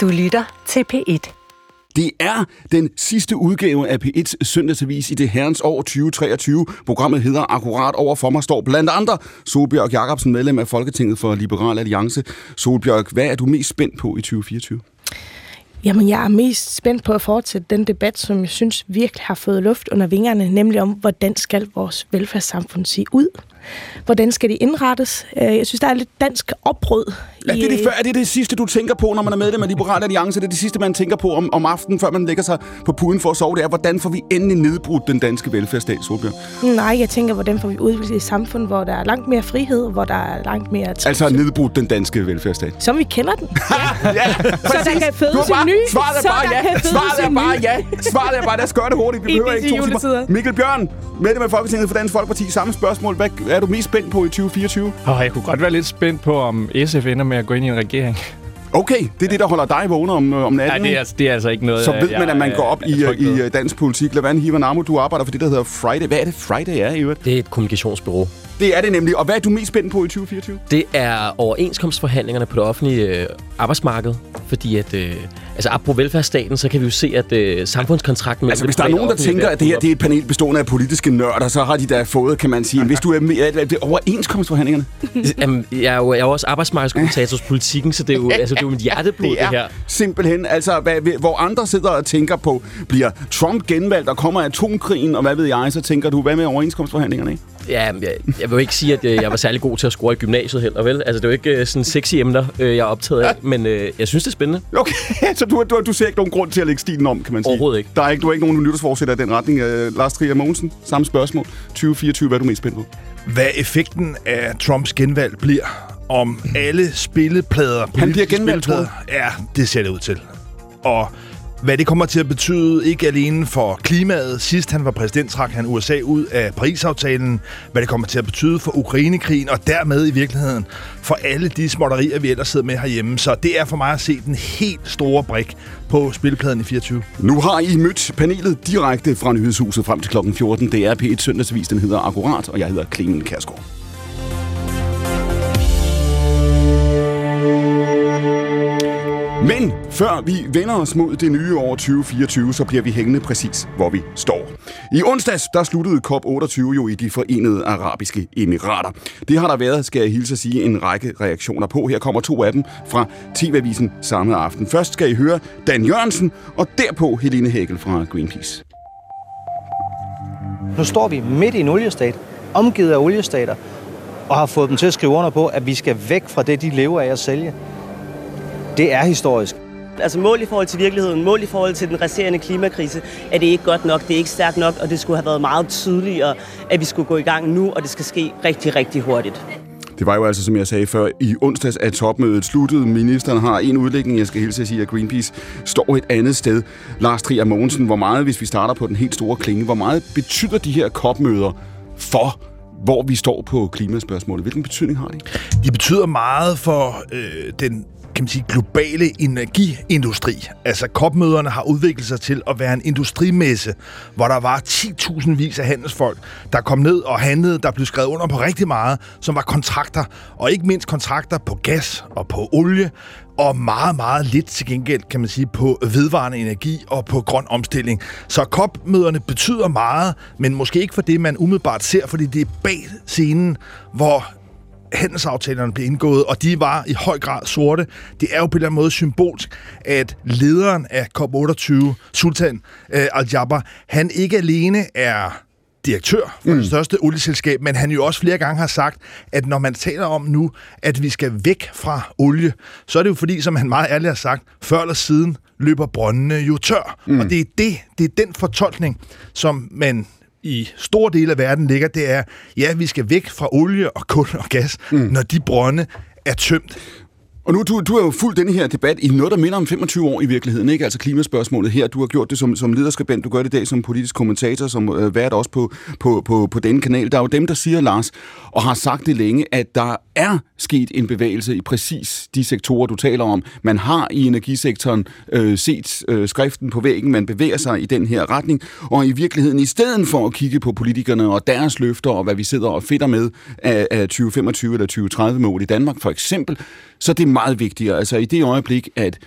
Du lytter til P1. Det er den sidste udgave af P1's søndagsavis i det herrens år 2023. Programmet hedder Akkurat over for mig står blandt andre Solbjørg Jacobsen, medlem af Folketinget for Liberal Alliance. Solbjørg, hvad er du mest spændt på i 2024? Jamen, jeg er mest spændt på at fortsætte den debat, som jeg synes virkelig har fået luft under vingerne, nemlig om, hvordan skal vores velfærdssamfund se ud? Hvordan skal det indrettes? Øh, jeg synes, der er lidt dansk opbrud. Er det det, er det det sidste, du tænker på, når man er medlem af Liberale Alliance? Det er det sidste, man tænker på om, om aftenen, før man lægger sig på puden for at sove. Det er, hvordan får vi endelig nedbrudt den danske velfærdsstat, Solbjørn? Nej, jeg tænker, hvordan får vi udviklet et samfund, hvor der er langt mere frihed, hvor der er langt mere... Trivsel. Altså nedbrudt den danske velfærdsstat? Som vi kender den. Ja, ja så der kan fødes en ny. Svaret er bare ja. Svaret er bare ja. Svaret er bare, lad os gøre det hurtigt. Vi behøver ikke to timer. Mikkel Bjørn, medlem af Folketinget for Dansk Folkeparti. Samme spørgsmål. Hvad er du mest spændt på i 2024? Oh, jeg kunne godt være lidt spændt på, om SF ender med at gå ind i en regering. Okay, det er det, der holder dig vågen om, om natten? Nej, det er, det er altså ikke noget... Så ved man, at man går op i, i dansk politik. Lavan Hivanamo, du arbejder for det, der hedder Friday. Hvad er det, Friday er i øvrigt? Det er et kommunikationsbureau. Det er det nemlig. Og hvad er du mest spændt på i 2024? Det er overenskomstforhandlingerne på det offentlige øh, arbejdsmarked. Fordi at, øh, altså apropos velfærdsstaten, så kan vi jo se, at øh, samfundskontrakten... Altså hvis der er nogen, der tænker, at det her det er et panel bestående af politiske nørder, så har de da fået, kan man sige. Hvis du er, er det overenskomstforhandlingerne? Jamen, jeg er jo, jeg er jo også arbejdsmarkedskommentator politikken, så det er jo, altså, det er jo mit hjerteblod, det, det her. simpelthen. Altså, hvad, hvor andre sidder og tænker på, bliver Trump genvalgt, og kommer atomkrigen, og hvad ved jeg, så tænker du, hvad med overenskomstforhandlingerne, ikke? Ja, jeg, jeg vil jo ikke sige, at jeg var særlig god til at score i gymnasiet heller, vel? Altså, det er jo ikke sådan sexy emner, jeg er optaget af, men øh, jeg synes, det er spændende. Okay, så du, du, du ser ikke nogen grund til at lægge stilen om, kan man sige? Overhovedet ikke. Der er ikke, du har ikke nogen nytårsforsætter i den retning. Uh, Lars Trier Mogensen, samme spørgsmål. 2024, hvad er du mest spændt på? Hvad effekten af Trumps genvalg bliver, om alle spilleplader... Han bliver genvalgt, tror Ja, det ser det ud til. Og hvad det kommer til at betyde, ikke alene for klimaet. Sidst han var præsident, trak han USA ud af Paris-aftalen. Hvad det kommer til at betyde for Ukrainekrigen, og dermed i virkeligheden for alle de småtterier, vi ellers sidder med herhjemme. Så det er for mig at se den helt store brik på spilpladen i 24. Nu har I mødt panelet direkte fra Nyhedshuset frem til kl. 14. Det er P1 Søndagsvis, den hedder Akkurat, og jeg hedder Clemen Kærsgaard. Men før vi vender os mod det nye år 2024, så bliver vi hængende præcis, hvor vi står. I onsdags, der sluttede COP28 jo i de forenede arabiske emirater. Det har der været, skal jeg hilse at sige, en række reaktioner på. Her kommer to af dem fra TV-avisen samme aften. Først skal I høre Dan Jørgensen, og derpå Helene Hækkel fra Greenpeace. Nu står vi midt i en oliestat, omgivet af oliestater, og har fået dem til at skrive under på, at vi skal væk fra det, de lever af at sælge. Det er historisk. Altså mål i forhold til virkeligheden, mål i forhold til den resterende klimakrise, er det ikke godt nok, det er ikke stærkt nok, og det skulle have været meget tydeligere, at vi skulle gå i gang nu, og det skal ske rigtig, rigtig hurtigt. Det var jo altså, som jeg sagde før, i onsdags at topmødet sluttede. Ministeren har en udlægning, jeg skal hilse at sige, at Greenpeace står et andet sted. Lars Trier Mogensen, hvor meget, hvis vi starter på den helt store klinge, hvor meget betyder de her kopmøder for hvor vi står på klimaspørgsmålet? Hvilken betydning har de? De betyder meget for øh, den kan man sige, globale energiindustri. Altså kopmøderne har udviklet sig til at være en industrimesse, hvor der var 10.000 vis af handelsfolk, der kom ned og handlede, der blev skrevet under på rigtig meget, som var kontrakter, og ikke mindst kontrakter på gas og på olie, og meget, meget lidt til gengæld, kan man sige, på vedvarende energi og på grøn omstilling. Så COP-møderne betyder meget, men måske ikke for det, man umiddelbart ser, fordi det er bag scenen, hvor handelsaftalerne blev indgået, og de var i høj grad sorte. Det er jo på en eller anden måde symbolsk, at lederen af COP28, Sultan øh, Al-Jaber, han ikke alene er direktør for mm. det største olieselskab, men han jo også flere gange har sagt, at når man taler om nu, at vi skal væk fra olie, så er det jo fordi, som han meget ærligt har sagt, før eller siden løber brøndene jo tør. Mm. Og det er det, det er den fortolkning, som man i store dele af verden ligger, det er, ja, vi skal væk fra olie og kul og gas, mm. når de brønde er tømt. Og nu, du, du har jo fulgt den her debat i noget, der minder om 25 år i virkeligheden, ikke? Altså klimaspørgsmålet her. Du har gjort det som, som lederskribent, du gør det i dag som politisk kommentator, som øh, vært også på, på, på, på denne kanal. Der er jo dem, der siger, Lars, og har sagt det længe, at der er sket en bevægelse i præcis de sektorer, du taler om. Man har i energisektoren øh, set øh, skriften på væggen, man bevæger sig i den her retning, og i virkeligheden, i stedet for at kigge på politikerne og deres løfter, og hvad vi sidder og fedter med af, af 2025 eller 2030 mål i Danmark for eksempel, så det meget vigtigere. Altså i det øjeblik, at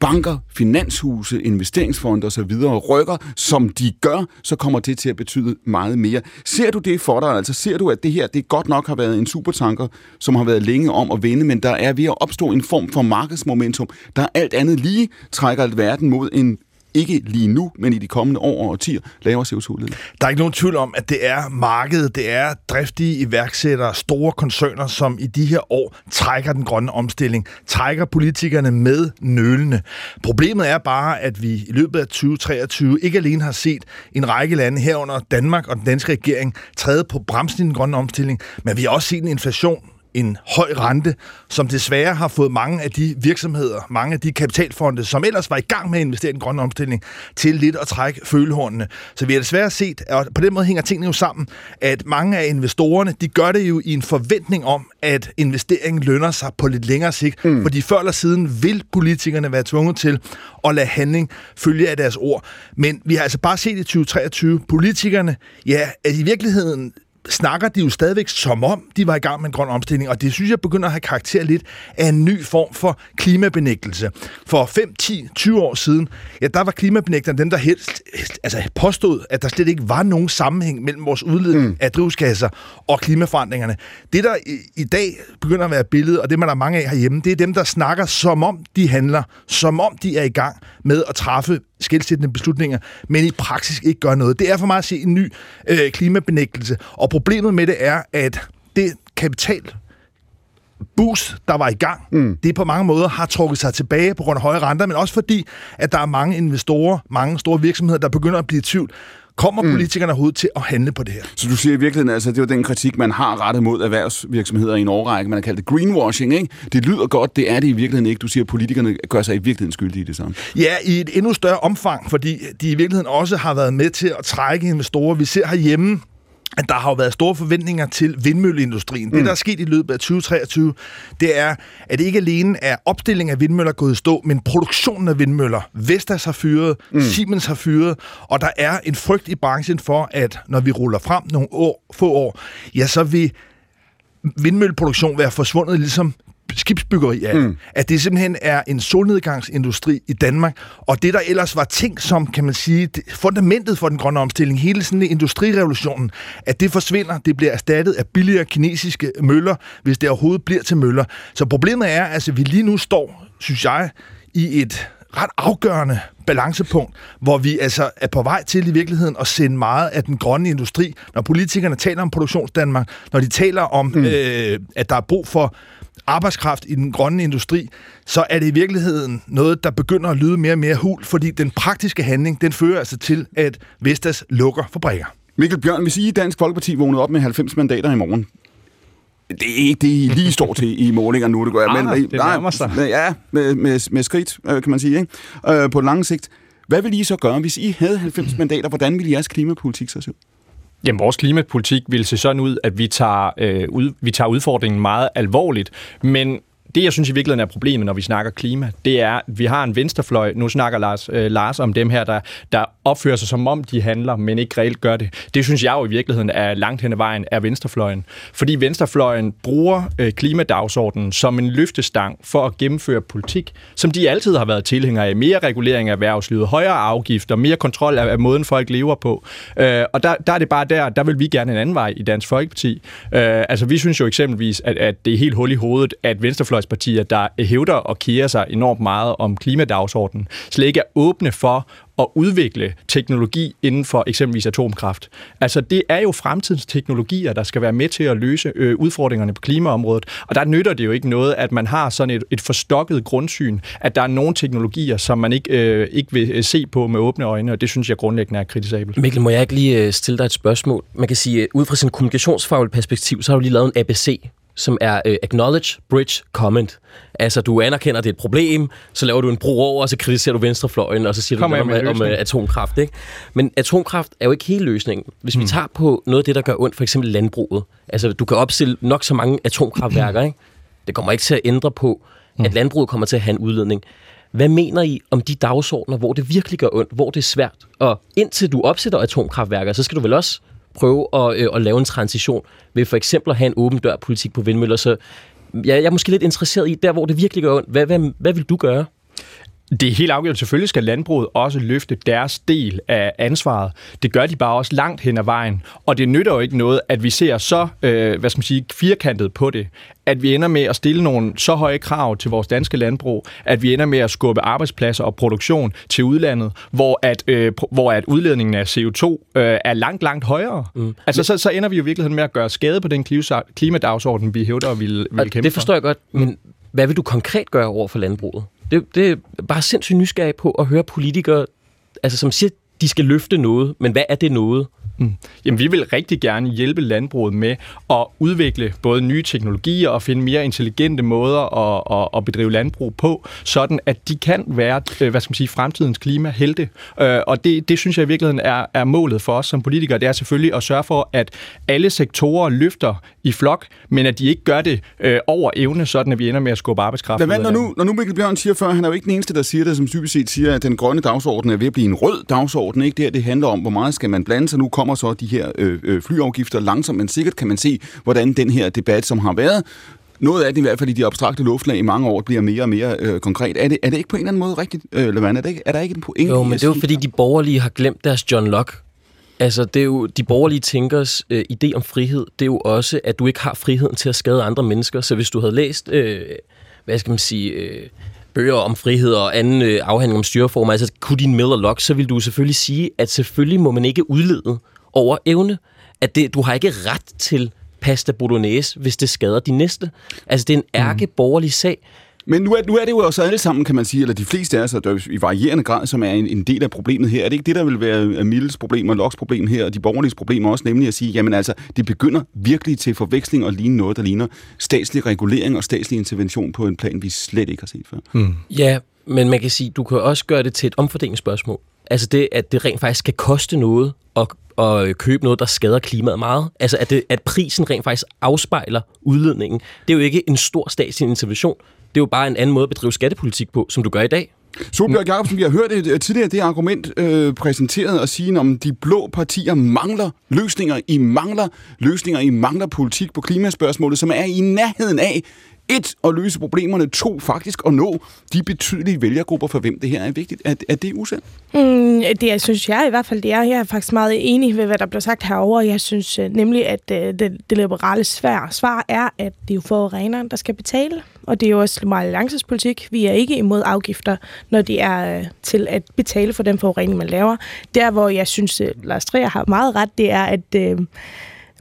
banker, finanshuse, investeringsfonde osv. rykker, som de gør, så kommer det til at betyde meget mere. Ser du det for dig? Altså ser du, at det her det godt nok har været en supertanker, som har været længe om at vende, men der er ved at opstå en form for markedsmomentum, der alt andet lige trækker verden mod en ikke lige nu, men i de kommende år og årtier, lavere CO2-udledning. Der er ikke nogen tvivl om, at det er markedet, det er driftige iværksættere, store koncerner, som i de her år trækker den grønne omstilling, trækker politikerne med nølende. Problemet er bare, at vi i løbet af 2023 ikke alene har set en række lande herunder Danmark og den danske regering træde på bremsen i den grønne omstilling, men vi har også set en inflation, en høj rente, som desværre har fået mange af de virksomheder, mange af de kapitalfonde, som ellers var i gang med at investere i den grønne omstilling, til lidt at trække følehornene. Så vi har desværre set, og på den måde hænger tingene jo sammen, at mange af investorerne, de gør det jo i en forventning om, at investeringen lønner sig på lidt længere sigt, mm. fordi før eller siden vil politikerne være tvunget til at lade handling følge af deres ord. Men vi har altså bare set i 2023, politikerne, ja, at i virkeligheden snakker de jo stadigvæk som om, de var i gang med en grøn omstilling, og det synes jeg begynder at have karakter lidt af en ny form for klimabenægtelse. For 5, 10, 20 år siden, ja, der var klimabenægterne dem, der helst altså påstod, at der slet ikke var nogen sammenhæng mellem vores udledning mm. af drivhusgasser og klimaforandringerne. Det, der i, i dag begynder at være billedet, og det man der er mange af herhjemme, det er dem, der snakker som om de handler, som om de er i gang med at træffe skældsættende beslutninger, men i praksis ikke gør noget. Det er for mig at se en ny øh, klimabenægtelse, og problemet med det er, at det kapital boost, der var i gang, mm. det på mange måder har trukket sig tilbage på grund af høje renter, men også fordi, at der er mange investorer, mange store virksomheder, der begynder at blive i tvivl. Kommer mm. politikerne overhovedet til at handle på det her? Så du siger i virkeligheden, altså det var den kritik, man har rettet mod erhvervsvirksomheder i en årrække. Man har kaldt det greenwashing, ikke? Det lyder godt, det er det i virkeligheden ikke. Du siger, at politikerne gør sig i virkeligheden skyldige i det samme. Ja, i et endnu større omfang, fordi de i virkeligheden også har været med til at trække investorer. Vi ser herhjemme, at der har jo været store forventninger til vindmølleindustrien. Mm. Det, der er sket i løbet af 2023, det er, at det ikke alene er opstilling af vindmøller gået i stå, men produktionen af vindmøller. Vestas har fyret, mm. Siemens har fyret, og der er en frygt i branchen for, at når vi ruller frem nogle år, få år, ja, så vil vindmølleproduktion være forsvundet ligesom skibsbyggeri af. Mm. At det simpelthen er en solnedgangsindustri i Danmark, og det der ellers var ting som, kan man sige, fundamentet for den grønne omstilling, hele sådan industrirevolutionen, at det forsvinder, det bliver erstattet af billigere kinesiske møller, hvis det overhovedet bliver til møller. Så problemet er, altså, at vi lige nu står, synes jeg, i et ret afgørende balancepunkt, hvor vi altså er på vej til i virkeligheden at sende meget af den grønne industri. Når politikerne taler om produktionsdanmark, når de taler om, mm. øh, at der er brug for arbejdskraft i den grønne industri, så er det i virkeligheden noget, der begynder at lyde mere og mere hul, fordi den praktiske handling, den fører altså til, at Vestas lukker fabrikker. Mikkel Bjørn, hvis I i Dansk Folkeparti vågnede op med 90 mandater i morgen, det er ikke det, I lige står til i målinger nu, det gør jeg. Men, ah, det nærmer sig. Ja, med, med, med skridt, øh, kan man sige, ikke? Øh, på lang sigt. Hvad vil I så gøre, hvis I havde 90 mandater? Hvordan ville jeres klimapolitik så se ud? Jamen, vores klimapolitik vil se sådan ud, at vi tager, øh, ud, vi tager udfordringen meget alvorligt, men det, jeg synes i virkeligheden er problemet, når vi snakker klima, det er, at vi har en venstrefløj. Nu snakker Lars, øh, Lars om dem her, der, der opfører sig som om, de handler, men ikke reelt gør det. Det synes jeg jo i virkeligheden er langt hen ad vejen er venstrefløjen. Fordi venstrefløjen bruger øh, klimadagsordenen som en løftestang for at gennemføre politik, som de altid har været tilhængere af. Mere regulering af erhvervslivet, højere afgifter, mere kontrol af, af måden, folk lever på. Øh, og der, der er det bare der, der vil vi gerne en anden vej i Dansk Folkeparti. Øh, altså, vi synes jo eksempelvis, at, at det er helt hul i hovedet, at venstrefløjen venstrefløjspartier, der hævder og kærer sig enormt meget om klimadagsordenen, slet ikke er åbne for at udvikle teknologi inden for eksempelvis atomkraft. Altså det er jo fremtidens teknologier, der skal være med til at løse øh, udfordringerne på klimaområdet. Og der nytter det jo ikke noget, at man har sådan et, et forstokket grundsyn, at der er nogle teknologier, som man ikke, øh, ikke vil øh, se på med åbne øjne, og det synes jeg grundlæggende er kritisabelt. Mikkel, må jeg ikke lige øh, stille dig et spørgsmål? Man kan sige, øh, ud fra sin kommunikationsfaglige perspektiv, så har du lige lavet en ABC som er uh, Acknowledge, Bridge, Comment. Altså, du anerkender, det er et problem, så laver du en bro over, og så kritiserer du venstrefløjen, og så siger Kommer du noget om, om uh, atomkraft. Ikke? Men atomkraft er jo ikke hele løsningen. Hvis mm. vi tager på noget af det, der gør ondt, for eksempel landbruget. Altså, du kan opstille nok så mange atomkraftværker, ikke? Det kommer ikke til at ændre på, at mm. landbruget kommer til at have en udledning. Hvad mener I om de dagsordner, hvor det virkelig gør ondt, hvor det er svært? Og indtil du opsætter atomkraftværker, så skal du vel også prøve at, øh, at lave en transition ved for eksempel at have en åben dør politik på vindmøller. Så jeg, jeg er måske lidt interesseret i, der hvor det virkelig gør ondt, hvad, hvad, hvad vil du gøre? Det er helt afgjort. Selvfølgelig skal landbruget også løfte deres del af ansvaret. Det gør de bare også langt hen ad vejen. Og det nytter jo ikke noget, at vi ser så øh, hvad skal man sige, firkantet på det, at vi ender med at stille nogle så høje krav til vores danske landbrug, at vi ender med at skubbe arbejdspladser og produktion til udlandet, hvor at, øh, hvor at udledningen af CO2 øh, er langt, langt højere. Mm. Altså, så, så ender vi jo i virkeligheden med at gøre skade på den klimadagsorden, vi hævder og vil, vil kæmpe Det forstår jeg godt, men hvad vil du konkret gøre over for landbruget? Det, det er bare sindssygt nysgerrig på at høre politikere, altså, som siger, de skal løfte noget, men hvad er det noget? Mm. Jamen, vi vil rigtig gerne hjælpe landbruget med at udvikle både nye teknologier og finde mere intelligente måder at, at, at bedrive landbrug på, sådan at de kan være, øh, hvad skal man sige, fremtidens klimahelte. Øh, og det, det synes jeg i virkeligheden er, er målet for os som politikere. Det er selvfølgelig at sørge for, at alle sektorer løfter i flok, men at de ikke gør det øh, over evne, sådan at vi ender med at skubbe arbejdskraft. Hvad, når, nu, når nu Mikkel Bjørn siger før, han er jo ikke den eneste, der siger det, som typisk set siger, at den grønne dagsorden er ved at blive en rød dagsorden. Ikke? Det her, det handler om, hvor meget skal man blande sig. Nu kommer så de her øh, øh, flyafgifter langsomt, men sikkert kan man se, hvordan den her debat, som har været, noget af det i hvert fald i de abstrakte luftlag i mange år bliver mere og mere øh, konkret. Er det, er det ikke på en eller anden måde rigtigt, øh, Levand? Er, det ikke, er der ikke en pointe Jo, men det er jo fordi, de borgerlige har glemt deres John Locke. Altså, det er jo de borgerlige tænkers øh, idé om frihed. Det er jo også, at du ikke har friheden til at skade andre mennesker. Så hvis du havde læst, øh, hvad skal man sige... Øh, bøger om frihed og anden øh, afhandling om styreformer, altså din Miller Locke, så vil du selvfølgelig sige, at selvfølgelig må man ikke udlede over evne. At det, du har ikke ret til pasta bolognese, hvis det skader de næste. Altså, det er en ærke borgerlig sag. Men nu er, nu er det jo også alle sammen, kan man sige, eller de fleste af os, der i varierende grad, som er en, en del af problemet her. Er det ikke det, der vil være Milles problem og Locks problem her, og de borgerlige problemer også, nemlig at sige, jamen altså, det begynder virkelig til forveksling og ligne noget, der ligner statslig regulering og statslig intervention på en plan, vi slet ikke har set før. Hmm. Ja, men man kan sige, du kan også gøre det til et omfordelingsspørgsmål. Altså det, at det rent faktisk skal koste noget at, at købe noget, der skader klimaet meget. Altså at, det, at prisen rent faktisk afspejler udledningen. Det er jo ikke en stor statslig intervention. Det er jo bare en anden måde at bedrive skattepolitik på, som du gør i dag. Solbjørg Jacobsen, vi har hørt det, øh, tidligere det argument øh, præsenteret og sige, om de blå partier mangler løsninger. I mangler løsninger, I mangler politik på klimaspørgsmålet, som er i nærheden af et, at løse problemerne. To, faktisk at nå de betydelige vælgergrupper, for hvem det her er vigtigt. Er, er det usandt? Mm, det jeg synes jeg i hvert fald, det er. Jeg er faktisk meget enig ved, hvad der bliver sagt herover. Jeg synes øh, nemlig, at øh, det, det liberale svar, svar er, at det er jo forureneren, der skal betale. Og det er jo også meget Alliances politik. Vi er ikke imod afgifter, når det er øh, til at betale for den forurening, man laver. Der, hvor jeg synes, Lars Trier har meget ret, det er, at øh,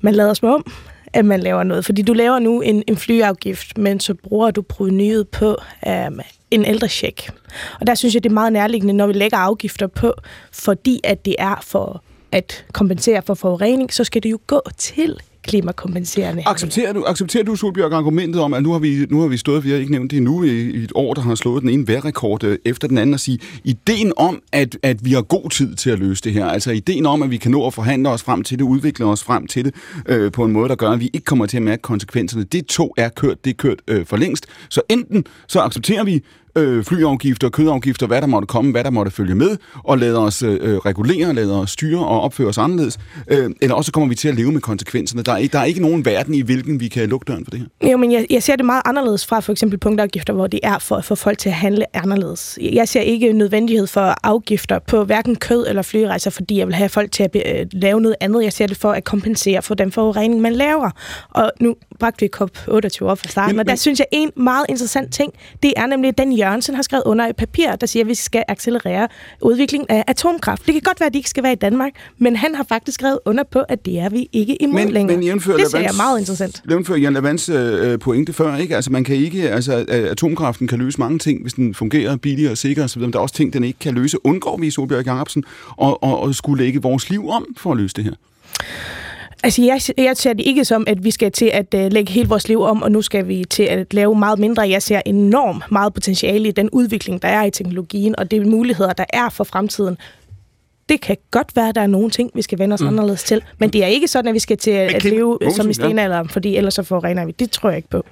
man lader som om, at man laver noget. Fordi du laver nu en, en flyafgift, men så bruger du provenyet på um, en ældrecheck. Og der synes jeg, det er meget nærliggende, når vi lægger afgifter på, fordi at det er for at kompensere for forurening, så skal det jo gå til klimakompenserende. Accepterer du, accepterer du Solbjørg, argumentet om, at nu har vi, nu har vi stået, vi har ikke nævnt det endnu, i, i et år, der har slået den ene værrekord øh, efter den anden, og sige, ideen om, at, at vi har god tid til at løse det her, altså ideen om, at vi kan nå at forhandle os frem til det, udvikle os frem til det, øh, på en måde, der gør, at vi ikke kommer til at mærke konsekvenserne, det to er kørt, det er kørt øh, for længst. Så enten så accepterer vi, øh, flyafgifter, kødafgifter, hvad der måtte komme, hvad der måtte følge med, og lader os øh, øh regulere, lader os styre og opføre os anderledes. Øh, eller også kommer vi til at leve med konsekvenserne. Der er, der er ikke nogen verden, i hvilken vi kan lukke døren for det her. Jo, men jeg, jeg ser det meget anderledes fra for eksempel punktafgifter, hvor det er for at få folk til at handle anderledes. Jeg ser ikke nødvendighed for afgifter på hverken kød eller flyrejser, fordi jeg vil have folk til at be, øh, lave noget andet. Jeg ser det for at kompensere for den forurening, man laver. Og nu bragte vi COP28 op fra starten, men, og der synes jeg en meget interessant ting, det er nemlig den Jørgensen har skrevet under et papir, der siger, at vi skal accelerere udviklingen af atomkraft. Det kan godt være, at de ikke skal være i Danmark, men han har faktisk skrevet under på, at det er vi ikke imod men, længere. Men det synes jeg er meget interessant. Jævnfører Jan Lavans øh, pointe før, ikke? Altså, man kan ikke, altså, atomkraften kan løse mange ting, hvis den fungerer billigere og sikker osv. Men der er også ting, den ikke kan løse. Undgår vi, Solbjørg Jacobsen, og, og, og skulle lægge vores liv om for at løse det her? Altså, jeg, jeg ser det ikke som, at vi skal til at uh, lægge hele vores liv om, og nu skal vi til at lave meget mindre. Jeg ser enormt meget potentiale i den udvikling, der er i teknologien, og de muligheder, der er for fremtiden. Det kan godt være, at der er nogle ting, vi skal vende os mm. anderledes til, men det er ikke sådan, at vi skal til at, at leve som i stenalderen, fordi ellers så forurener vi. Det tror jeg ikke på.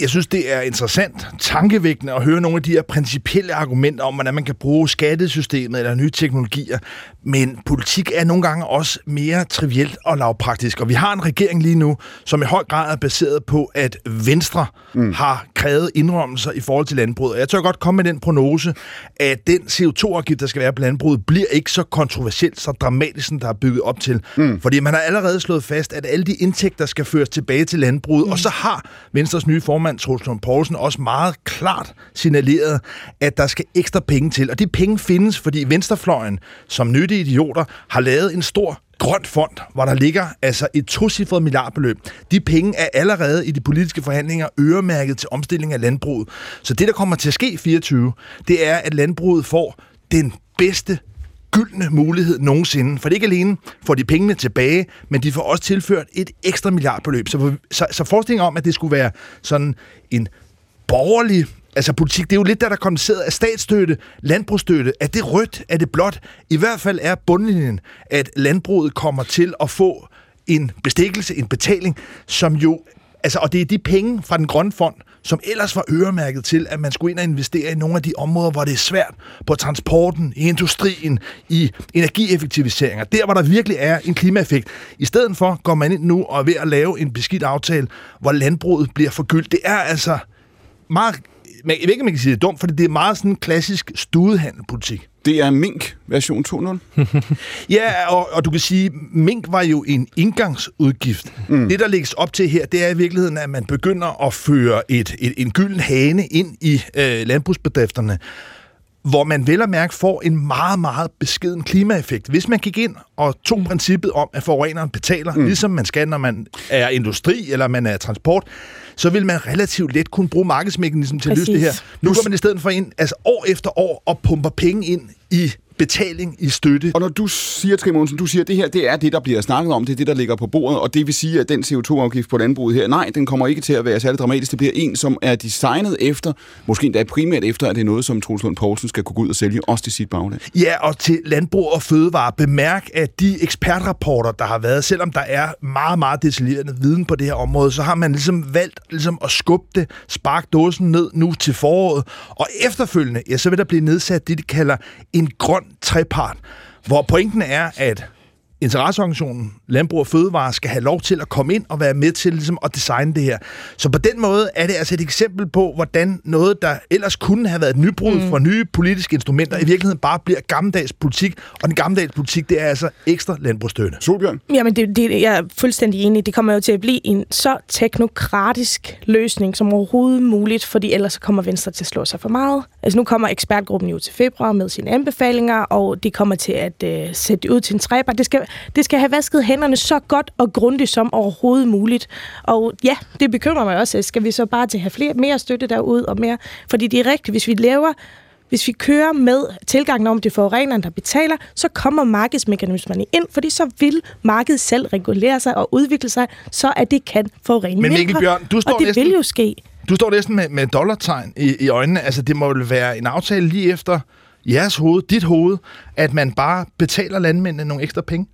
Jeg synes, det er interessant, tankevækkende at høre nogle af de her principielle argumenter om, hvordan man kan bruge skattesystemet eller nye teknologier. Men politik er nogle gange også mere trivielt og lavpraktisk. Og vi har en regering lige nu, som i høj grad er baseret på, at Venstre mm. har krævet indrømmelser i forhold til landbruget. Og jeg tør godt komme med den prognose, at den CO2-afgift, der skal være på landbruget, bliver ikke så kontroversielt, så dramatisk, som der er bygget op til. Mm. Fordi man har allerede slået fast, at alle de indtægter skal føres tilbage til landbruget. Mm. Og så har Venstres nye formand, Troels Lund Poulsen, også meget klart signaleret, at der skal ekstra penge til. Og de penge findes, fordi Venstrefløjen, som nyttige idioter, har lavet en stor grøn fond, hvor der ligger altså et tocifret milliardbeløb. De penge er allerede i de politiske forhandlinger øremærket til omstilling af landbruget. Så det, der kommer til at ske i 24, det er, at landbruget får den bedste gyldne mulighed nogensinde. For det ikke alene får de pengene tilbage, men de får også tilført et ekstra milliardbeløb. Så, så, så forestillingen om, at det skulle være sådan en borgerlig altså politik, det er jo lidt der, der kondenseret af statsstøtte, landbrugsstøtte. Er det rødt? Er det blåt? I hvert fald er bundlinjen, at landbruget kommer til at få en bestikkelse, en betaling, som jo Altså, og det er de penge fra den grønne fond, som ellers var øremærket til, at man skulle ind og investere i nogle af de områder, hvor det er svært på transporten, i industrien, i energieffektiviseringer. Der, hvor der virkelig er en klimaeffekt. I stedet for går man ind nu og er ved at lave en beskidt aftale, hvor landbruget bliver forgyldt. Det er altså meget jeg ved ikke, man kan sige det dumt, for det er meget sådan en klassisk studehandelpolitik. Det er Mink version 2.0. ja, og, og du kan sige, Mink var jo en indgangsudgift. Mm. Det, der lægges op til her, det er i virkeligheden, at man begynder at føre et, et, en gylden hane ind i øh, landbrugsbedrifterne hvor man vel og mærke får en meget, meget beskeden klimaeffekt. Hvis man gik ind og tog princippet om, at forureneren betaler, mm. ligesom man skal, når man er industri eller man er transport, så vil man relativt let kunne bruge markedsmekanismen til Præcis. at løse det her. Nu går man i stedet for ind, altså år efter år, og pumper penge ind i betaling i støtte. Og når du siger, Trine Monsen, du siger, at det her det er det, der bliver snakket om, det er det, der ligger på bordet, og det vil sige, at den CO2-afgift på landbruget her, nej, den kommer ikke til at være særlig dramatisk. Det bliver en, som er designet efter, måske endda primært efter, at det er noget, som Troels Lund Poulsen skal kunne gå ud og sælge, også til sit bagland. Ja, og til landbrug og fødevare. Bemærk, at de ekspertrapporter, der har været, selvom der er meget, meget detaljeret viden på det her område, så har man ligesom valgt ligesom at skubbe det, sparke dåsen ned nu til foråret, og efterfølgende, ja, så vil der blive nedsat det, de kalder en grøn trepart, hvor pointen er, at interesseorganisationen Landbrug og Fødevare skal have lov til at komme ind og være med til ligesom, at designe det her. Så på den måde er det altså et eksempel på, hvordan noget, der ellers kunne have været et nybrud mm. for nye politiske instrumenter, i virkeligheden bare bliver gammeldags politik. Og den gammeldags politik, det er altså ekstra landbrugsstøtte. Solbjørn? Jamen, det, det, jeg er fuldstændig enig. Det kommer jo til at blive en så teknokratisk løsning som overhovedet muligt, fordi ellers kommer Venstre til at slå sig for meget. Altså nu kommer ekspertgruppen jo til februar med sine anbefalinger, og de kommer til at øh, sætte det ud til en træbar. Det skal, det skal have vasket hænderne så godt og grundigt som overhovedet muligt. Og ja, det bekymrer mig også. Skal vi så bare til at have flere, mere støtte derude og mere? Fordi det er rigtigt, hvis vi laver hvis vi kører med tilgangen om, det forureneren, der betaler, så kommer markedsmekanismerne ind, fordi så vil markedet selv regulere sig og udvikle sig, så at det kan forurene Men Mikkel Bjørn, du står og det næsten, vil jo ske. Du står næsten med, med dollartegn i, i øjnene. Altså, det må vel være en aftale lige efter jeres hoved, dit hoved, at man bare betaler landmændene nogle ekstra penge?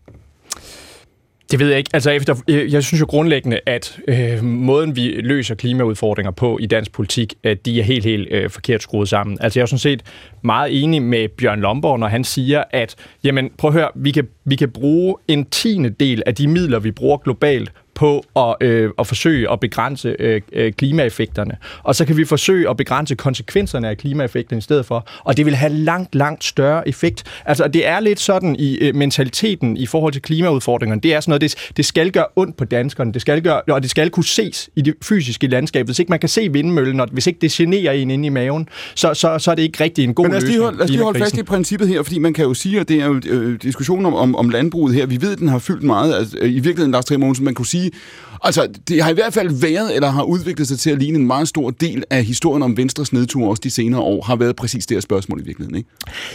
Det ved jeg ikke. Altså, efter, øh, jeg synes jo grundlæggende, at øh, måden, vi løser klimaudfordringer på i dansk politik, at de er helt, helt øh, forkert skruet sammen. Altså, jeg er sådan set meget enig med Bjørn Lomborg, når han siger, at jamen, prøv at høre, vi kan, vi kan bruge en tiende del af de midler, vi bruger globalt på at, øh, at forsøge at begrænse øh, øh, klimaeffekterne. Og så kan vi forsøge at begrænse konsekvenserne af klimaeffekten i stedet for. Og det vil have langt, langt større effekt. Altså, det er lidt sådan i øh, mentaliteten i forhold til klimaudfordringerne. Det er sådan noget, det, det skal gøre ondt på danskerne. Det skal gøre, og det skal kunne ses i det fysiske landskab. Hvis ikke man kan se vindmøllen, og hvis ikke det generer en inde i maven, så, så, så er det ikke rigtig en god Men lad os lige løsning. lad os lige holde fast i princippet her, fordi man kan jo sige, at det er jo øh, diskussionen om, om, om landbruget her. Vi ved, at den har fyldt meget. Altså, I virkeligheden, Lars Trier man kunne sige, die Altså, det har i hvert fald været, eller har udviklet sig til at ligne en meget stor del af historien om Venstres nedtur også de senere år, har været præcis det her spørgsmål i virkeligheden, ikke?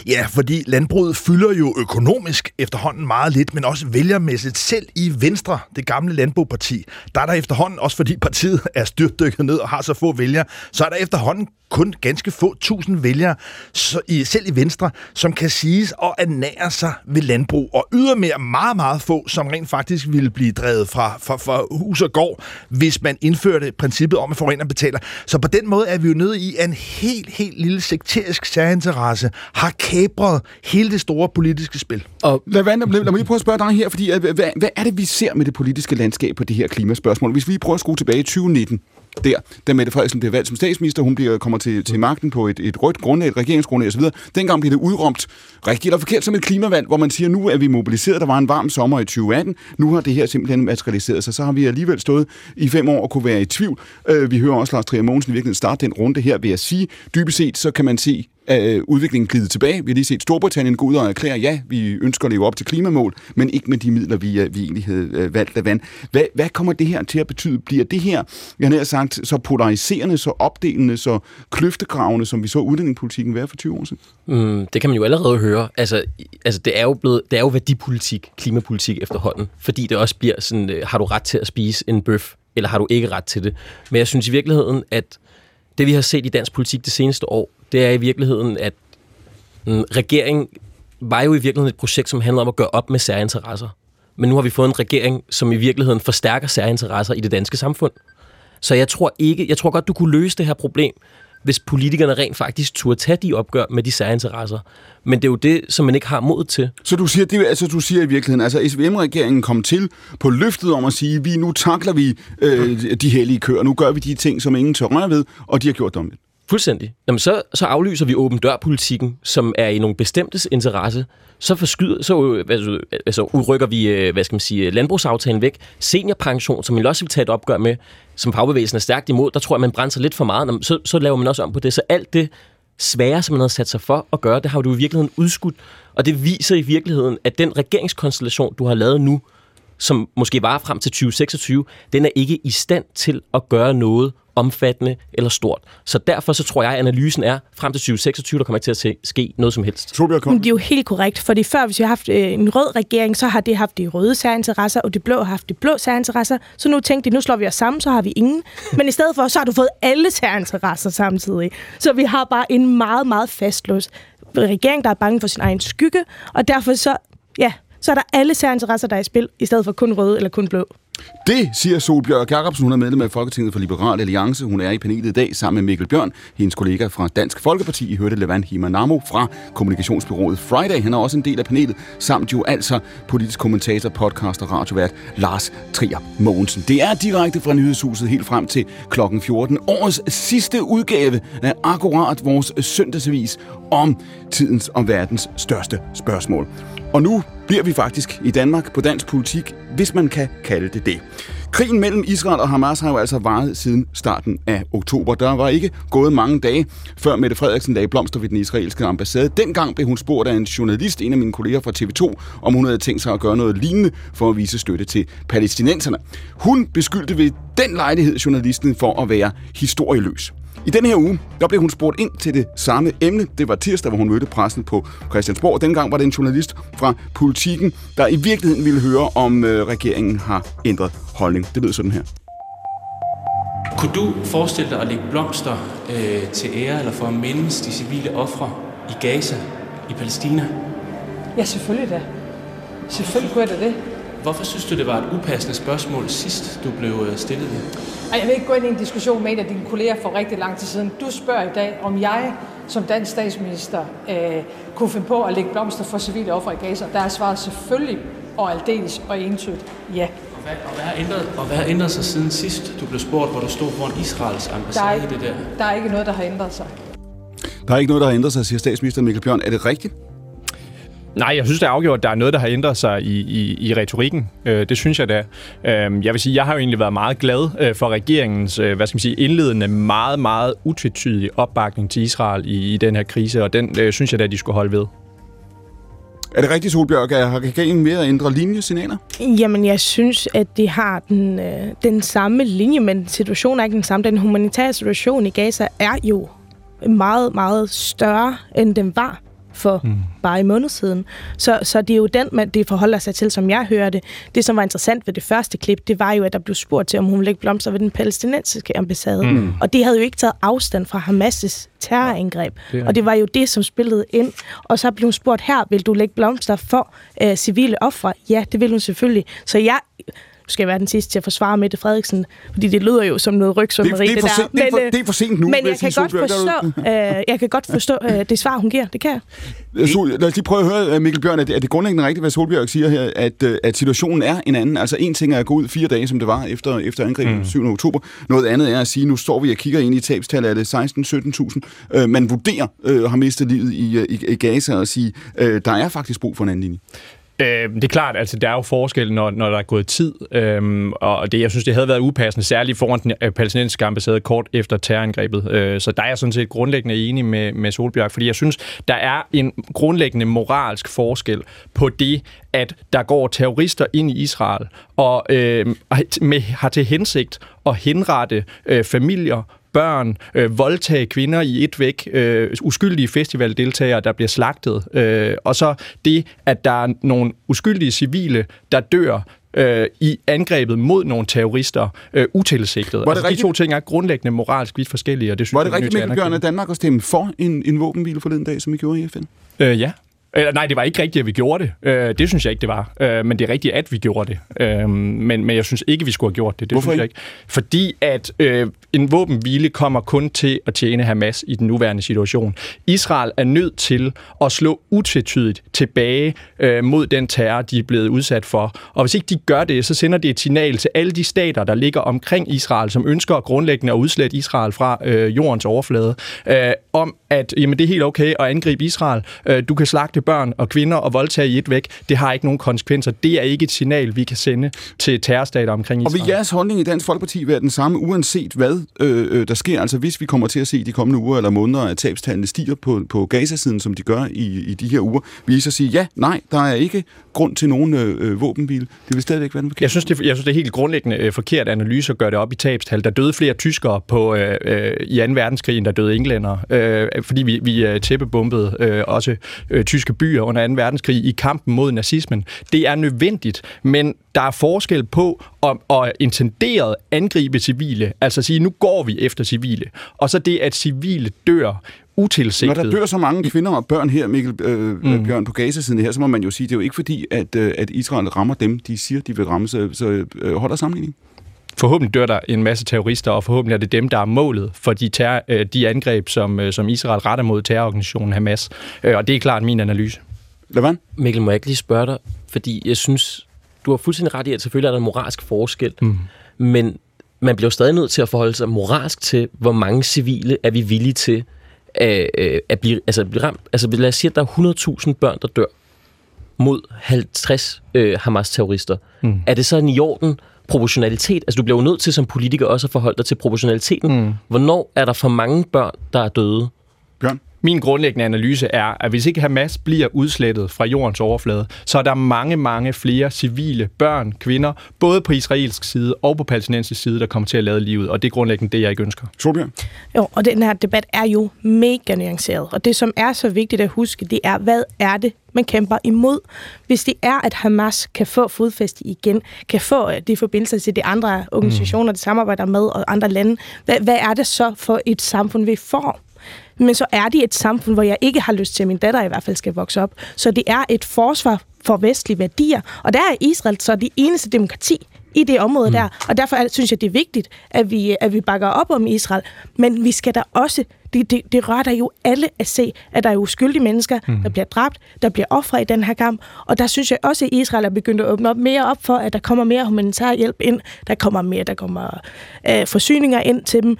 Ja, fordi landbruget fylder jo økonomisk efterhånden meget lidt, men også vælgermæssigt. Selv i Venstre, det gamle landbrugparti, der er der efterhånden, også fordi partiet er styrtdykket ned og har så få vælgere, så er der efterhånden kun ganske få tusind vælgere, så i, selv i Venstre, som kan siges at ernære sig ved landbrug, og ydermere meget, meget få, som rent faktisk ville blive drevet fra, fra, fra hus og gård, hvis man indførte princippet om, at forurener betaler. Så på den måde er vi jo nede i, at en helt, helt lille sekterisk særinteresse har kabret hele det store politiske spil. Og lad, lad, lad, lad mig lige prøve at spørge dig her, fordi hvad, hvad er det, vi ser med det politiske landskab på det her klimaspørgsmål? Hvis vi prøver at skrue tilbage i 2019, der, da Mette Frederiksen bliver valgt som statsminister, hun bliver, kommer til, til magten på et, et rødt grundlag, et regeringsgrundlag osv. Dengang bliver det udråbt rigtigt eller forkert som et klimavalg, hvor man siger, nu er vi mobiliseret, der var en varm sommer i 2018, nu har det her simpelthen materialiseret sig. Så har vi alligevel stået i fem år og kunne være i tvivl. Øh, vi hører også Lars Trier Mogensen i virkeligheden starte den runde her ved at sige, dybest set så kan man se øh, udviklingen glide tilbage. Vi har lige set Storbritannien gå ud og erklære, ja, vi ønsker at leve op til klimamål, men ikke med de midler, vi, øh, vi egentlig havde øh, valgt at vand. Hvad, hvad kommer det her til at betyde? Bliver det her, jeg har sagt, så polariserende, så opdelende, så kløftegravende, som vi så udlændingepolitikken være for 20 år siden? Mm, det kan man jo allerede høre. Altså, altså det, er jo blevet, det er jo værdipolitik, klimapolitik efterhånden, fordi det også bliver sådan, øh, har du ret til at spise en bøf, eller har du ikke ret til det? Men jeg synes i virkeligheden, at det vi har set i dansk politik det seneste år, det er i virkeligheden, at mm, regeringen var jo i virkeligheden et projekt, som handlede om at gøre op med særinteresser. Men nu har vi fået en regering, som i virkeligheden forstærker særinteresser i det danske samfund. Så jeg tror ikke, jeg tror godt, du kunne løse det her problem, hvis politikerne rent faktisk turde tage de opgør med de særinteresser. Men det er jo det, som man ikke har mod til. Så du siger, det, altså, du siger i virkeligheden, altså SVM-regeringen kom til på løftet om at sige, vi nu takler vi øh, de hellige køer, nu gør vi de ting, som ingen tør røre ved, og de har gjort det om Fuldstændig. Jamen, så, så aflyser vi åben dør-politikken, som er i nogle bestemtes interesse. Så, forskyder, så øh, altså, altså, udrykker vi øh, hvad skal man sige, landbrugsaftalen væk. Seniorpension, som vi også vil tage et opgør med, som fagbevægelsen er stærkt imod, der tror jeg, man brænder lidt for meget. Så, så laver man også om på det. Så alt det svære, som man havde sat sig for at gøre, det har du i virkeligheden udskudt. Og det viser i virkeligheden, at den regeringskonstellation, du har lavet nu, som måske var frem til 2026, den er ikke i stand til at gøre noget omfattende eller stort. Så derfor så tror jeg, at analysen er, frem til 2026, der kommer ikke til at ske noget som helst. Men det er jo helt korrekt, fordi før, hvis vi har haft øh, en rød regering, så har det haft de røde særinteresser, og de blå har haft de blå særinteresser. Så nu tænkte de, nu slår vi os sammen, så har vi ingen. Men i stedet for, så har du fået alle særinteresser samtidig. Så vi har bare en meget, meget fastlåst regering, der er bange for sin egen skygge, og derfor så, ja, så er der alle særinteresser, der er i spil, i stedet for kun røde eller kun blå. Det siger Solbjørg Jacobsen. Hun er medlem af Folketinget for Liberal Alliance. Hun er i panelet i dag sammen med Mikkel Bjørn, hendes kollega fra Dansk Folkeparti. I hørte Levan Himanamo fra kommunikationsbyrået Friday. Han er også en del af panelet, samt jo altså politisk kommentator, podcast og radiovært Lars Trier Mogensen. Det er direkte fra Nyhedshuset helt frem til klokken 14. Årets sidste udgave af akkurat vores søndagsavis om tidens og verdens største spørgsmål. Og nu bliver vi faktisk i Danmark på dansk politik, hvis man kan kalde det det. Krigen mellem Israel og Hamas har jo altså varet siden starten af oktober. Der var ikke gået mange dage, før Mette Frederiksen lagde blomster ved den israelske ambassade. Dengang blev hun spurgt af en journalist, en af mine kolleger fra TV2, om hun havde tænkt sig at gøre noget lignende for at vise støtte til palæstinenserne. Hun beskyldte ved den lejlighed journalisten for at være historieløs. I den her uge, der blev hun spurgt ind til det samme emne. Det var tirsdag, hvor hun mødte pressen på Christiansborg. Dengang var det en journalist fra Politiken, der i virkeligheden ville høre, om øh, regeringen har ændret holdning. Det lyder sådan her. Kunne du forestille dig at lægge blomster øh, til ære eller for at mindes de civile ofre i Gaza, i Palæstina? Ja, selvfølgelig da. Selvfølgelig kunne jeg da det. Hvorfor synes du, det var et upassende spørgsmål sidst, du blev øh, stillet det? Jeg vil ikke gå ind i en diskussion med en af dine kolleger for rigtig lang tid siden. Du spørger i dag, om jeg som dansk statsminister øh, kunne finde på at lægge blomster for civile ofre i Gaza. Der er svaret selvfølgelig og aldeles og entydigt ja. Og hvad, og hvad, har ændret, og hvad har ændret sig siden sidst, du blev spurgt, hvor du stod foran Israels ambassade der er, ikke, det der? Der er ikke noget, der har ændret sig. Der er ikke noget, der har ændret sig, siger statsminister Mikkel Bjørn. Er det rigtigt? Nej, jeg synes, det er afgjort, at der er noget, der har ændret sig i, i, i retorikken. Øh, det synes jeg da. Øh, jeg vil sige, jeg har jo egentlig været meget glad øh, for regeringens, øh, hvad skal man sige, indledende, meget, meget utvetydige opbakning til Israel i, i den her krise, og den øh, synes jeg da, de skulle holde ved. Er det rigtigt, Solbjørg? Har regeringen ved at ændre linjesignaler? Jamen, jeg synes, at de har den, øh, den samme linje, men situationen er ikke den samme. Den humanitære situation i Gaza er jo meget, meget større, end den var for mm. bare i måned siden. Så, så det er jo den, man, det forholder sig til, som jeg hørte. Det, som var interessant ved det første klip, det var jo, at der blev spurgt til, om hun ville lægge blomster ved den palæstinensiske ambassade. Mm. Og det havde jo ikke taget afstand fra Hamas' terrorangreb. Ja, det og det var jo det, som spillede ind. Og så blev hun spurgt her, vil du lægge blomster for øh, civile ofre? Ja, det vil hun selvfølgelig. Så jeg skal være den sidste til at forsvare Mette Frederiksen, fordi det lyder jo som noget rygsumeri, det, det, er for der. sent, det, er for, øh, det er for sent nu. Men jeg kan, godt forstå, øh, jeg kan godt forstå øh, det svar, hun giver. Det kan jeg. Øh, Sol, lad os lige prøve at høre, øh, Mikkel Bjørn, er det, er det grundlæggende rigtigt, hvad Solbjørg siger her, at, at situationen er en anden? Altså en ting er at gå ud fire dage, som det var efter, efter angrebet mm. 7. oktober. Noget andet er at sige, nu står vi og kigger ind i tabstallet, er det 16-17.000. Øh, man vurderer øh, har mistet livet i, i, i Gaza og sige, øh, der er faktisk brug for en anden linje. Øh, det er klart, altså der er jo forskel, når, når der er gået tid, øhm, og det, jeg synes, det havde været upassende, særligt foran den øh, palæstinensiske ambassade kort efter terrorangrebet. Øh, så der er jeg sådan set grundlæggende enig med, med Solbjerg, fordi jeg synes, der er en grundlæggende moralsk forskel på det, at der går terrorister ind i Israel og øh, med, har til hensigt at henrette øh, familier, børn, øh, voldtage kvinder i et væk, øh, uskyldige festivaldeltagere, der bliver slagtet, øh, og så det, at der er nogle uskyldige civile, der dør øh, i angrebet mod nogle terrorister øh, utilsigtet. Altså, rigtigt? de to ting er grundlæggende moralsk vidt forskellige, og det synes Var det rigtigt, Mikkel Bjørn, at Danmark har stemt for en, en våbenhvile forleden dag, som I gjorde i FN? Øh, ja. Eller, nej, det var ikke rigtigt, at vi gjorde det. Øh, det synes jeg ikke, det var. Øh, men det er rigtigt, at vi gjorde det. Øh, men, men jeg synes ikke, vi skulle have gjort det. det Hvorfor synes jeg ikke? ikke? Fordi at øh, en våbenhvile kommer kun til at tjene Hamas i den nuværende situation. Israel er nødt til at slå utvetydigt tilbage øh, mod den terror, de er blevet udsat for. Og hvis ikke de gør det, så sender det et signal til alle de stater, der ligger omkring Israel, som ønsker grundlæggende at udslette Israel fra øh, jordens overflade, øh, om at jamen, det er helt okay at angribe Israel. Øh, du kan slagte børn og kvinder og voldtage i et væk. Det har ikke nogen konsekvenser. Det er ikke et signal, vi kan sende til terrorstater omkring Og Israel. vil jeres holdning i Dansk Folkeparti være den samme, uanset hvad øh, øh, der sker? Altså hvis vi kommer til at se de kommende uger eller måneder, at tabstallene stiger på, på Gaza-siden, som de gør i, i de her uger, vil I så sige, ja, nej, der er ikke grund til nogen øh, øh våbenbil. Det vil stadigvæk være den Jeg synes, det, jeg synes, det er helt grundlæggende øh, forkert analyse at gøre det op i tabstal. Der døde flere tyskere på, øh, øh, i 2. verdenskrig, end der døde englænder. Øh, fordi vi, vi øh, tæppebombede øh, også øh, tyske byer under 2. verdenskrig i kampen mod nazismen. Det er nødvendigt, men der er forskel på at, at intenderet angribe civile, altså sige, nu går vi efter civile, og så det, at civile dør utilsigtet. Når der dør så mange kvinder og børn her, Mikkel øh, mm. Bjørn, på Gaza-siden her, så må man jo sige, det er jo ikke fordi, at, øh, at Israel rammer dem, de siger, de vil ramme, så, så øh, holder sammenligning. Forhåbentlig dør der en masse terrorister, og forhåbentlig er det dem, der er målet for de, terror, øh, de angreb, som, øh, som Israel retter mod terrororganisationen Hamas. Øh, Og det er klart min analyse. Lavan? Mikkel, må jeg ikke lige spørge dig? Fordi jeg synes, du har fuldstændig ret i, at selvfølgelig er der en moralsk forskel. Mm. Men man bliver stadig nødt til at forholde sig moralsk til, hvor mange civile er vi villige til at, øh, at blive, altså, blive ramt. Altså lad os sige, at der er 100.000 børn, der dør mod 50 øh, Hamas-terrorister. Mm. Er det så en i orden proportionalitet? Altså du bliver jo nødt til som politiker også at forholde dig til proportionaliteten. Mm. Hvornår er der for mange børn, der er døde? Bjørn? Min grundlæggende analyse er, at hvis ikke Hamas bliver udslettet fra jordens overflade, så er der mange, mange flere civile børn, kvinder, både på israelsk side og på palæstinensisk side, der kommer til at lade livet, og det er grundlæggende det, jeg ikke ønsker. Solbjørn? Jo, og den her debat er jo mega nuanceret. Og det, som er så vigtigt at huske, det er, hvad er det, man kæmper imod? Hvis det er, at Hamas kan få fodfæste igen, kan få øh, de forbindelser til de andre organisationer, de samarbejder med, og andre lande, hvad, hvad er det så for et samfund, vi får? Men så er det et samfund, hvor jeg ikke har lyst til, at min datter i hvert fald skal vokse op. Så det er et forsvar for vestlige værdier. Og der er Israel så det eneste demokrati i det område mm. der. Og derfor er, synes jeg, det er vigtigt, at vi, at vi bakker op om Israel. Men vi skal da også... Det, det, det rører jo alle at se, at der er uskyldige mennesker, mm. der bliver dræbt, der bliver ofre i den her kamp. Og der synes jeg også, at Israel er begyndt at åbne op mere op for, at der kommer mere humanitær hjælp ind. Der kommer mere, der kommer øh, forsyninger ind til dem.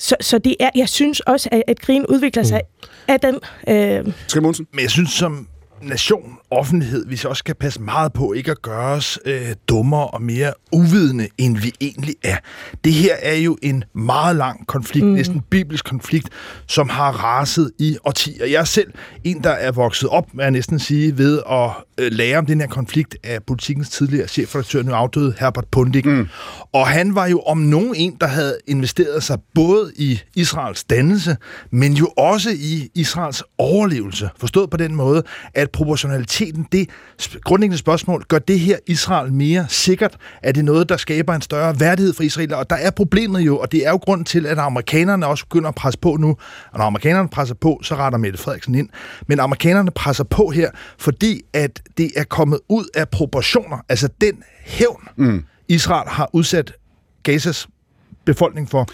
Så, så det er, jeg synes også, at, at krigen udvikler sig mm. af den... Øh, Skal Monsen? Men jeg synes, som nation, offentlighed, vi også skal passe meget på ikke at gøre os øh, dummere og mere uvidende, end vi egentlig er. Det her er jo en meget lang konflikt, mm. næsten bibelsk konflikt, som har raset i årtier. Jeg er selv en, der er vokset op, vil jeg næsten sige, ved at øh, lære om den her konflikt af politikens tidligere chefredaktør, nu afdøde Herbert Pundik. Mm. Og han var jo om nogen en, der havde investeret sig både i Israels dannelse, men jo også i Israels overlevelse. Forstået på den måde, at proportionaliteten, det grundlæggende spørgsmål, gør det her Israel mere sikkert? Er det noget, der skaber en større værdighed for Israel? Og der er problemet jo, og det er jo grund til, at amerikanerne også begynder at presse på nu. Og når amerikanerne presser på, så retter Mette Frederiksen ind. Men amerikanerne presser på her, fordi at det er kommet ud af proportioner. Altså den hævn, mm Israel har udsat Gazas befolkning for,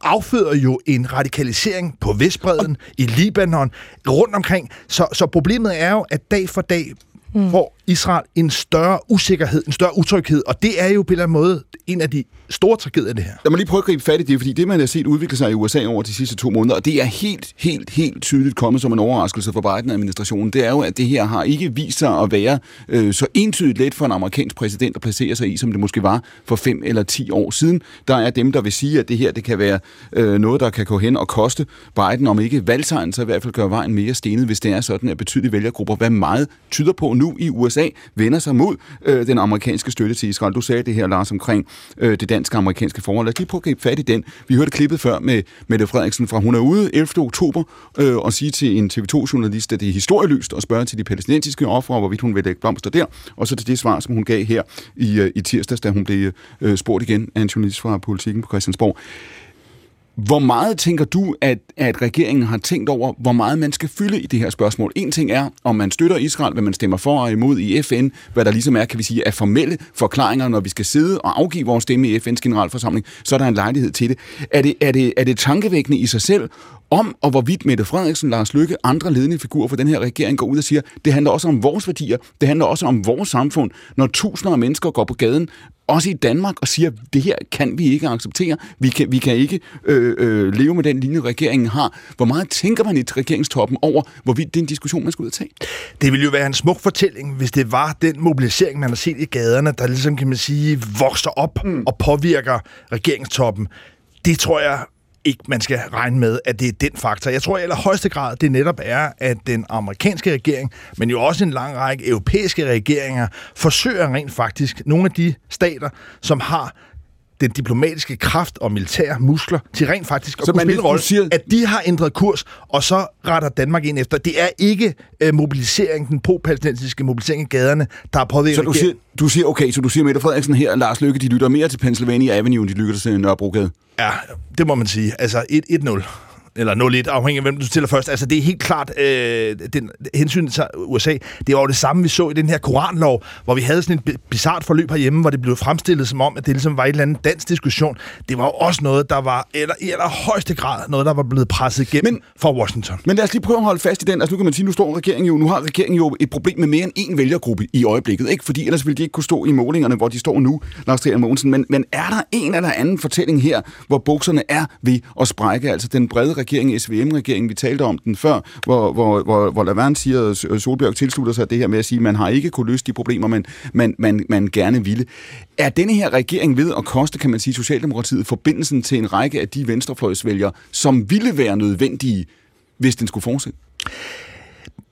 afføder jo en radikalisering på Vestbreden, i Libanon, rundt omkring. Så, så problemet er jo, at dag for dag mm. får Israel en større usikkerhed, en større utryghed, og det er jo på en eller anden måde en af de store tragedier, det her. Lad mig lige prøve at gribe fat i det, fordi det, man har set udvikle sig i USA over de sidste to måneder, og det er helt, helt, helt tydeligt kommet som en overraskelse for Biden-administrationen, det er jo, at det her har ikke vist sig at være øh, så entydigt let for en amerikansk præsident at placere sig i, som det måske var for fem eller ti år siden. Der er dem, der vil sige, at det her det kan være øh, noget, der kan gå hen og koste Biden, om ikke valgsejren, så i hvert fald gøre vejen mere stenet, hvis det er sådan, at betydelige vælgergrupper, hvad meget tyder på nu i USA, vender sig mod øh, den amerikanske støtte til Israel. Du sagde det her, Lars, omkring øh, det danske-amerikanske forhold. Lad os lige prøve at gribe fat i den. Vi hørte klippet før med Mette Frederiksen fra, hun er ude 11. oktober øh, og sige til en TV2-journalist, at det er historieløst at spørge til de palæstinensiske ofre, hvorvidt hun vil lægge blomster der, og så til det svar, som hun gav her i, øh, i tirsdags, da hun blev øh, spurgt igen af en journalist fra Politiken på Christiansborg. Hvor meget tænker du, at, at regeringen har tænkt over, hvor meget man skal fylde i det her spørgsmål? En ting er, om man støtter Israel, hvad man stemmer for og imod i FN, hvad der ligesom er, kan vi sige, af formelle forklaringer, når vi skal sidde og afgive vores stemme i FN's generalforsamling, så er der en lejlighed til det. Er det, er det, er det tankevækkende i sig selv, om og hvorvidt Mette Frederiksen, Lars Lykke, andre ledende figurer for den her regering går ud og siger, det handler også om vores værdier, det handler også om vores samfund, når tusinder af mennesker går på gaden også i Danmark, og siger, det her kan vi ikke acceptere. Vi kan, vi kan ikke øh, øh, leve med den linje, regeringen har. Hvor meget tænker man i regeringstoppen over, hvorvidt det er en diskussion, man skal ud og tage? Det ville jo være en smuk fortælling, hvis det var den mobilisering, man har set i gaderne, der ligesom, kan man sige, vokser op mm. og påvirker regeringstoppen. Det tror jeg ikke, man skal regne med, at det er den faktor. Jeg tror i allerhøjeste grad, det netop er, at den amerikanske regering, men jo også en lang række europæiske regeringer, forsøger rent faktisk nogle af de stater, som har den diplomatiske kraft og militære muskler til rent faktisk at så kunne spille rolle, siger... at de har ændret kurs, og så retter Danmark ind efter. Det er ikke uh, mobilisering, den pro-palæstinensiske mobilisering i gaderne, der er påvirket. Så du siger, du siger, okay, så du siger Mette Frederiksen her, Lars Lykke, de lytter mere til Pennsylvania Avenue, end de lytter til Nørrebrogade? Ja, det må man sige. Altså 1-1-0 eller 0-1, afhængig af hvem du stiller først. Altså, det er helt klart, øh, den, hensyn til USA, det var jo det samme, vi så i den her koranlov, hvor vi havde sådan et bizart forløb herhjemme, hvor det blev fremstillet som om, at det ligesom var et eller andet dansk diskussion. Det var jo også noget, der var eller, i allerhøjeste grad noget, der var blevet presset igennem men, fra Washington. Men lad os lige prøve at holde fast i den. Altså, nu kan man sige, nu står regeringen jo, nu har regeringen jo et problem med mere end én vælgergruppe i øjeblikket, ikke? Fordi ellers ville de ikke kunne stå i målingerne, hvor de står nu, Lars Trier Mogensen. Men, men er der en eller anden fortælling her, hvor bukserne er ved at sprække? Altså den brede regering, SVM-regeringen, vi talte om den før, hvor, hvor, hvor, hvor Laverne siger, at Solbjerg tilslutter sig det her med at sige, at man har ikke kunne løse de problemer, man, man, man, man gerne ville. Er denne her regering ved at koste, kan man sige, Socialdemokratiet forbindelsen til en række af de venstrefløjsvælgere, som ville være nødvendige, hvis den skulle fortsætte?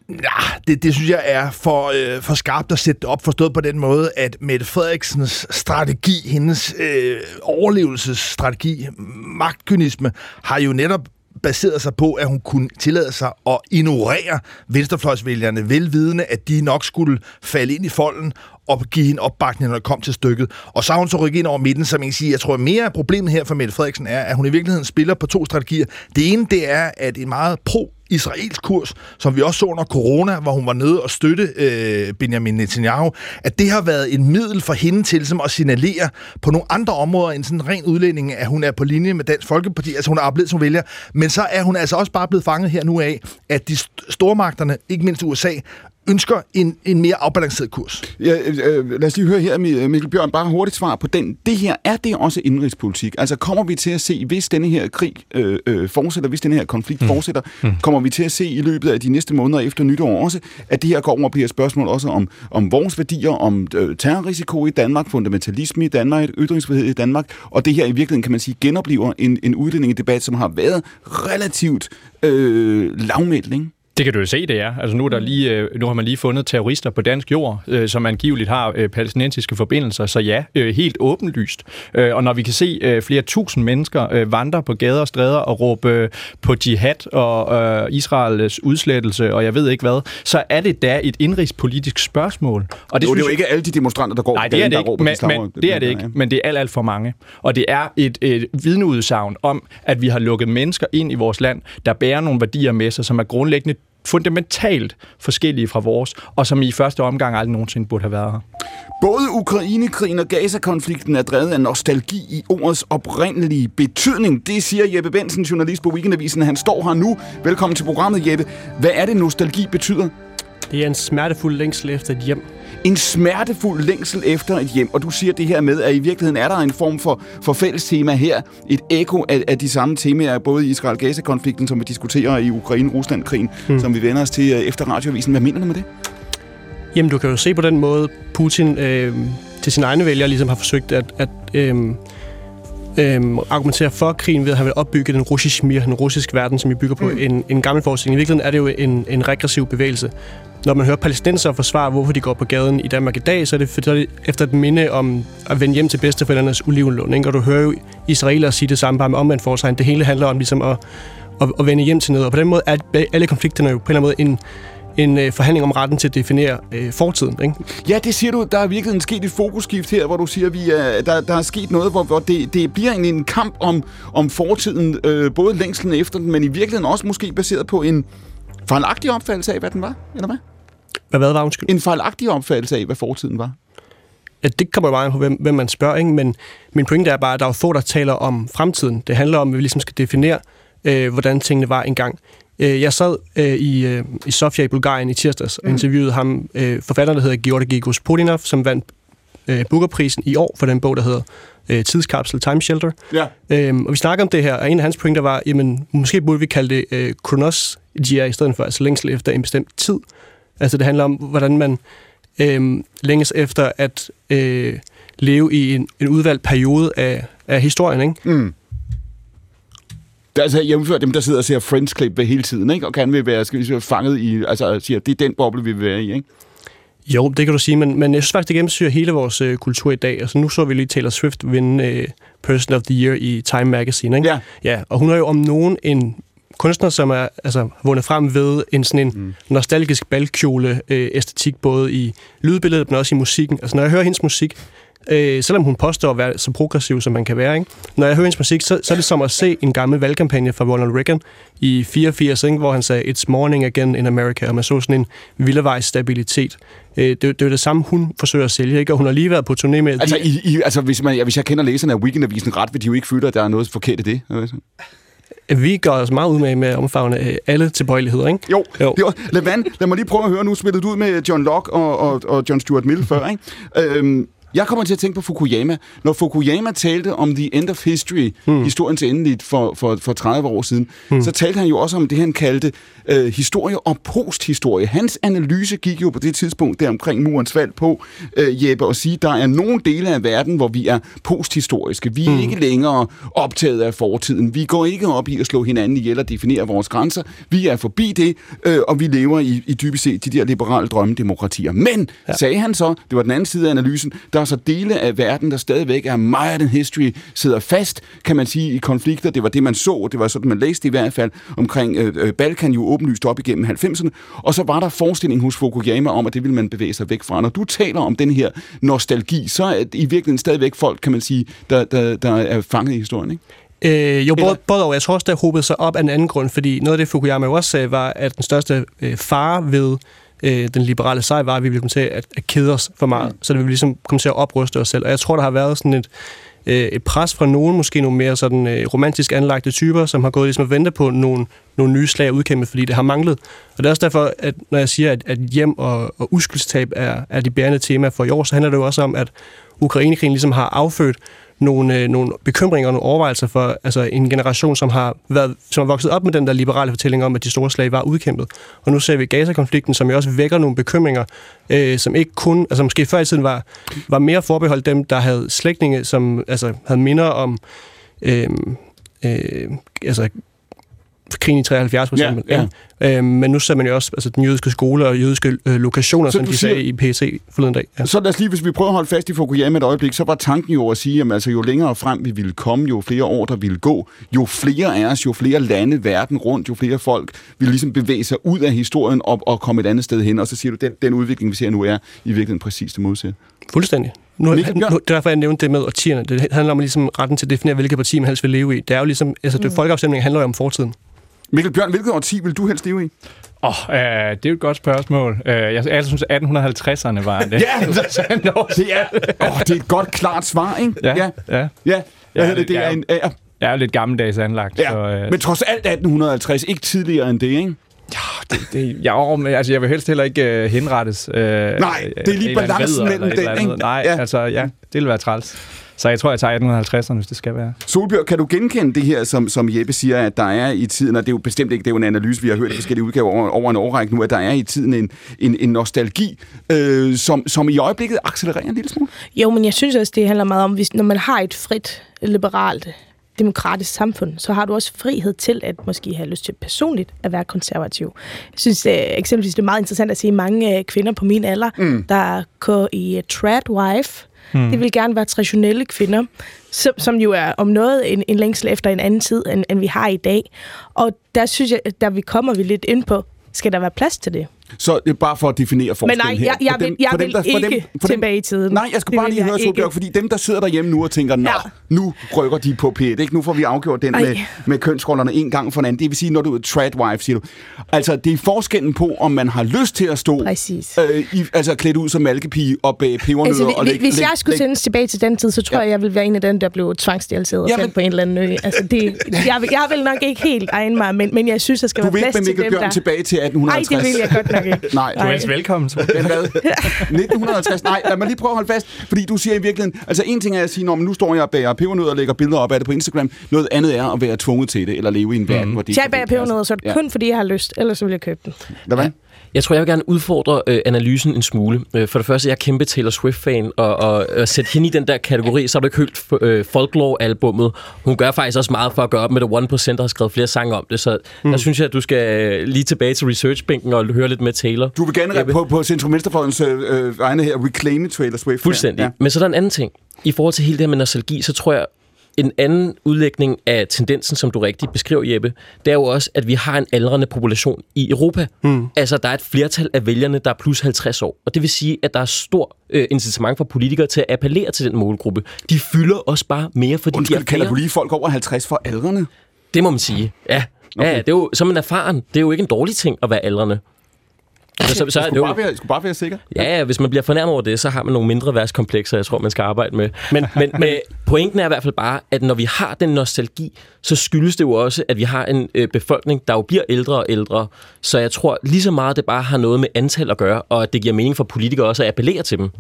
Ja, det, det synes jeg er for, øh, for skarpt at sætte op, forstået på den måde, at Mette Frederiksens strategi, hendes øh, overlevelsesstrategi, magtkynisme, har jo netop baserede sig på, at hun kunne tillade sig at ignorere venstrefløjsvælgerne, velvidende, at de nok skulle falde ind i folden og give hende opbakning, når det kom til stykket. Og så har hun så rykket ind over midten, som jeg sige, jeg tror mere af problemet her for Mette Frederiksen er, at hun i virkeligheden spiller på to strategier. Det ene, det er, at en meget pro israelsk kurs, som vi også så under corona, hvor hun var nede og støtte øh, Benjamin Netanyahu, at det har været en middel for hende til som at signalere på nogle andre områder end sådan ren udlænding, at hun er på linje med Dansk Folkeparti, altså hun er blevet som vælger, men så er hun altså også bare blevet fanget her nu af, at de stormagterne, ikke mindst USA, ønsker en, en mere afbalanceret kurs. Ja, øh, lad os lige høre her, Mikkel Bjørn, bare hurtigt svar på den. Det her, er det også indrigspolitik? Altså kommer vi til at se, hvis denne her krig øh, øh, fortsætter, hvis denne her konflikt mm. fortsætter, mm. kommer vi til at se i løbet af de næste måneder efter nytår også, at det her går over og bliver et spørgsmål også om, om vores værdier, om øh, terrorrisiko i Danmark, fundamentalisme i Danmark, ytringsfrihed i Danmark, og det her i virkeligheden, kan man sige, genoplever en, en udlændingedebat, som har været relativt øh, lavmældt, ikke? Det kan du jo se, det er. Altså nu, er der lige, øh, nu har man lige fundet terrorister på dansk jord, øh, som angiveligt har øh, palæstinensiske forbindelser, så ja, helt åbenlyst. Og når vi kan se flere tusind mennesker vandre på gader og stræder og råbe på jihad og Israels udslettelse, og jeg ved ikke hvad, så er det da et indrigspolitisk spørgsmål. Og det, jo, det er jo ikke alle de demonstranter, der går Nej, det er det ikke, men, men, det er det ikke, men det er alt, alt for mange. Og det er et, et vidneudsagn om, at vi har lukket mennesker ind i vores land, der bærer nogle værdier med sig, som er grundlæggende fundamentalt forskellige fra vores, og som i første omgang aldrig nogensinde burde have været her. Både Ukrainekrigen og Gaza-konflikten er drevet af nostalgi i ordets oprindelige betydning. Det siger Jeppe Bensen, journalist på Weekendavisen. Han står her nu. Velkommen til programmet, Jeppe. Hvad er det, nostalgi betyder? Det er en smertefuld længsel efter et hjem. En smertefuld længsel efter et hjem. Og du siger det her med, at i virkeligheden er der en form for, for fælles tema her. Et ekko af, af de samme temaer, både i Israel-Gaza-konflikten, som vi diskuterer, i Ukraine-Rusland-krigen, mm. som vi vender os til øh, efter radioavisen. Hvad mener du med det? Jamen, du kan jo se på den måde, Putin øh, til sine egne vælgere ligesom har forsøgt at, at øh, øh, argumentere for krigen ved, at han vil opbygge den russiske mir, den russiske verden, som vi bygger på mm. en, en gammel forestilling. I virkeligheden er det jo en, en regressiv bevægelse. Når man hører palæstinenser forsvare, hvorfor de går på gaden i Danmark i dag, så er det, for, så er det efter et minde om at vende hjem til bedsteforældrenes olivenlund. Ikke? Og du hører jo israelere sige det samme, bare med omvendt foretegn. Det hele handler om ligesom at, at, at vende hjem til noget. Og på den måde er alle konflikterne jo på en eller anden måde en, en øh, forhandling om retten til at definere øh, fortiden. Ikke? Ja, det siger du. Der er virkelig sket et fokusskift her, hvor du siger, at vi er, der, der er sket noget, hvor, hvor det, det bliver en, en kamp om, om fortiden, øh, både længslen efter den, men i virkeligheden også måske baseret på en fejlagtig opfattelse af, hvad den var, eller hvad? Hvad, hvad var undskyld? En fejlagtig opfattelse af, hvad fortiden var. Ja, det kommer jo meget på, hvem, hvem man spørger, ikke? men min pointe er bare, at der er få, der taler om fremtiden. Det handler om, at vi ligesom skal definere, øh, hvordan tingene var engang. Øh, jeg sad øh, i, øh, i Sofia i Bulgarien i tirsdags og mm. interviewede ham, øh, forfatteren, der hedder Georgi Gospodinov, som vandt øh, Booker-prisen i år for den bog, der hedder øh, Tidskapsel Time Shelter. Ja. Øhm, og vi snakker om det her, og en af hans pointer var, jamen, måske burde vi kalde det øh, Kronos Gia i stedet for, altså længsel efter en bestemt tid. Altså det handler om, hvordan man øh, længes efter at øh, leve i en, en udvalgt periode af, af historien, ikke? Mm. Der er altså jævnført dem, der sidder og ser Friends klip hele tiden, ikke? Og kan vi være, skal vi sige, fanget i, altså siger, det er den boble, vi vil være i, ikke? Jo, det kan du sige, men, men jeg synes faktisk, det gennemsyrer hele vores øh, kultur i dag. Altså nu så vi lige Taylor Swift vinde øh, Person of the Year i Time Magazine, ikke? Ja. Ja, og hun er jo om nogen en kunstner, som er altså, vundet frem ved en sådan en mm. nostalgisk balkjole-æstetik, øh, både i lydbilledet, men også i musikken. Altså når jeg hører hendes musik, øh, selvom hun påstår at være så progressiv, som man kan være. Ikke? Når jeg hører hendes musik, så, så er det som at se en gammel valgkampagne fra Ronald Reagan i 84, ikke? hvor han sagde, It's morning again in America, og man så sådan en vildevejs stabilitet. Øh, det, det er det samme, hun forsøger at sælge, ikke? og hun har lige været på turné med... Altså, i, i, altså hvis, man, hvis jeg kender læserne af Weekendavisen ret, vil de jo ikke føle, at der er noget forkert i det. Vi gør os meget ud med, med at omfavne øh, alle tilbøjeligheder, ikke? Jo. jo. Var, lad, lad mig lige prøve at høre, nu spillede du ud med John Locke og, og, og John Stuart Mill før, ikke? Øhm, jeg kommer til at tænke på Fukuyama. Når Fukuyama talte om The End of History, hmm. historiens endeligt for, for, for 30 år siden, hmm. så talte han jo også om det, han kaldte øh, historie og posthistorie. Hans analyse gik jo på det tidspunkt der omkring murens fald på, øh, Jeppe, at sige, der er nogle dele af verden, hvor vi er posthistoriske. Vi er hmm. ikke længere optaget af fortiden. Vi går ikke op i at slå hinanden ihjel og definere vores grænser. Vi er forbi det, øh, og vi lever i, i dybest set de der liberale drømmedemokratier. Men, ja. sagde han så, det var den anden side af analysen, der er så dele af verden, der stadigvæk er meget den history, sidder fast, kan man sige, i konflikter. Det var det, man så, det var sådan, man læste i hvert fald omkring øh, øh Balkan jo åbenlyst op igennem 90'erne. Og så var der forestilling hos Fukuyama om, at det ville man bevæge sig væk fra. Når du taler om den her nostalgi, så er det i virkeligheden stadigvæk folk, kan man sige, der, der, der er fanget i historien, ikke? Øh, jo, både, både og. Jeg tror også, der håbede sig op af en anden grund, fordi noget af det, Fukuyama også sagde, var, at den største øh, fare ved øh, den liberale sejr var, at vi ville komme til at, at kede os for meget. Mm. Så det ville ligesom komme til at opruste os selv. Og jeg tror, der har været sådan et, øh, et pres fra nogen, måske nogle mere sådan øh, romantisk anlagte typer, som har gået ligesom at vente på nogle, nogle nye slag udkæmpet, fordi det har manglet. Og det er også derfor, at når jeg siger, at, at hjem og, og uskyldstab er, er de bærende tema for i år, så handler det jo også om, at Ukrainekrigen ligesom har affødt nogle, øh, nogle bekymringer og nogle overvejelser for altså en generation, som har, været, som har vokset op med den der liberale fortælling om, at de store slag var udkæmpet. Og nu ser vi Gaza-konflikten, som jo også vækker nogle bekymringer, øh, som ikke kun, altså måske før i tiden var, var mere forbeholdt dem, der havde slægtninge, som altså, havde minder om øh, øh, altså krigen i 73 for eksempel. Ja, ja. Øhm, men nu ser man jo også altså, den jødiske skole og jødiske øh, lokationer, så som de siger, sagde i PC forleden dag. Ja. Så lad os lige, hvis vi prøver at holde fast i Fukuyama et øjeblik, så var tanken jo at sige, at altså, jo længere frem vi ville komme, jo flere år der ville gå, jo flere af os, jo flere lande verden rundt, jo flere folk vil ligesom bevæge sig ud af historien og, og komme et andet sted hen. Og så siger du, den, den udvikling, vi ser nu, er i virkeligheden præcis det modsatte. Fuldstændig. Nu, nu, det er derfor, jeg nævnte det med årtierne. Det handler om ligesom retten til at definere, hvilket parti man helst vil leve i. Det er jo ligesom, altså, det, mm. folkeafstemningen handler jo om fortiden. Mikkel Bjørn, hvilket årti vil du helst leve i? Åh, oh, øh, det er jo et godt spørgsmål. Uh, jeg, jeg synes, 1850'erne var det. Ja, det er, oh, det er et godt, klart svar, ikke? Ja, ja. ja. ja. Hvad hedder det? Det er en... Ja. Jeg er jo lidt gammeldags anlagt. Ja, så, uh... men trods alt 1850, ikke tidligere end det, ikke? Ja, det, det, ja, men, altså, jeg vil helst heller ikke uh, henrettes. Uh, Nej, det er lige balancen mellem ikke? Nej, ja. altså, ja, det vil være træls. Så jeg tror, jeg tager 1850'erne, hvis det skal være. Solbjørg, kan du genkende det her, som, som Jeppe siger, at der er i tiden, og det er jo bestemt ikke, det er jo en analyse, vi har hørt i forskellige udgaver over, over en årrække nu, at der er i tiden en, en, en nostalgi, øh, som, som i øjeblikket accelererer en lille smule? Jo, men jeg synes også, det handler meget om, hvis, når man har et frit, liberalt demokratisk samfund, så har du også frihed til at måske have lyst til personligt at være konservativ. Jeg synes øh, eksempelvis, det er meget interessant at se mange øh, kvinder på min alder, mm. der går i uh, trad wife, Hmm. Det vil gerne være traditionelle kvinder, som, som jo er om noget en, en længsel efter en anden tid, end, end vi har i dag. Og der synes jeg, der vi kommer vi lidt ind på, skal der være plads til det? Så det er bare for at definere forskellen Men nej, jeg, jeg. Vil, jeg for dem, vil der, for ikke dem, for dem, tilbage i tiden. Nej, jeg skal bare lige høre, Solbjørg, fordi dem, der sidder derhjemme nu og tænker, nå, ja. nu rykker de på P1, ikke? Nu får vi afgjort den med, med kønsrollerne en gang for en anden. Det vil sige, når du er trad wife, siger du. Altså, det er forskellen på, om man har lyst til at stå Præcis. Øh, i, altså klædt ud som malkepige og bage pebernødder. Altså, og læg, hvis læg, jeg skulle sendes tilbage til den tid, så tror ja. jeg, jeg ville være en af dem, der blev tvangsstjælset ja, men... på en eller anden ø. Altså, det, jeg, vil, jeg vil nok ikke helt egne mig, men, men jeg synes, der skal du være plads til dem, der... Du vil ikke med tilbage til 1850? Nej, det vil jeg godt nok ikke. Nej, du er velkommen. Men hvad? 1950? Nej, lad mig lige prøve at holde fast, fordi du siger i virkeligheden, altså en ting er at sige, når nu står jeg og bager pebernødder og lægger billeder op af det på Instagram, noget andet er at være tvunget til det, eller leve i en verden, mm. hvor det Jeg bager pebernødder, så er det ja. kun fordi jeg har lyst, ellers så vil jeg købe den. Hvad? Jeg tror, jeg vil gerne udfordre øh, analysen en smule. Øh, for det første, jeg er kæmpe Taylor Swift-fan, og, og, og sætte hende i den der kategori, så har du ikke hørt øh, Folklore-albummet. Hun gør faktisk også meget for at gøre op med The One Percent, der har skrevet flere sange om det, så mm. der synes jeg, at du skal øh, lige tilbage til researchbænken og høre lidt med Taylor. Du vil gerne på, på Centrum Venstrefløjens øh, egne her reclaime Taylor Swift. Fuldstændig. Ja. Men så er der en anden ting. I forhold til hele det her med nostalgi, så tror jeg, en anden udlægning af tendensen, som du rigtigt beskriver, Jeppe, det er jo også, at vi har en aldrende population i Europa. Mm. Altså, der er et flertal af vælgerne, der er plus 50 år. Og det vil sige, at der er stor øh, incitament for politikere til at appellere til den målgruppe. De fylder også bare mere, fordi Undskyld, de er kalder du lige folk over 50 for aldrende? Det må man sige, ja. Okay. Ja, det er jo, som en erfaren, det er jo ikke en dårlig ting at være aldrende. Så, så, så skulle, bare være, skulle bare være sikker. Ja, ja, hvis man bliver fornærmet over det, så har man nogle mindre værtskomplekser, jeg tror, man skal arbejde med. Men, men, men pointen er i hvert fald bare, at når vi har den nostalgi, så skyldes det jo også, at vi har en øh, befolkning, der jo bliver ældre og ældre. Så jeg tror lige så meget, det bare har noget med antal at gøre, og at det giver mening for politikere også at appellere til dem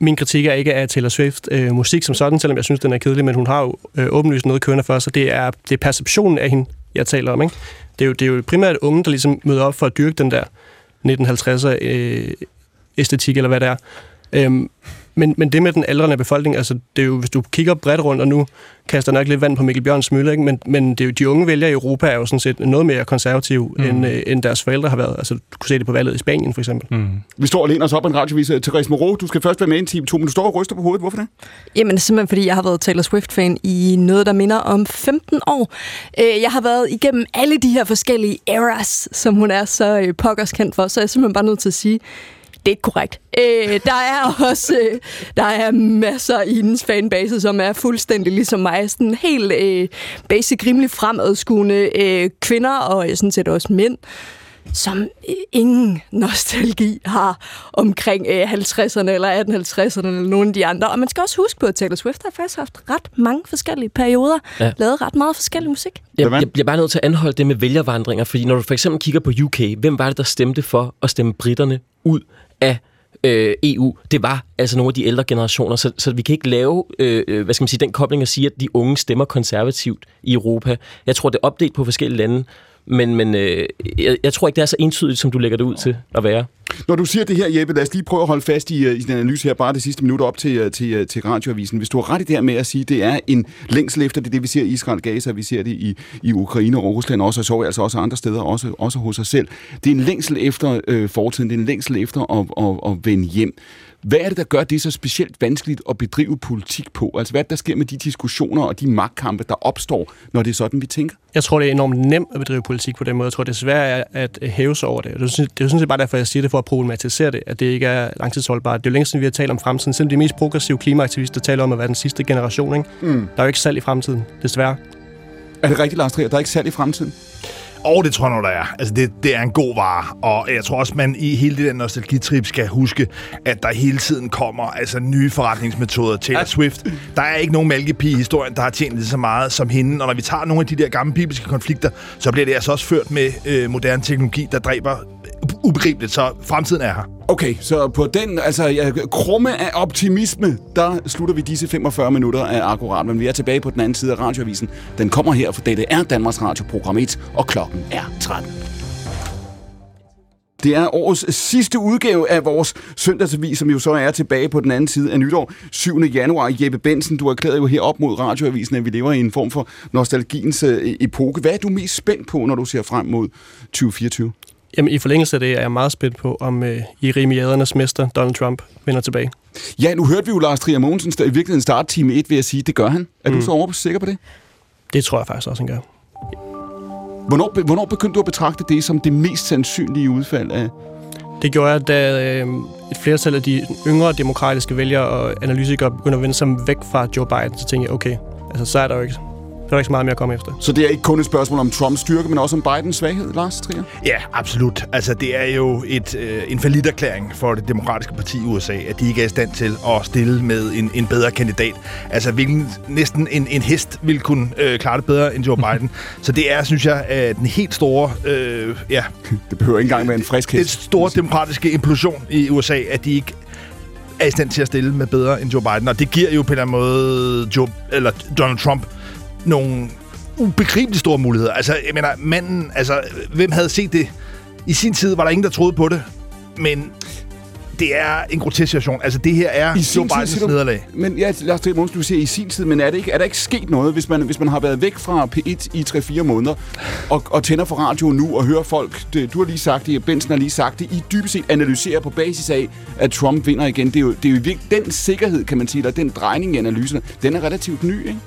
min kritik er ikke af Taylor Swift øh, musik som sådan, selvom jeg synes, den er kedelig, men hun har jo øh, åbenlyst noget kørende for sig. Det er, det er perceptionen af hende, jeg taler om. Ikke? Det, er jo, det er jo primært unge, der ligesom møder op for at dyrke den der 1950'er øh, æstetik, eller hvad det er. Øhm, men, men det med den aldrende befolkning, altså det er jo, hvis du kigger bredt rundt, og nu kaster nok lidt vand på Mikkel Bjørns mølle, ikke? Men, men det er jo, de unge vælgere i Europa er jo sådan set noget mere konservative, mm. end, øh, end deres forældre har været. Altså, du kunne se det på valget i Spanien, for eksempel. Mm. Vi står og læner os op en radiovis. Therese Moreau, du skal først være med i en time to, men du står og ryster på hovedet. Hvorfor det? Jamen, simpelthen fordi jeg har været Taylor Swift-fan i noget, der minder om 15 år. Øh, jeg har været igennem alle de her forskellige eras, som hun er så øh, pokkers kendt for, så jeg er simpelthen bare nødt til at sige, det er ikke korrekt. Øh, der er også øh, der er masser i hendes fanbase, som er fuldstændig ligesom mig. Sådan helt øh, basic, rimelig fremadskuende øh, kvinder, og sådan set også mænd, som øh, ingen nostalgi har omkring øh, 50'erne eller 1850'erne eller nogen af de andre. Og man skal også huske på, at Taylor Swift har faktisk haft ret mange forskellige perioder, ja. lavet ret meget forskellig musik. Jeg, jeg bliver bare nødt til at anholde det med vælgervandringer, fordi når du for eksempel kigger på UK, hvem var det, der stemte for at stemme britterne ud af øh, EU, det var altså nogle af de ældre generationer, så, så vi kan ikke lave øh, øh hvad skal man sige, den kobling og sige, at de unge stemmer konservativt i Europa. Jeg tror, det er opdelt på forskellige lande, men, men øh, jeg, jeg tror ikke, det er så entydigt, som du lægger det ud til at være. Når du siger det her, Jeppe, lad os lige prøve at holde fast i, øh, i din analyse her, bare det sidste minut op til, øh, til, øh, til radioavisen. Hvis du har ret i det her med at sige, det er en længsel efter det, det vi ser i Israel, Gaza, vi ser det i, i Ukraine og Rusland også, og så altså også andre steder, også, også hos os selv. Det er en længsel efter øh, fortiden, det er en længsel efter at, at, at vende hjem. Hvad er det, der gør det så specielt vanskeligt at bedrive politik på? Altså hvad der sker med de diskussioner og de magtkampe, der opstår, når det er sådan, vi tænker? Jeg tror, det er enormt nemt at bedrive politik på den måde. Jeg tror, det er svært at hæve sig over det. Det er jo sådan set bare derfor, jeg siger det for at problematisere det, at det ikke er langtidsholdbart. Det er jo længst siden, vi har talt om fremtiden. Selvom de mest progressive klimaaktivister taler om at være den sidste generation. Ikke? Mm. Der er jo ikke salg i fremtiden, desværre. Er det rigtigt, Lars Trier? Der er ikke salg i fremtiden? Og det tror jeg der er. Altså, det, det er en god vare. Og jeg tror også, man i hele det der nostalgitrip skal huske, at der hele tiden kommer altså, nye forretningsmetoder. Taylor Swift, der er ikke nogen mælkepige i historien, der har tjent lige så meget som hende. Og når vi tager nogle af de der gamle bibelske konflikter, så bliver det altså også ført med øh, moderne teknologi, der dræber ubegribeligt. Så fremtiden er her. Okay, så på den altså, ja, krumme af optimisme, der slutter vi disse 45 minutter af Akkurat. Men vi er tilbage på den anden side af radioavisen. Den kommer her, for dette er Danmarks Radio program 1, og klokken er 13. Det er årets sidste udgave af vores søndagsavis, som jo så er tilbage på den anden side af nytår. 7. januar. Jeppe Bensen, du erklærede jo herop mod radioavisen, at vi lever i en form for nostalgiens øh, epoke. Hvad er du mest spændt på, når du ser frem mod 2024? Jamen, i forlængelse af det er jeg meget spændt på, om øh, Jeremiadernes mester, Donald Trump, vender tilbage. Ja, nu hørte vi jo Lars Trier Mogensen i virkeligheden starte time 1 ved at sige, det gør han. Er mm. du så over sikker på det? Det tror jeg faktisk også, han gør. Hvornår, hvornår begyndte du at betragte det som det mest sandsynlige udfald af... Det gjorde jeg, da øh, et flertal af de yngre demokratiske vælgere og analytikere begyndte at vende sig væk fra Joe Biden. Så tænkte jeg, okay, altså, så er der jo ikke der er ikke så meget mere at komme efter. Så det er ikke kun et spørgsmål om Trumps styrke, men også om Bidens svaghed, Lars Trier? Ja, absolut. Altså, det er jo et, øh, en erklæring for det demokratiske parti i USA, at de ikke er i stand til at stille med en, en bedre kandidat. Altså, hvilken, næsten en, en hest vil kunne øh, klare det bedre end Joe Biden. Så det er, synes jeg, øh, den helt store... Øh, ja, det behøver ikke engang være en frisk hest. Det store demokratiske implosion i USA, at de ikke er i stand til at stille med bedre end Joe Biden. Og det giver jo på en eller anden måde Joe, eller Donald Trump nogle ubegribeligt store muligheder. Altså, jeg mener, manden, altså, hvem havde set det? I sin tid var der ingen, der troede på det, men det er en grotesk situation. Altså, det her er I Joe Bidens nederlag. Men ja, lad os tage du siger i sin tid, men er, det ikke, er der ikke sket noget, hvis man, hvis man har været væk fra P1 i 3-4 måneder, og, og tænder for radio nu og hører folk, det, du har lige sagt det, og Benson har lige sagt det, I dybest set analyserer på basis af, at Trump vinder igen. Det er jo, det er jo virkelig den sikkerhed, kan man sige, eller den drejning i analyserne, den er relativt ny, ikke?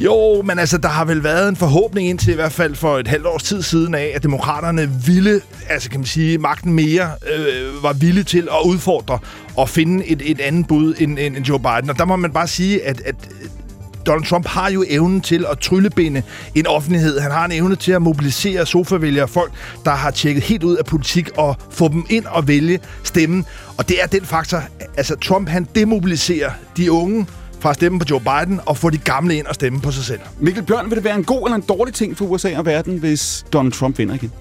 Jo, men altså, der har vel været en forhåbning indtil i hvert fald for et halvt års tid siden af, at demokraterne ville, altså kan man sige, magten mere, øh, var villige til at udfordre og finde et, et andet bud end, end, end Joe Biden. Og der må man bare sige, at, at Donald Trump har jo evnen til at tryllebinde en offentlighed. Han har en evne til at mobilisere sofavælgere, folk, der har tjekket helt ud af politik, og få dem ind og vælge stemmen. Og det er den faktor, altså Trump han demobiliserer de unge, fra at stemme på Joe Biden og få de gamle ind og stemme på sig selv. Mikkel Bjørn, vil det være en god eller en dårlig ting for USA og verden, hvis Donald Trump vinder igen?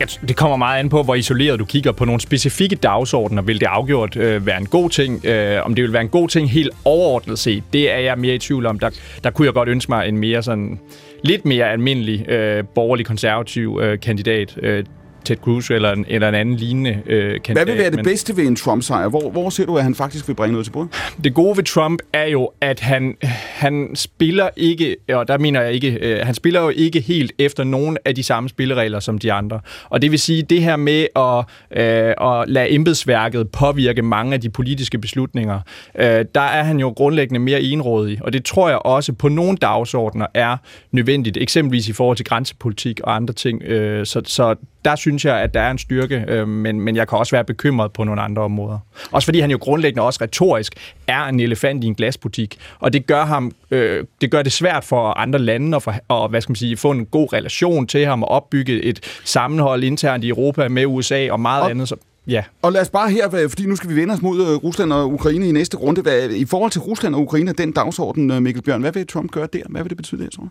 Ja, det kommer meget an på, hvor isoleret du kigger på nogle specifikke dagsordner. Vil det afgjort øh, være en god ting? Øh, om det vil være en god ting helt overordnet set, det er jeg mere i tvivl om. Der, der kunne jeg godt ønske mig en mere sådan lidt mere almindelig øh, borgerlig konservativ øh, kandidat. Øh, Ted Cruz eller en, eller en anden lignende øh, kandidat. Hvad vil være det bedste ved en Trump-sejr? Hvor, hvor ser du, at han faktisk vil bringe noget til bordet? Det gode ved Trump er jo, at han, han spiller ikke, og der mener jeg ikke, øh, han spiller jo ikke helt efter nogen af de samme spilleregler som de andre. Og det vil sige, det her med at, øh, at lade embedsværket påvirke mange af de politiske beslutninger, øh, der er han jo grundlæggende mere enrådig. Og det tror jeg også på nogle dagsordner er nødvendigt, eksempelvis i forhold til grænsepolitik og andre ting. Øh, så, så der synes jeg, at der er en styrke, øh, men, men jeg kan også være bekymret på nogle andre områder. Også fordi han jo grundlæggende også retorisk er en elefant i en glasbutik, og det gør ham, øh, det gør det svært for andre lande at, for, og, hvad skal man sige, få en god relation til ham og opbygge et sammenhold internt i Europa med USA og meget og, andet. Så, Ja. Og lad os bare her, fordi nu skal vi vende os mod øh, Rusland og Ukraine i næste runde. Hvad, I forhold til Rusland og Ukraine, den dagsorden, øh, Mikkel Bjørn, hvad vil Trump gøre der? Hvad vil det betyde, jeg tror?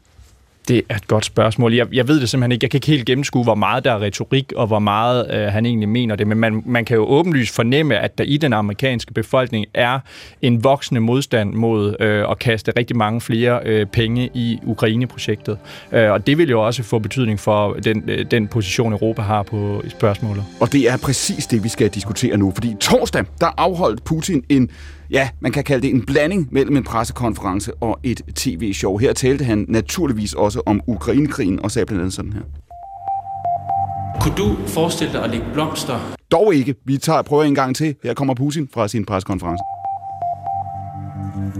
Det er et godt spørgsmål. Jeg, jeg ved det simpelthen ikke. Jeg kan ikke helt gennemskue, hvor meget der er retorik, og hvor meget øh, han egentlig mener det. Men man, man kan jo åbenlyst fornemme, at der i den amerikanske befolkning er en voksende modstand mod øh, at kaste rigtig mange flere øh, penge i Ukraine-projektet. Øh, og det vil jo også få betydning for den, øh, den position, Europa har på spørgsmålet. Og det er præcis det, vi skal diskutere nu. Fordi torsdag, der afholdt Putin en ja, man kan kalde det en blanding mellem en pressekonference og et tv-show. Her talte han naturligvis også om Ukrainekrigen og sagde blandt andet sådan her. Kunne du forestille dig at lægge blomster? Dog ikke. Vi tager prøver en gang til. Her kommer Putin fra sin pressekonference.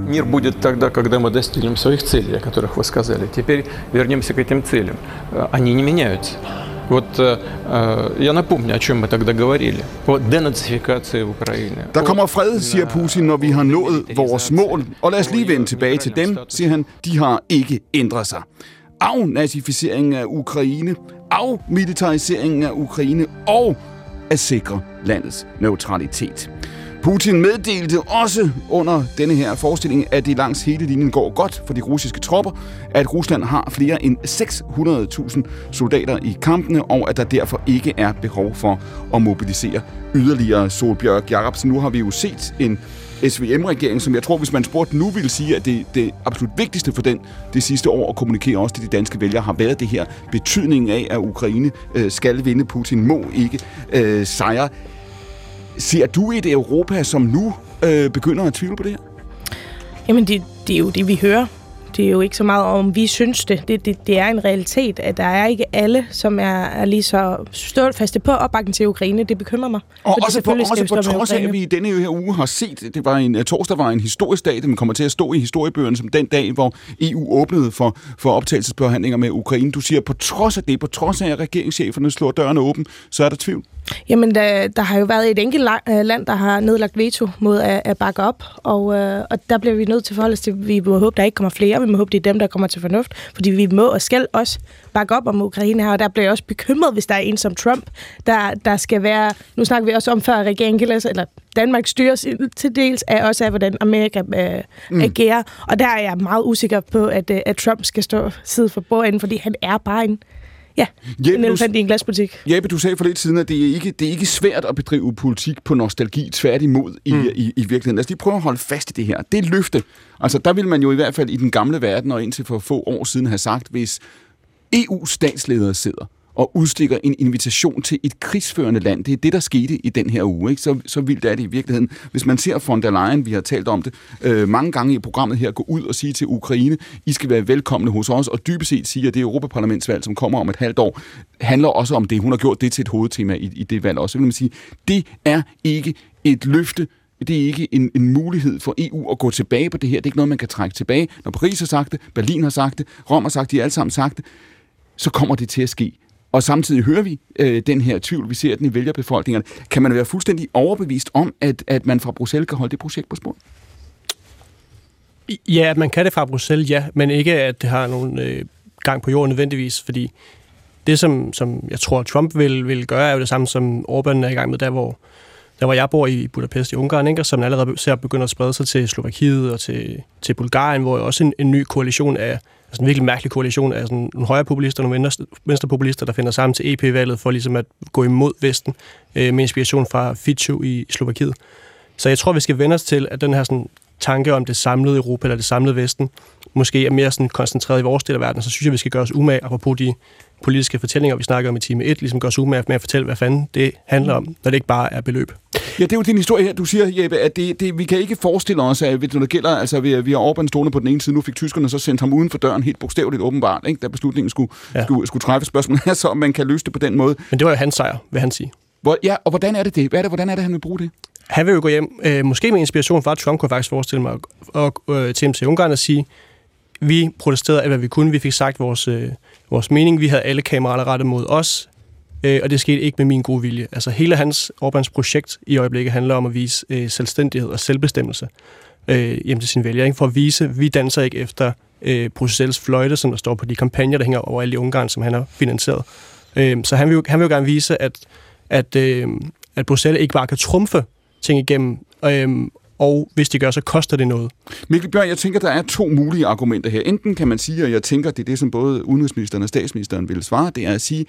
Мир будет тогда, когда мы достигнем своих целей, о которых вы сказали. Теперь вернемся к этим целям. Они не меняются. Вот э, э, я напомню, о чем мы тогда говорили. På denazifikationen i Ukraine. Der kommer fred, siger Putin, når vi har nået vores mål. Og lad os lige vende tilbage til dem, siger han. De har ikke ændret sig. Afnazificeringen af Ukraine afmilitariseringen af Ukraine og at sikre landets neutralitet. Putin meddelte også under denne her forestilling, at det langs hele linjen går godt for de russiske tropper, at Rusland har flere end 600.000 soldater i kampene, og at der derfor ikke er behov for at mobilisere yderligere Solbjørg Jacobsen. Nu har vi jo set en SVM-regering, som jeg tror, hvis man spurgte nu, ville sige, at det, det absolut vigtigste for den det sidste år at kommunikere også til de danske vælgere, har været det her betydningen af, at Ukraine øh, skal vinde. Putin må ikke øh, sejre. Ser du et Europa, som nu øh, begynder at tvivle på det her? Jamen, det, det er jo det, vi hører. Det er jo ikke så meget om, vi synes det. Det, det, det er en realitet, at der er ikke alle, som er, er lige så stålfaste på opbakken til Ukraine. Det bekymrer mig. Og også på, også på trods af, at vi i denne her uge har set, det var en, torsdag var en historisk dag, den kommer til at stå i historiebøgerne som den dag, hvor EU åbnede for, for optagelsesbehandlinger med Ukraine. Du siger, på trods af det, på trods af, at regeringscheferne slår døren åben, så er der tvivl. Jamen, der, der har jo været et enkelt øh, land, der har nedlagt veto mod at, at bakke op, og, øh, og der bliver vi nødt til at forholde os til, vi må håbe, der ikke kommer flere, vi må håbe, det er dem, der kommer til fornuft, fordi vi må og skal også bakke op om Ukraine her, og der bliver jeg også bekymret, hvis der er en som Trump, der, der skal være, nu snakker vi også om før, at regeringen kan læse, eller Danmark styres til dels af også af, hvordan Amerika øh, mm. agerer, og der er jeg meget usikker på, at, øh, at Trump skal stå side for bordenden, fordi han er bare en Ja, Jeppe, en elefant i en glasbutik. Jeppe, du sagde for lidt siden, at det er ikke, det er ikke svært at bedrive politik på nostalgi, tværtimod i, mm. i, i virkeligheden. Lad os lige prøve at holde fast i det her. Det løfte, altså der vil man jo i hvert fald i den gamle verden og indtil for få år siden have sagt, hvis EU-statsledere sidder og udstikker en invitation til et krigsførende land. Det er det, der skete i den her uge. Ikke? Så, så vildt er det i virkeligheden. Hvis man ser von der Leyen, vi har talt om det øh, mange gange i programmet her, gå ud og sige til Ukraine, I skal være velkomne hos os, og dybest set sige, at det Europaparlamentsvalg, som kommer om et halvt år, handler også om det. Hun har gjort det til et hovedtema i, i det valg også. Så vil man sige, det er ikke et løfte, det er ikke en, en mulighed for EU at gå tilbage på det her. Det er ikke noget, man kan trække tilbage. Når Paris har sagt det, Berlin har sagt det, Rom har sagt det, de har alle sammen sagt det, så kommer det til at ske. Og samtidig hører vi øh, den her tvivl, vi ser den i vælgerbefolkningerne. Kan man være fuldstændig overbevist om, at, at man fra Bruxelles kan holde det projekt på spor? Ja, at man kan det fra Bruxelles, ja, men ikke at det har nogen øh, gang på jorden nødvendigvis, fordi det, som, som jeg tror, Trump vil, vil gøre, er jo det samme, som Orbán er i gang med, der hvor, der hvor jeg bor i Budapest i Ungarn, ikke? som allerede ser begynder at sprede sig til Slovakiet og til, til Bulgarien, hvor også en, en ny koalition af altså en virkelig mærkelig koalition af sådan nogle højrepopulister og nogle venstrepopulister, der finder sammen til EP-valget for ligesom at gå imod Vesten øh, med inspiration fra Fico i Slovakiet. Så jeg tror, vi skal vende os til, at den her sådan, tanke om det samlede Europa eller det samlede Vesten måske er mere sådan koncentreret i vores del af verden, så synes jeg, vi skal gøre os umage, apropos de politiske fortællinger, vi snakker om i time 1, ligesom gør os umage med at fortælle, hvad fanden det handler om, når det ikke bare er beløb. Ja, det er jo din historie her. Du siger, Jeppe, at det, det, vi kan ikke forestille os, at når det gælder, altså vi, vi har Orbán stående på den ene side, nu fik tyskerne så sendt ham uden for døren, helt bogstaveligt åbenbart, ikke? da beslutningen skulle, ja. skulle, skulle træffe spørgsmål, så man kan løse det på den måde. Men det var jo hans sejr, vil han sige. Hvor, ja, og hvordan er det det? Hvad er det, hvordan er det, han vil bruge det? Han vil jo gå hjem, øh, måske med inspiration fra Trump, kunne faktisk forestille mig, og, øh, til til Ungarn og sige, vi protesterede alt, hvad vi kunne. Vi fik sagt vores, øh, vores mening. Vi havde alle kameraer rettet mod os øh, og det skete ikke med min gode vilje. Altså hele hans Orbans projekt i øjeblikket handler om at vise øh, selvstændighed og selvbestemmelse øh, hjem til sin vælger, ikke? for at vise, at vi danser ikke efter øh, Bruxelles fløjte, som der står på de kampagner, der hænger over alle i Ungarn, som han har finansieret. Øh, så han vil, jo, han vil jo gerne vise, at, at, øh, at Bruxelles ikke bare kan trumfe ting igennem, Øhm, og hvis de gør, så koster det noget. Mikkel Bjørn, jeg tænker, der er to mulige argumenter her. Enten kan man sige, og jeg tænker, det er det, som både udenrigsministeren og statsministeren ville svare, det er at sige,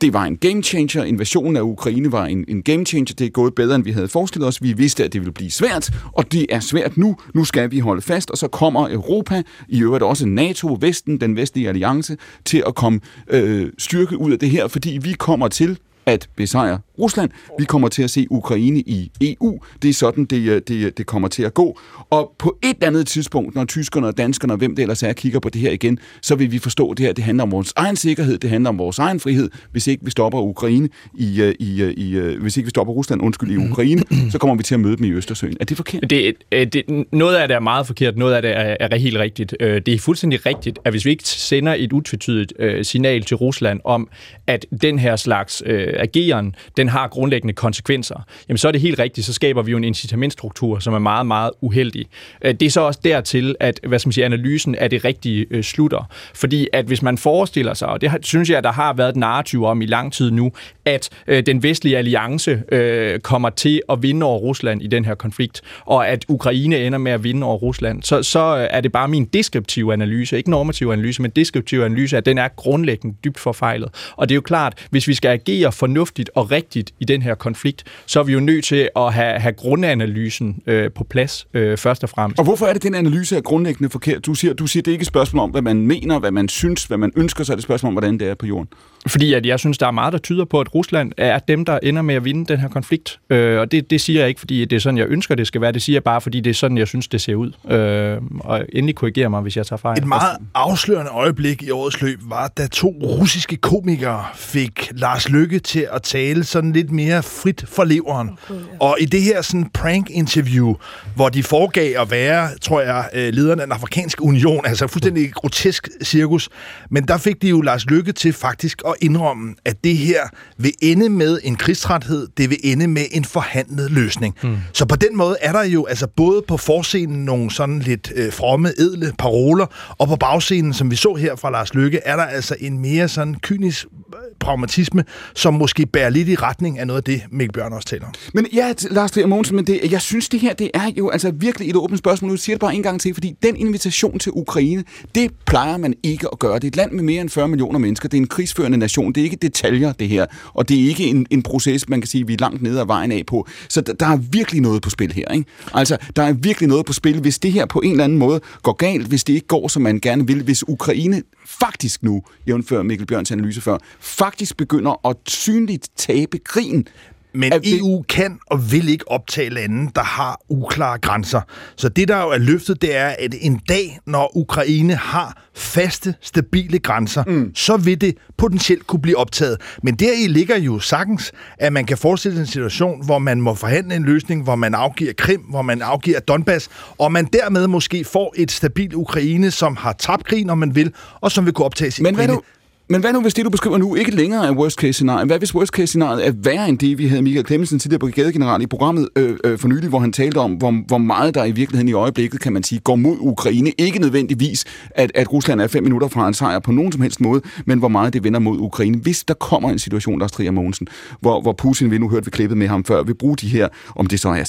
det var en game changer. Invasionen af Ukraine var en, en game changer. Det er gået bedre, end vi havde forestillet os. Vi vidste, at det ville blive svært, og det er svært nu. Nu skal vi holde fast, og så kommer Europa, i øvrigt også NATO, Vesten, den vestlige alliance, til at komme øh, styrke ud af det her, fordi vi kommer til at besejre Rusland. Vi kommer til at se Ukraine i EU. Det er sådan, det, øh, det, det kommer til at gå. Og på et eller andet tidspunkt, når tyskerne og danskerne og hvem det ellers er, kigger på det her igen, så vil vi forstå, at det her det handler om vores egen sikkerhed, det handler om vores egen frihed. Hvis ikke vi stopper Ukraine i, øh, i, øh, i hvis ikke vi stopper Rusland, undskyld, i Ukraine, så kommer vi til at møde dem i Østersøen. Er det forkert? Det, det, noget af det er meget forkert, noget af det er, er helt rigtigt. Det er fuldstændig rigtigt, at hvis vi ikke sender et utvetydigt signal til Rusland om, at den her slags Øh, ageren, den har grundlæggende konsekvenser, jamen så er det helt rigtigt, så skaber vi jo en incitamentstruktur, som er meget, meget uheldig. Øh, det er så også dertil, at hvad skal man sige, analysen af det rigtige øh, slutter. Fordi at hvis man forestiller sig, og det synes jeg, der har været et narrativ om i lang tid nu, at øh, den vestlige alliance øh, kommer til at vinde over Rusland i den her konflikt, og at Ukraine ender med at vinde over Rusland, så, så øh, er det bare min deskriptive analyse, ikke normativ analyse, men deskriptiv analyse, at den er grundlæggende dybt forfejlet. Og det er jo klart, hvis vi skal agere fornuftigt og rigtigt i den her konflikt, så er vi jo nødt til at have, have grundanalysen øh, på plads øh, først og fremmest. Og hvorfor er det, den analyse er grundlæggende forkert? Du siger, du siger, det er ikke et spørgsmål om, hvad man mener, hvad man synes, hvad man ønsker, så er det et spørgsmål om, hvordan det er på jorden. Fordi at jeg synes, der er meget, der tyder på, at Rusland er dem, der ender med at vinde den her konflikt. Øh, og det, det siger jeg ikke, fordi det er sådan, jeg ønsker, det skal være. Det siger jeg bare, fordi det er sådan, jeg synes, det ser ud. Øh, og endelig korrigere mig, hvis jeg tager fejl. Et meget afslørende øjeblik i årets løb var, da to russiske komikere fik Lars Lykke til at tale sådan lidt mere frit for leveren. Okay, ja. Og i det her sådan prank-interview, hvor de foregav at være, tror jeg, øh, lederne af den afrikanske union, altså fuldstændig grotesk cirkus, men der fik de jo Lars Lykke til faktisk at indrømme, at det her vil ende med en krigstræthed, det vil ende med en forhandlet løsning. Mm. Så på den måde er der jo altså både på forscenen nogle sådan lidt øh, fromme, edle paroler, og på bagscenen, som vi så her fra Lars Lykke, er der altså en mere sådan kynisk øh, pragmatisme, som måske bærer lidt i retning af noget af det, Mikkel Bjørn også taler om. Men ja, Lars Trier Mogensen, men det, jeg synes, det her det er jo altså virkelig et åbent spørgsmål. Nu siger det bare en gang til, fordi den invitation til Ukraine, det plejer man ikke at gøre. Det er et land med mere end 40 millioner mennesker. Det er en krigsførende nation. Det er ikke detaljer, det her. Og det er ikke en, en proces, man kan sige, vi er langt nede ad vejen af på. Så der, der er virkelig noget på spil her. Ikke? Altså, der er virkelig noget på spil. Hvis det her på en eller anden måde går galt, hvis det ikke går, som man gerne vil, hvis Ukraine faktisk nu, jævnfør Mikkel Bjørns analyse før, faktisk begynder at synligt tabe krigen, men at EU kan og vil ikke optage lande, der har uklare grænser. Så det, der jo er løftet, det er, at en dag, når Ukraine har faste, stabile grænser, mm. så vil det potentielt kunne blive optaget. Men deri ligger jo sagtens, at man kan forestille en situation, hvor man må forhandle en løsning, hvor man afgiver Krim, hvor man afgiver Donbass, og man dermed måske får et stabilt Ukraine, som har tabt krigen, om man vil, og som vil kunne optages i Men Ukraine. hvad nu, men hvad nu, hvis det, du beskriver nu, ikke længere er worst case scenario? Hvad hvis worst case scenario er værre end det, vi havde Michael Clemmensen tidligere brigadegeneral i programmet øh, øh, for nylig, hvor han talte om, hvor, hvor meget der i virkeligheden i øjeblikket, kan man sige, går mod Ukraine. Ikke nødvendigvis, at, at Rusland er fem minutter fra en sejr på nogen som helst måde, men hvor meget det vender mod Ukraine. Hvis der kommer en situation, der striger Mogensen, hvor, hvor Putin, vi nu hørte vi klippet med ham før, vil bruge de her, om det så er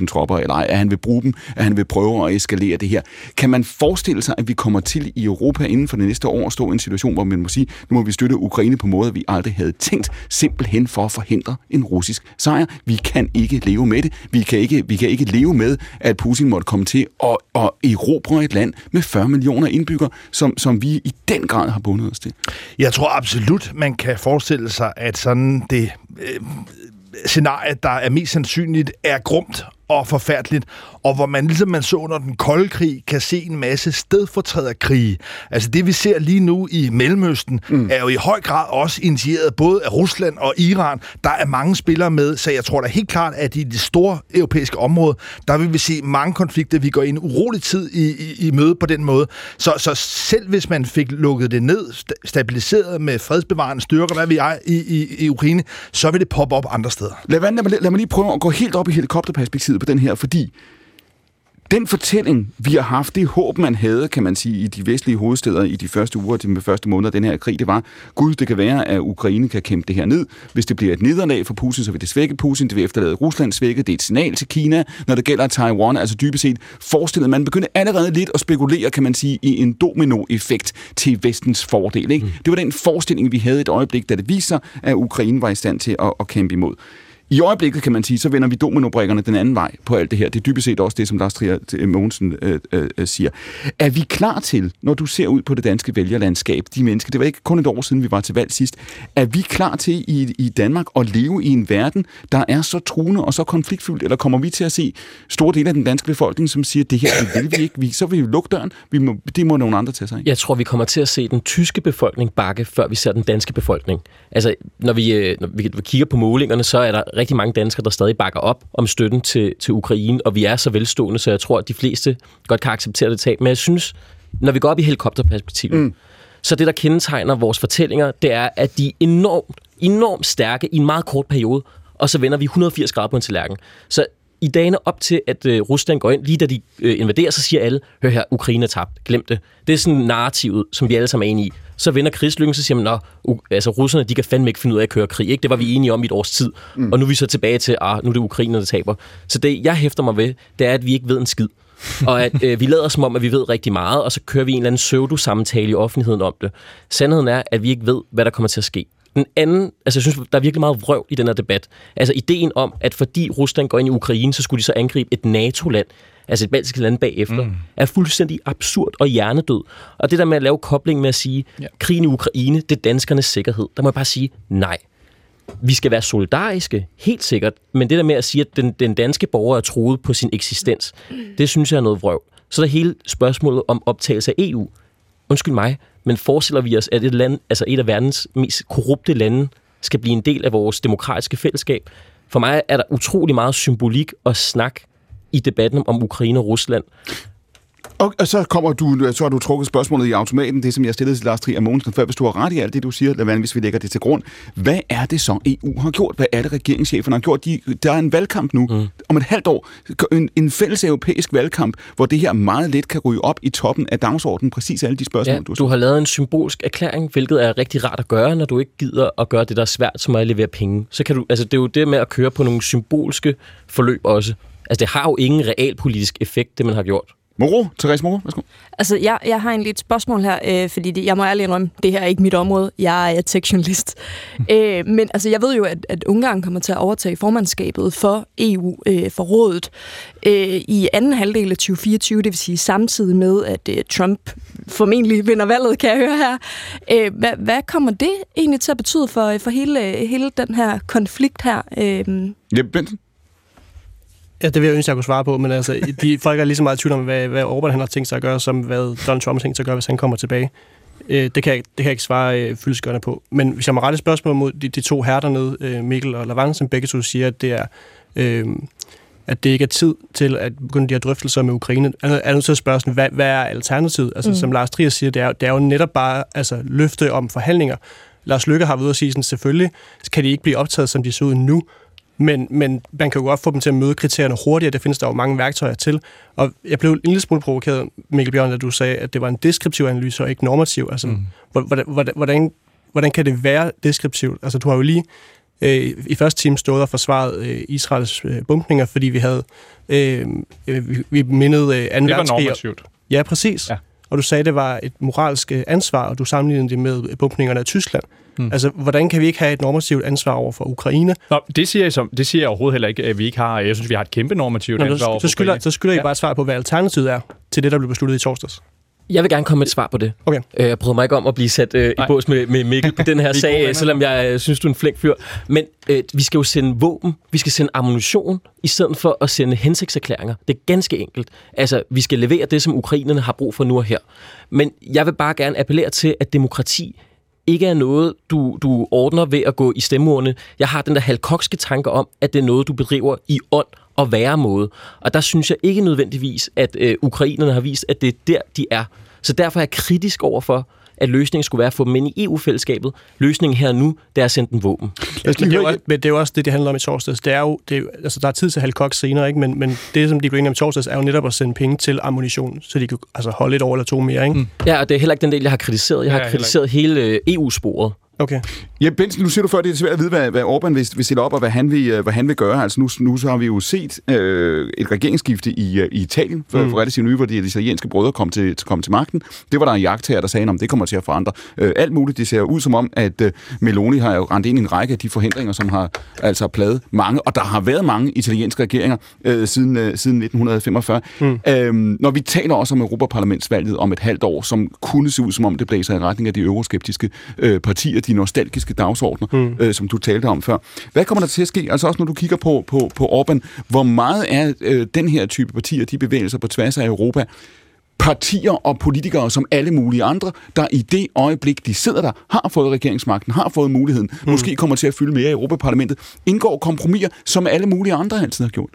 600.000 tropper eller ej, at han vil bruge dem, at han vil prøve at eskalere det her. Kan man forestille sig, at vi kommer til i Europa inden for det næste år at stå i en situation, hvor man må sige, nu må vi støtte Ukraine på måder, vi aldrig havde tænkt, simpelthen for at forhindre en russisk sejr. Vi kan ikke leve med det. Vi kan ikke, vi kan ikke leve med, at Putin måtte komme til at, at erobre et land med 40 millioner indbyggere, som, som vi i den grad har bundet os til. Jeg tror absolut, man kan forestille sig, at sådan det øh, scenarie, der er mest sandsynligt, er grumt og forfærdeligt, og hvor man ligesom man så under den kolde krig, kan se en masse stedfortræderkrige. Altså det, vi ser lige nu i Mellemøsten, mm. er jo i høj grad også initieret både af Rusland og Iran. Der er mange spillere med, så jeg tror da helt klart, at i det store europæiske område, der vil vi se mange konflikter. Vi går i en urolig tid i, i, i møde på den måde. Så, så selv hvis man fik lukket det ned, stabiliseret med fredsbevarende styrker, hvad vi er i, i, i Ukraine, så vil det poppe op andre steder. Lad, lad, lad mig lige prøve at gå helt op i helikopterperspektivet på den her, fordi den fortælling, vi har haft, det håb, man havde, kan man sige, i de vestlige hovedsteder i de første uger, de første måneder af den her krig, det var, gud, det kan være, at Ukraine kan kæmpe det her ned. Hvis det bliver et nederlag for Putin, så vil det svække Putin, det vil efterlade Rusland svækket, det er et signal til Kina, når det gælder Taiwan, altså dybest set forestillet, man begyndte allerede lidt at spekulere, kan man sige, i en dominoeffekt til vestens fordel. Ikke? Mm. Det var den forestilling, vi havde et øjeblik, da det viser, at Ukraine var i stand til at, at kæmpe imod. I øjeblikket, kan man sige, så vender vi dominobrikkerne den anden vej på alt det her. Det er dybest set også det, som Lars Trier øh, Mogensen øh, øh, øh, siger. Er vi klar til, når du ser ud på det danske vælgerlandskab, de mennesker, det var ikke kun et år siden, vi var til valg sidst, er vi klar til i, i Danmark at leve i en verden, der er så truende og så konfliktfyldt, eller kommer vi til at se store dele af den danske befolkning, som siger, det her det vil vi ikke, vi, så vil vi lukke døren, vi må, det må nogen andre tage sig af. Jeg tror, vi kommer til at se den tyske befolkning bakke, før vi ser den danske befolkning. Altså, når vi, øh, når vi kigger på målingerne, så er der rigtig mange danskere, der stadig bakker op om støtten til, til Ukraine, og vi er så velstående, så jeg tror, at de fleste godt kan acceptere det tab. Men jeg synes, når vi går op i helikopterperspektivet, mm. Så det, der kendetegner vores fortællinger, det er, at de er enormt, enormt stærke i en meget kort periode, og så vender vi 180 grader på en tallerken. Så i dagene op til, at øh, Rusland går ind, lige da de øh, invaderer, så siger alle, hør her, Ukraine er tabt, glem det. Det er sådan narrativet, som vi alle sammen er enige i. Så vender krigslykken, så siger man, at altså, russerne de kan fandme ikke finde ud af at køre krig. Ikke? Det var vi enige om i et års tid. Mm. Og nu er vi så tilbage til, at nu er det Ukraine, der taber. Så det, jeg hæfter mig ved, det er, at vi ikke ved en skid. og at øh, vi lader som om, at vi ved rigtig meget, og så kører vi en eller anden pseudo-samtale i offentligheden om det. Sandheden er, at vi ikke ved, hvad der kommer til at ske. Den anden, altså jeg synes, der er virkelig meget vrøvl i den her debat. Altså ideen om, at fordi Rusland går ind i Ukraine, så skulle de så angribe et NATO-land, altså et baltisk land bagefter, mm. er fuldstændig absurd og hjernedød. Og det der med at lave kobling med at sige, ja. krigen i Ukraine, det er danskernes sikkerhed, der må jeg bare sige, nej. Vi skal være solidariske, helt sikkert, men det der med at sige, at den, den danske borger er troet på sin eksistens, det synes jeg er noget vrøvl. Så er der hele spørgsmålet om optagelse af EU. Undskyld mig, men forestiller vi os, at et, land, altså et af verdens mest korrupte lande skal blive en del af vores demokratiske fællesskab? For mig er der utrolig meget symbolik og snak i debatten om Ukraine og Rusland. Og, og så kommer du, så har du trukket spørgsmålet i automaten, det som jeg stillede til Lars Trier Mogensen før, hvis du har ret i alt det, du siger, lad være, hvis vi lægger det til grund. Hvad er det så, EU har gjort? Hvad er det, regeringschefen har gjort? De, der er en valgkamp nu, mm. om et halvt år, en, en fælles europæisk valgkamp, hvor det her meget let kan ryge op i toppen af dagsordenen, præcis alle de spørgsmål, ja, du har Du har lavet en symbolsk erklæring, hvilket er rigtig rart at gøre, når du ikke gider at gøre det, der er svært, som at levere penge. Så kan du, altså det er jo det med at køre på nogle symbolske forløb også. Altså det har jo ingen realpolitisk effekt, det man har gjort. Moro, Therese Moro, værsgo. Altså, jeg, jeg har en lidt spørgsmål her, øh, fordi det, jeg må ærlig indrømme, det her er ikke mit område. Jeg er tech-journalist. øh, men altså, jeg ved jo, at, at Ungarn kommer til at overtage formandskabet for EU, øh, for rådet, øh, i anden halvdel af 2024, det vil sige samtidig med, at øh, Trump formentlig vinder valget, kan jeg høre her. Øh, hvad, hvad kommer det egentlig til at betyde for, for hele, hele den her konflikt her? Øh? Ja, Benson? Ja, det vil jeg ønske, jeg kunne svare på, men altså, de, folk er lige så meget i tvivl om, hvad, hvad Orbán han har tænkt sig at gøre, som hvad Donald Trump har tænkt sig at gøre, hvis han kommer tilbage. Øh, det, kan jeg, det kan jeg ikke svare øh, fyldesgørende på. Men hvis jeg må rette spørgsmål mod de, de to herrer dernede, øh, Mikkel og Lavand, som begge to siger, at det er... Øh, at det ikke er tid til at begynde de her drøftelser med Ukraine. Er er at spørge, sådan, hvad, hvad er alternativet? Altså, mm. Som Lars Trier siger, det er, det er jo netop bare altså, løfte om forhandlinger. Lars Lykke har været ude at sige, sådan, selvfølgelig kan de ikke blive optaget, som de ser ud nu, men, men man kan jo godt få dem til at møde kriterierne hurtigere. Det findes der jo mange værktøjer til. Og jeg blev en lille smule provokeret, Mikkel Bjørn, da du sagde, at det var en deskriptiv analyse og ikke normativ. Altså, mm. hvordan, hvordan, hvordan kan det være deskriptivt? Altså, du har jo lige øh, i første time stået og forsvaret øh, Israels øh, bumpninger, fordi vi havde øh, vi, vi mindede øh, anden Det var normativt. Ja, præcis. Ja. Og du sagde, at det var et moralsk øh, ansvar, og du sammenlignede det med bumpningerne af Tyskland. Hmm. Altså, hvordan kan vi ikke have et normativt ansvar over for Ukraine? Nå, det siger, jeg som, det siger jeg overhovedet heller ikke, at vi ikke har. Jeg synes, vi har et kæmpe normativt Nå, ansvar over så, for skylder, Ukraine. så skylder Ja. I bare et svar på, hvad alternativet er til det, der blev besluttet i torsdags. Jeg vil gerne komme med et svar på det. Okay. Øh, Jeg bryder mig ikke om at blive sat øh, i bås med, med Mikkel på den her er sag, selvom jeg øh, synes, du er en flink fyr. Men øh, vi skal jo sende våben, vi skal sende ammunition, i stedet for at sende hensigtserklæringer. Det er ganske enkelt. Altså, vi skal levere det, som ukrainerne har brug for nu og her. Men jeg vil bare gerne appellere til, at demokrati ikke er noget, du, du ordner ved at gå i stemmeurne. Jeg har den der halkokske tanke om, at det er noget, du bedriver i ånd og væremåde. Og der synes jeg ikke nødvendigvis, at øh, ukrainerne har vist, at det er der, de er. Så derfor er jeg kritisk over for, at løsningen skulle være at få dem ind i EU-fællesskabet. Løsningen her nu, det er at sende dem våben. Men det, er jo, også- men det er jo også det, det handler om i torsdags. Det er jo, det er jo, altså, der er tid til halvkok senere, ikke? Men, men det, som de blev enige om i torsdags, er jo netop at sende penge til ammunition, så de kan altså, holde et år eller to mere. Ikke? Mm. Ja, og det er heller ikke den del, jeg har kritiseret. Jeg har Ja, kritiseret hele øh, EU-sporet. Okay. Ja, Benson, nu siger du før, det er svært at vide, hvad, hvad Orbán vil, vil stille op, og hvad han vil, øh, hvad han vil gøre. Altså nu, nu så har vi jo set øh, et regeringsskifte i, øh, i Italien for, Mm. for relativt nylig, hvor de italienske brødre kom til, kom til magten. Det var der en jagttager, der sagde, om det kommer til at forandre øh, alt muligt. Det ser ud som om, at øh, Meloni har jo rendt ind i en række af de forhindringer, som har altså pladet mange, og der har været mange italienske regeringer øh, siden, øh, siden 1945. Mm. Øhm, når vi taler også om Europaparlamentsvalget om et halvt år, som kunne se ud som om det blæser i retning af de euroskeptiske øh, partier, de nostalgiske dagsordner, mm. øh, som du talte om før. Hvad kommer der til at ske? Altså også når du kigger på, på, på Orbán, hvor meget er øh, den her type partier, de bevægelser på tværs af Europa, partier og politikere som alle mulige andre, der i det øjeblik, de sidder der, har fået regeringsmagten, har fået muligheden, mm. måske kommer til at fylde mere i Europaparlamentet, indgår kompromiser, som alle mulige andre altid har gjort.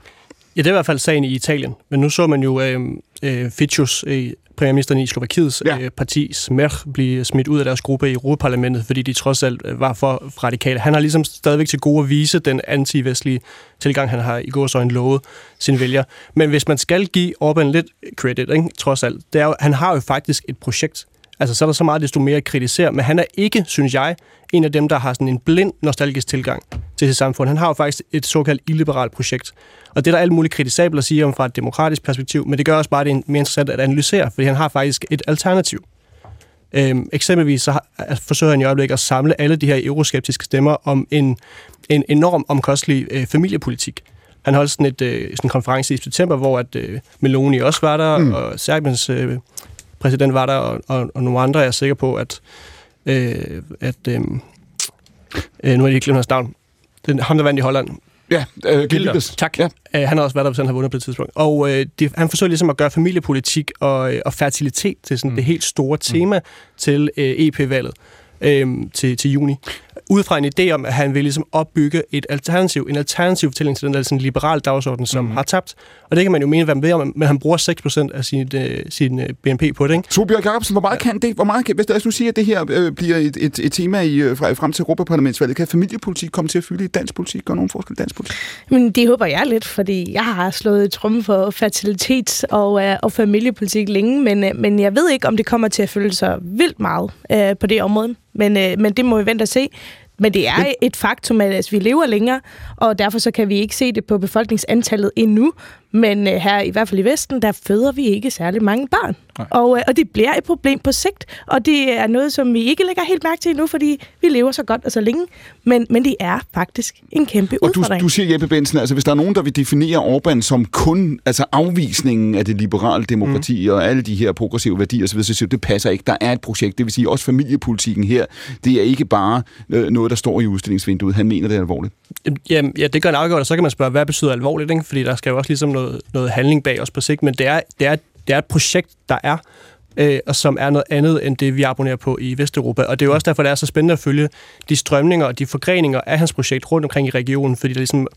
Ja, det er i hvert fald sagen i Italien. Men nu så man jo øh, øh, Ficcius, øh, premierministeren i Slovakiets ja. øh, parti, Smer, blive smidt ud af deres gruppe i Europaparlamentet, fordi de trods alt øh, var for radikale. Han har ligesom stadigvæk til gode at vise den anti-vestlige tilgang, han har i gårsøjne lovet sine vælgere. Men hvis man skal give Orbán lidt credit, ikke, trods alt, det er jo, han har jo faktisk et projekt. Altså, så er der så meget, desto mere at kritisere, men han er ikke, synes jeg, en af dem, der har sådan en blind nostalgisk tilgang til sit samfund. Han har jo faktisk et såkaldt illiberalt projekt. Og det er der alt muligt kritisabelt at sige om fra et demokratisk perspektiv, men det gør også bare, at det er mere interessant at analysere, fordi han har faktisk et alternativ. Øhm, eksempelvis så har, altså, forsøger han i øjeblikket at samle alle de her euroskeptiske stemmer om en, en enorm omkostelig øh, familiepolitik. Han holdt sådan, et, øh, sådan en konference i september, hvor at, øh, Meloni også var der, mm. og Serbiens øh, præsident var der, og, og, og nogle andre er jeg sikker på, at, øh, at øh, øh, nu er jeg ikke glemt hans navn, den, ham, der vandt i Holland, Ja, øh, Gildas. Tak. Ja. Uh, han har også været der, han har vundet på et tidspunkt. Og uh, de, han forsøger ligesom at gøre familiepolitik og, uh, og fertilitet til sådan mm. det helt store tema mm. til uh, EP-valget uh, til, til juni ud fra en idé om, at han vil ligesom opbygge et alternativ, en alternativ fortælling til den der sådan liberal dagsorden, som mm. har tabt. Og det kan man jo mene, hvad man ved om, men han bruger 6% af sin, uh, sin uh, BNP på det, ikke? Torbjørn Jacobsen, hvor meget ja. kan det? Hvor meget kan, hvis du siger, at det her øh, bliver et, et, et tema i, øh, frem til Europaparlamentsvalget, kan familiepolitik komme til at fylde i dansk politik? Gør nogen forskel i dansk politik? Men det håber jeg lidt, fordi jeg har slået tromme for fertilitets- og, øh, og familiepolitik længe, men, øh, men jeg ved ikke, om det kommer til at føle sig vildt meget øh, på det område. Men, øh, men det må vi vente og se. Men det er et faktum, at altså, vi lever længere, og derfor så kan vi ikke se det på befolkningsantallet endnu. Men øh, her, i hvert fald i Vesten, der føder vi ikke særlig mange børn. Og, øh, og det bliver et problem på sigt, og det er noget, som vi ikke lægger helt mærke til endnu, fordi vi lever så godt og så længe. Men, men det er faktisk en kæmpe og udfordring. Du, du siger, Jeppe Benson, altså hvis der er nogen, der vil definere Orbán som kun altså afvisningen af det liberale demokrati mm. og alle de her progressive værdier så, så siger det passer ikke. Der er et projekt, det vil sige også familiepolitikken her. Det er ikke bare øh, noget, der står i udstillingsvinduet. Han mener det er alvorligt. Jamen, ja, det gør en afgjort, og så kan man spørge, hvad betyder alvorligt? Ikke? Fordi der skal jo også ligesom noget, noget handling bag os på sigt, men det er, det er, det er et projekt, der er, øh, og som er noget andet end det, vi abonnerer på i Vesteuropa. Og det er jo også derfor, det er så spændende at følge de strømninger og de forgreninger af hans projekt rundt omkring i regionen, fordi der ligesom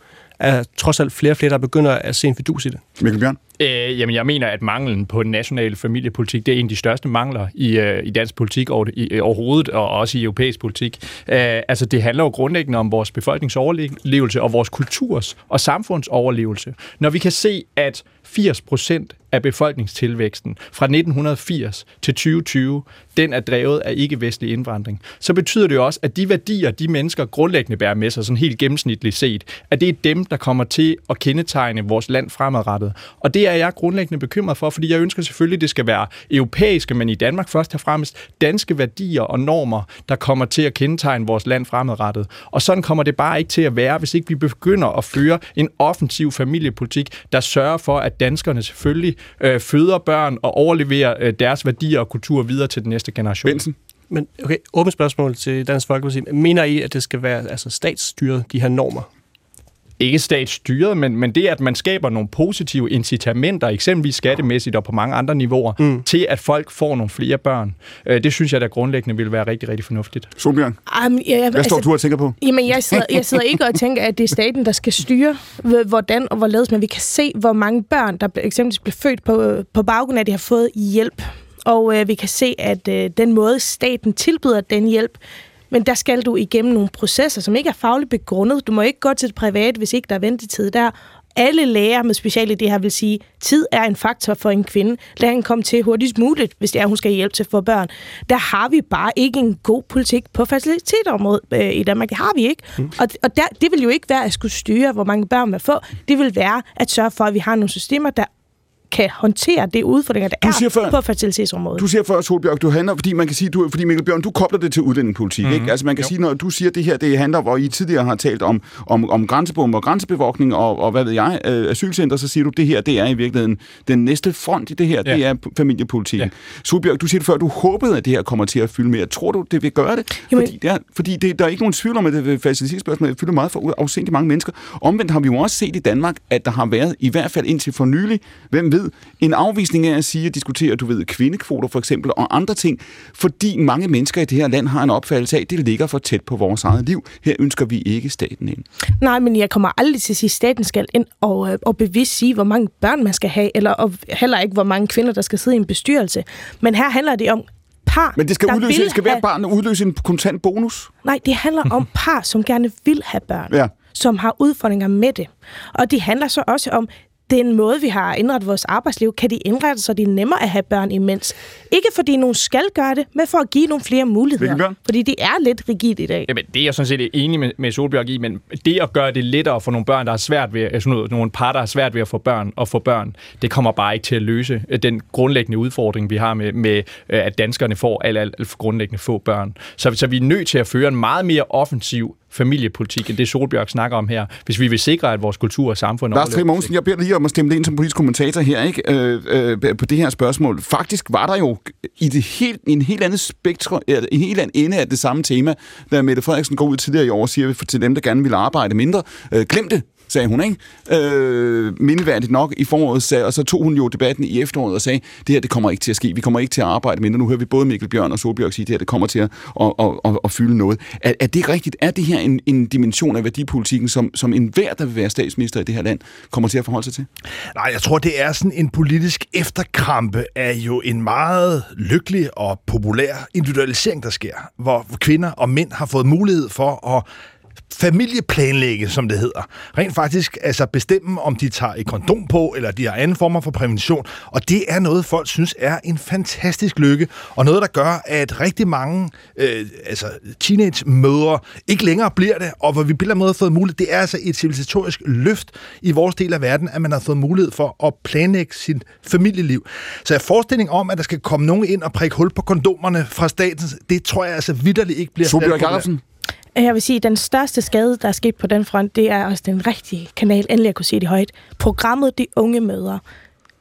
er trods alt flere og flere, der begynder at se en fidus i det. Mikkel Bjørn? Øh, jamen, jeg mener, at manglen på den nationale familiepolitik, det er en af de største mangler i, øh, i dansk politik over, i, øh, overhovedet, og også i europæisk politik. Øh, altså, det handler jo grundlæggende om vores befolkningsoverlevelse og vores kulturs og samfunds overlevelse. Når vi kan se, at 80 procent af befolkningstilvæksten fra 1980 til 2020, den er drevet af ikke-vestlig indvandring, så betyder det jo også, at de værdier, de mennesker grundlæggende bærer med sig, sådan helt gennemsnitligt set, at det er dem, der kommer til at kendetegne vores land fremadrettet. Og det er jeg grundlæggende bekymret for, fordi jeg ønsker selvfølgelig, at det skal være europæiske, men i Danmark først og fremmest danske værdier og normer, der kommer til at kendetegne vores land fremadrettet. Og sådan kommer det bare ikke til at være, hvis ikke vi begynder at føre en offensiv familiepolitik, der sørger for, at danskerne selvfølgelig øh, føder børn og overleverer øh, deres værdier og kultur videre til den næste generation. Benson? Men okay, åbent spørgsmål til Dansk Folkeparti. Mener I, at det skal være altså, statsstyret, de her normer? Ikke statsstyret, men, men det, at man skaber nogle positive incitamenter, eksempelvis skattemæssigt og på mange andre niveauer, mm. til at folk får nogle flere børn. Øh, det synes jeg, der grundlæggende vil være rigtig, rigtig fornuftigt. Solbjørn, um, ja, ja, hvad står altså, du og tænker på? Jamen, jeg sidder, jeg sidder ikke og tænker, at det er staten, der skal styre, hvordan og hvorledes, men vi kan se, hvor mange børn, der eksempelvis bliver født på, på baggrund af, at de har fået hjælp. Og øh, vi kan se, at øh, den måde, staten tilbyder den hjælp, men der skal du igennem nogle processer, som ikke er fagligt begrundet. Du må ikke gå til det privat, hvis ikke der er ventetid der. Alle læger med speciale det her vil sige, at tid er en faktor for en kvinde. Lad hende komme til hurtigst muligt, hvis det er, hun skal hjælpe til for børn. Der har vi bare ikke en god politik på facilitetområdet øh, i Danmark. Det har vi ikke. Mm. Og, og der, det vil jo ikke være at skulle styre, hvor mange børn man får. Det vil være at sørge for, at vi har nogle systemer, der kan håndtere det udfordringer, der du er før, på fertilitetsområdet. Du siger før, Solbjørg, du handler, fordi man kan sige, du, fordi Mikkel Bjørn, du kobler det til udlændingepolitik, mm-hmm. ikke? Altså man kan jo. sige, når du siger det her, det handler, hvor I tidligere har talt om, om, om grænsebomber og grænsebevogtning og, og hvad ved jeg, øh, asylcenter, så siger du, det her, det er i virkeligheden den næste front i det her, ja. det er familiepolitikken. Ja. Solbjørg, du siger det før, du håbede, at det her kommer til at fylde mere. Tror du, det vil gøre det? Jamen, fordi det er, fordi det, der er ikke nogen tvivl om, at det facilitetsspørgsmål fylder meget for afsindelig mange mennesker. Omvendt har vi jo også set i Danmark, at der har været, i hvert fald indtil for nylig, hvem ved, Socialdemokratiet en afvisning af at sige at diskutere, du ved, kvindekvoter for eksempel, og andre ting, fordi mange mennesker i det her land har en opfattelse af, at det ligger for tæt på vores eget liv. Her ønsker vi ikke staten ind. Nej, men jeg kommer aldrig til at sige, at staten skal ind og, øh, og bevidst sige, hvor mange børn man skal have, eller og heller ikke, hvor mange kvinder, der skal sidde i en bestyrelse. Men her handler det om par, Men det skal, der udløse, vil skal have... barn udløse en kontant bonus? Nej, det handler om par, som gerne vil have børn, Ja. som har udfordringer med det. Og det handler så også om, den måde, vi har indrettet vores arbejdsliv, kan de indrette, så det er nemmere at have børn imens. Ikke fordi nogen skal gøre det, men for at give nogle flere muligheder. Bjørn? Fordi det er lidt rigidt i dag. Jamen, det er jeg sådan set enig med, med Solbjørg i, men det at gøre det lettere for nogle børn, der har svært ved, altså nogle, nogle par, der har svært ved at få børn og få børn, det kommer bare ikke til at løse øh, den grundlæggende udfordring, vi har med, med øh, at danskerne får alt, alt, alt for grundlæggende få børn. Så, så vi er nødt til at føre en meget mere offensiv familiepolitik, end det Solbjørg snakker om her, hvis vi vil sikre, at vores kultur og samfund Lars Trier Mogensen, jeg beder dig lige om at stemme ind som politisk kommentator her ikke? Øh, øh, på det her spørgsmål. Faktisk var der jo i det helt, en helt andet spektrum, en helt anden ende af det samme tema, da Mette Frederiksen går ud tidligere i år og siger til dem, der gerne vil arbejde mindre, øh, glem det, sagde hun, ikke? Øh, mindeværdigt nok i foråret, sagde, og så tog hun jo debatten i efteråret og sagde, det her det kommer ikke til at ske, vi kommer ikke til at arbejde mindre. Nu hører vi både Mikkel Bjørn og Solbjørg sige, det her det kommer til at, at, at, at, at fylde noget. Er, er det rigtigt? Er det her en, en dimension af værdipolitikken, som, som enhver, der vil være statsminister i det her land, kommer til at forholde sig til? Nej, jeg tror, det er sådan en politisk efterkrampe af jo en meget lykkelig og populær individualisering, der sker, hvor kvinder og mænd har fået mulighed for at familieplanlægge, som det hedder. Rent faktisk altså bestemme, om de tager et kondom på, eller de har anden former for prævention. Og det er noget, folk synes er en fantastisk lykke, og noget, der gør, at rigtig mange øh, altså teenage-mødre ikke længere bliver det, og hvor vi på en måde har fået mulighed, det er altså et civilisatorisk løft i vores del af verden, at man har fået mulighed for at planlægge sit familieliv. Så en forestilling om, at der skal komme nogen ind og prikke hul på kondomerne fra staten, det tror jeg altså vidderligt ikke bliver... Jacobsen? Jeg vil sige, at den største skade, der er sket på den front, det er også den rigtige kanal, endelig at kunne sige det højt. Programmet De Unge Mødre.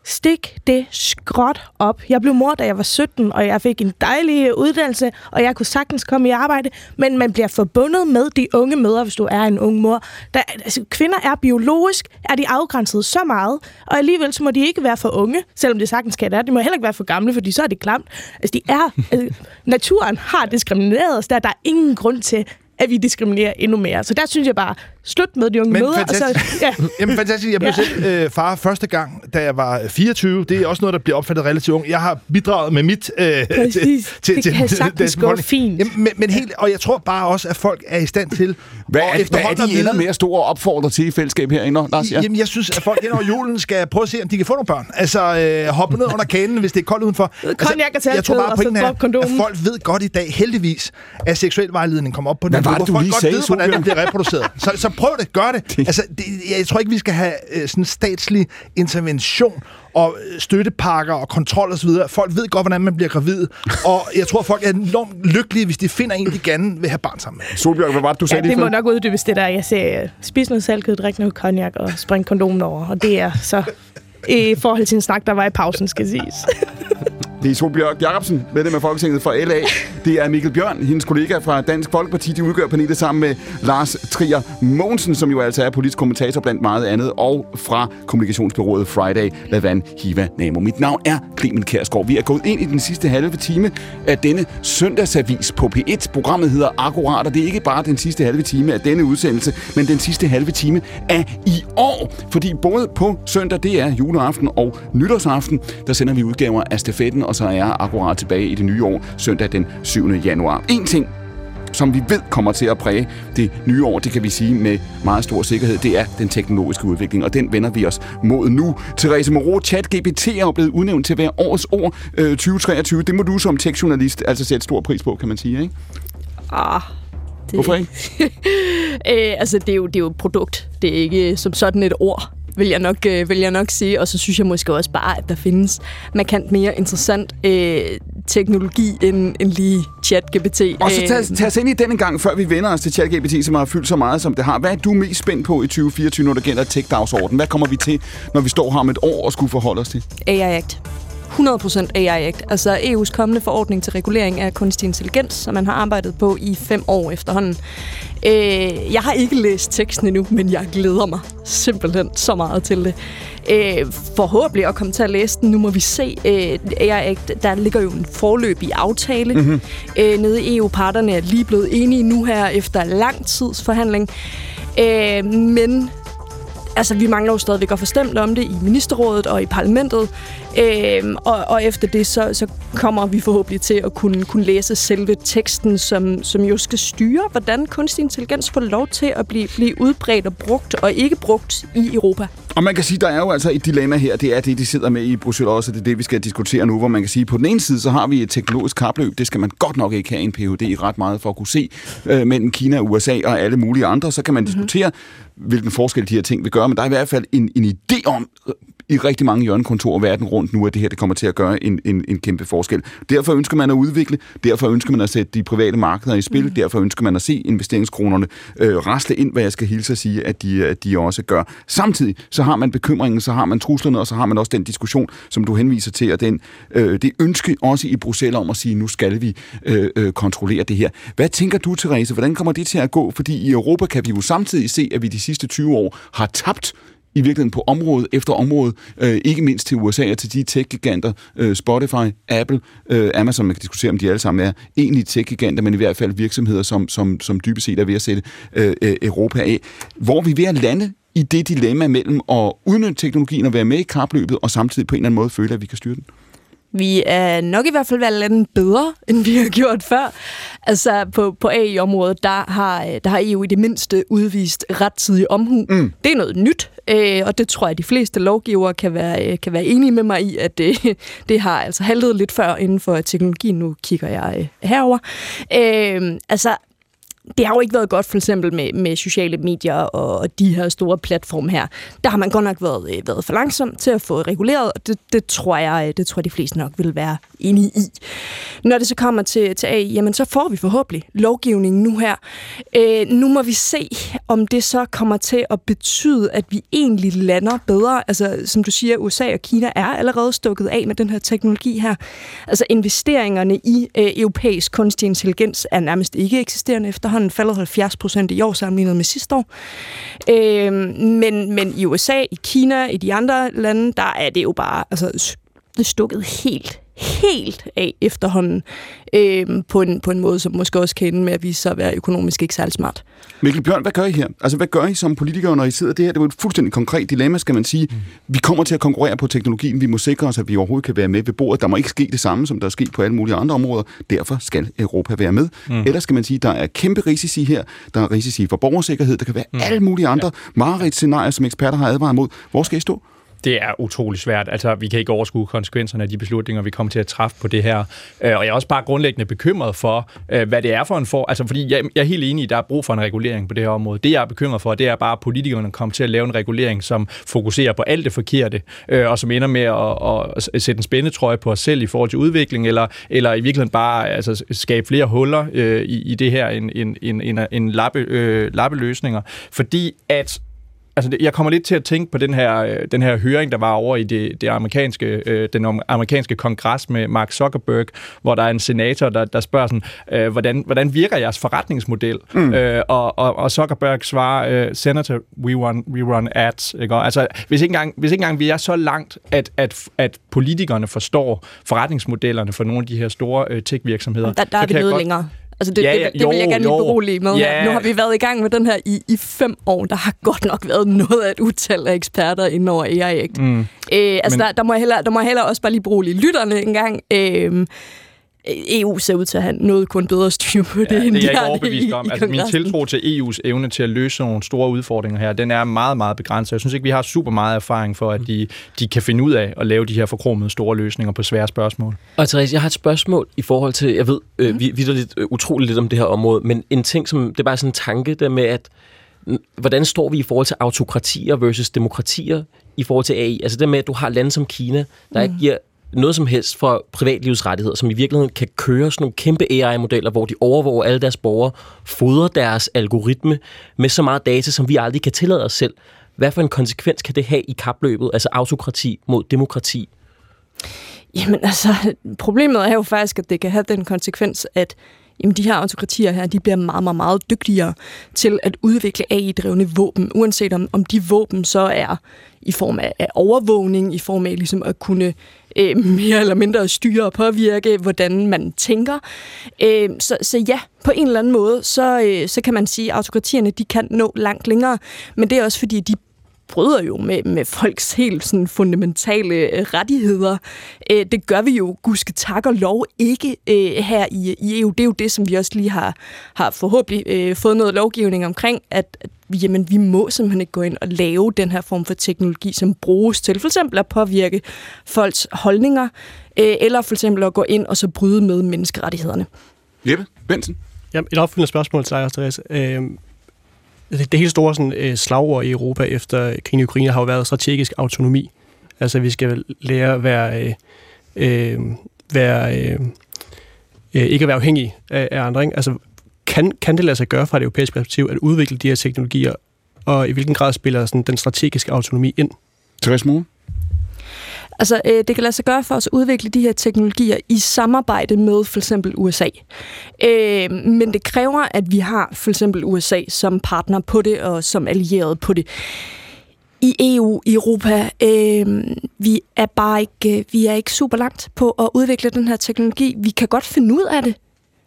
Stik det skråt op. Jeg blev mor, da jeg var 17, og jeg fik en dejlig uddannelse, og jeg kunne sagtens komme i arbejde, men man bliver forbundet med de unge mødre, hvis du er en ung mor. Der, altså, kvinder er biologisk, er de afgrænset så meget, og alligevel så må de ikke være for unge, selvom det sagtens kan det. De må heller ikke være for gamle, fordi så er det klamt. Altså, de er, altså, naturen har diskrimineret os, der, der er ingen grund til, at vi diskriminerer endnu mere. Så der synes jeg bare, slut med de unge Men mødre. Og så, fantastisk. ja. Jamen fantastisk. Jeg blev Ja. selv øh, far første gang, da jeg var 24. Det er også noget, der bliver opfattet relativt ung. Jeg har bidraget med mit øh, Præcis. Det kan sagtens danske gå fint. Jamen, men, men helt, og jeg tror bare også, at folk er i stand til Hvad at er, hvad er de ender med at stå og opfordre til i fællesskab herinde, Lars? Ja. Jamen, jeg synes, at folk hen over julen skal prøve at se, om de kan få nogle børn. Altså, øh, hoppe ned under kanen, hvis det er koldt udenfor. Altså, og jeg tror bare, og så pointen er, drop kondomen. at folk ved godt i dag, heldigvis, at seksuel vejledning kommer op på Hvad den var niveau, det, du lige godt sagde, ved, hvordan det Solbjørn? bliver reproduceret. Så, så prøv det, gør det. Altså, det, jeg tror ikke, vi skal have øh, sådan statslig intervention og øh, støttepakker og kontrol osv. Folk ved godt, hvordan man bliver gravid, og jeg tror, folk er enormt lykkelige, hvis de finder en, de gerne vil have barn sammen med. Solbjørg, hvad var det, du Ja, sagde det lige må før? nok uddybes det der. Jeg siger, uh, spis noget saltkød, drik noget cognac og spring kondomen over. Og det er så i forhold til en snak, der var i pausen, skal siges. Det er Solbjørg Jacobsen, medlem af Folketinget fra LA. Det er Mikkel Bjørn, hendes kollega fra Dansk Folkeparti. De udgør panelet sammen med Lars Trier Mogensen, som jo altså er politisk kommentator blandt meget andet, og fra kommunikationsbyrået Friday, Lavan Hiva Namo. Mit navn er Clemen Kærsgaard. Vi er gået ind i den sidste halve time af denne søndagsavis på P1. Programmet hedder Akkurat, og det er ikke bare den sidste halve time af denne udsendelse, men den sidste halve time af i år. Fordi både på søndag, det er juleaften og nytårsaften, der sender vi udgaver af stafetten, og så er Akkurat tilbage i det nye år, søndag den 7. januar. En ting, som vi ved kommer til at præge det nye år, det kan vi sige med meget stor sikkerhed, det er den teknologiske udvikling, og den vender vi os mod nu. Therese Moreau, ChatGPT er jo blevet udnævnt til at være årets år øh, 2023. Det må du som tekstjournalist altså sætte stor pris på, kan man sige, ikke? Ah, det... Hvorfor ikke? øh, altså, det er, jo, det er jo et produkt. Det er ikke som sådan et ord, vil jeg nok, øh, vil jeg nok sige. Og så synes jeg måske også bare, at der findes markant mere interessant øh, teknologi end, end lige ChatGPT. Og så tag, Øh, tag os ind i den en gang, før vi vender os til ChatGPT, som har fyldt så meget, som det har. Hvad er du mest spændt på i 2024, når det gælder tech-dagsordenen? Hvad kommer vi til, når vi står her om et år og skulle forholde os til? AI Act. 100% AI Act, altså EU's kommende forordning til regulering af kunstig intelligens, som man har arbejdet på i fem år efterhånden. Øh, jeg har ikke læst teksten endnu, men jeg glæder mig simpelthen så meget til det. Øh, forhåbentlig at komme til at læse den. Nu må vi se. Øh, AI Act, der ligger jo en forløbig aftale mm-hmm. øh, nede i EU. Parterne er lige blevet enige nu her efter lang tids forhandling. Øh, men altså, vi mangler jo stadigvæk at få stemt om det i ministerrådet og i parlamentet. Øhm, og, og efter det, så, så kommer vi forhåbentlig til at kunne, kunne læse selve teksten, som, som jo skal styre, hvordan kunstig intelligens får lov til at blive, blive udbredt og brugt, og ikke brugt i Europa. Og man kan sige, der er jo altså et dilemma her, det er det, de sidder med i Bruxelles også, og det er det, vi skal diskutere nu, hvor man kan sige, på den ene side, så har vi et teknologisk kapløb, det skal man godt nok ikke have en Ph.D. i ret meget for at kunne se, øh, mellem Kina, USA og alle mulige andre, så kan man mm-hmm. diskutere, hvilken forskel de her ting vil gøre, men der er i hvert fald en, en idé om, i rigtig mange hjørnekontorer verden rundt nu, at det her det kommer til at gøre en, en, en kæmpe forskel. Derfor ønsker man at udvikle, derfor ønsker man at sætte de private markeder i spil, mm. derfor ønsker man at se investeringskronerne øh, rasle ind, hvad jeg skal hilse at sige, at de, at de også gør. Samtidig så har man bekymringen, så har man truslerne, og så har man også den diskussion, som du henviser til, og den, øh, det ønske også i Bruxelles om at sige, nu skal vi øh, øh, kontrollere det her. Hvad tænker du, Therese? Hvordan kommer det til at gå? Fordi i Europa kan vi jo samtidig se, at vi de sidste 20 år har tabt i virkeligheden på område efter område, øh, ikke mindst til USA og til de tech-giganter, øh, Spotify, Apple, øh, Amazon, man kan diskutere, om de alle sammen er egentlig tech-giganter, men i hvert fald virksomheder, som, som, som dybest set er ved at sætte øh, øh Europa af. Hvor vi er ved at lande i det dilemma mellem at udnytte teknologien og være med i kapløbet, og samtidig på en eller anden måde føle, at vi kan styre den. Vi er nok i hvert fald været lidt bedre, end vi har gjort før. Altså på, på AI-området, der har, der har EU i det mindste udvist rettidig omhu. Mm. Det er noget nyt, øh, og det tror jeg, de fleste lovgivere kan være, øh, kan være enige med mig i, at det, det har altså haltet lidt før inden for teknologien. Nu kigger jeg øh, herover. Øh, altså, det har jo ikke været godt for eksempel med, med sociale medier og, og de her store platforme her. Der har man godt nok været, øh, været for langsom til at få reguleret, og det, det, tror jeg, øh, det tror jeg, de fleste nok vil være enige i. Når det så kommer til, til AI, jamen så får vi forhåbentlig lovgivningen nu her. Øh, nu må vi se, om det så kommer til at betyde, at vi egentlig lander bedre. Altså, som du siger, USA og Kina er allerede stukket af med den her teknologi her. Altså, investeringerne i øh, europæisk kunstig intelligens er nærmest ikke eksisterende efterhånden efterhånden faldet 70 procent i år sammenlignet med sidste år. Øh, men, men i USA, i Kina, i de andre lande, der er det jo bare altså, stukket helt, helt af efterhånden øh, på, en, på en måde, som måske også kan ende med at vise sig at være økonomisk ikke særlig smart. Mikkel Bjørn, hvad gør I her? Altså, hvad gør I som politikere, når I sidder det her? Det er jo et fuldstændig konkret dilemma, skal man sige. Mm. Vi kommer til at konkurrere på teknologien. Vi må sikre os, at vi overhovedet kan være med ved bordet. Der må ikke ske det samme, som der er sket på alle mulige andre områder. Derfor skal Europa være med. Mm. Ellers skal man sige, at der er kæmpe risici her. Der er risici for borgersikkerhed. Der kan være mm. alle mulige andre ja. mareridt-scenarier, som eksperter har advaret mod. Hvor skal I stå? Det er utrolig svært. Altså, vi kan ikke overskue konsekvenserne af de beslutninger, vi kommer til at træffe på det her. Øh, og jeg er også bare grundlæggende bekymret for, øh, hvad det er for en for... Altså, fordi jeg, er helt enig i, at der er brug for en regulering på det her område. Det, jeg er bekymret for, det er bare, at politikerne kommer til at lave en regulering, som fokuserer på alt det forkerte, øh, og som ender med at, at sætte en spændetrøje på os selv i forhold til udvikling, eller, eller i virkeligheden bare altså, skabe flere huller i, i det her end en, en, en, en lappe, øh, lappeløsninger. Fordi at altså, jeg kommer lidt til at tænke på den her, øh, den her høring, der var over i det, det amerikanske, øh, den amerikanske kongres med Mark Zuckerberg, hvor der er en senator, der, der spørger sådan, øh, hvordan, hvordan virker jeres forretningsmodel? Mm. Øh, og, og, og Zuckerberg svarer, øh, Senator, we run, we run ads. Ikke? Altså, hvis ikke, engang, hvis ikke engang vi er så langt, at, at, at politikerne forstår forretningsmodellerne for nogle af de her store øh, tech-virksomheder. Der, der er vi noget godt, længere. Altså det, ja, ja, det, det, det vil jeg gerne lige berolige med. Ja. Nu har vi været i gang med den her i, i fem år. Der har godt nok været noget af et utal af eksperter inden over AI. Mm. Øh, altså Men... der, der, må jeg hellere, der må jeg hellere også bare lige berolige lytterne en gang. Øh, EU ser ud til at have noget kun bedre styr på det, ja, end det er jeg ikke overbevist om. I, i altså, min tiltro til EU's evne til at løse nogle store udfordringer her, den er meget, meget begrænset. Jeg synes ikke, vi har super meget erfaring for, at de, de kan finde ud af at lave de her forkromede store løsninger på svære spørgsmål. Og Therese, jeg har et spørgsmål i forhold til, jeg ved, øh, mhm. vi, vi er lidt øh, utroligt lidt om det her område, men en ting, som, det er bare sådan en tanke der med, at hvordan står vi i forhold til autokratier versus demokratier i forhold til AI? Altså det med, at du har lande som Kina, der mm. ikke giver noget som helst for privatlivsrettigheder, som i virkeligheden kan køre sådan nogle kæmpe AI-modeller, hvor de overvåger alle deres borgere, fodrer deres algoritme med så meget data, som vi aldrig kan tillade os selv. Hvad for en konsekvens kan det have i kapløbet, altså autokrati mod demokrati? Jamen altså, problemet er jo faktisk, at det kan have den konsekvens, at jamen, de her autokratier her, de bliver meget, meget, meget dygtigere til at udvikle AI-drevne våben, uanset om, om de våben så er i form af, af overvågning, i form af ligesom at kunne øh, mere eller mindre styre og påvirke, hvordan man tænker. Øh, så, så ja, på en eller anden måde, så, øh, så kan man sige, at autokratierne de kan nå langt længere, men det er også fordi, de bryder jo med, med folks helt sådan fundamentale øh, rettigheder. Øh, det gør vi jo, gudske tak og lov, ikke øh, her i, i EU. Det er jo det, som vi også lige har, har forhåbentlig øh, fået noget lovgivning omkring, at, at jamen, vi må simpelthen ikke gå ind og lave den her form for teknologi, som bruges til for eksempel at påvirke folks holdninger, øh, eller for eksempel at gå ind og så bryde med menneskerettighederne. Jeppe Benson? Ja, et opfølgende spørgsmål til dig også, Therese. Øh, det, det helt store sådan, øh, slagord i Europa efter krigen i Ukraine har jo været strategisk autonomi. Altså, vi skal lære at være, øh, øh, være øh, øh, ikke at være afhængige af, af andre. Ikke? Altså, kan, kan det lade sig gøre fra et europæisk perspektiv at udvikle de her teknologier, og i hvilken grad spiller sådan, den strategiske autonomi ind? Therese Moore? Altså, øh, det kan lade sig gøre for os at udvikle de her teknologier i samarbejde med for eksempel USA. Øh, men det kræver, at vi har for eksempel USA som partner på det og som allieret på det. I EU, i Europa, øh, vi er bare ikke, øh, vi er ikke super langt på at udvikle den her teknologi. Vi kan godt finde ud af det,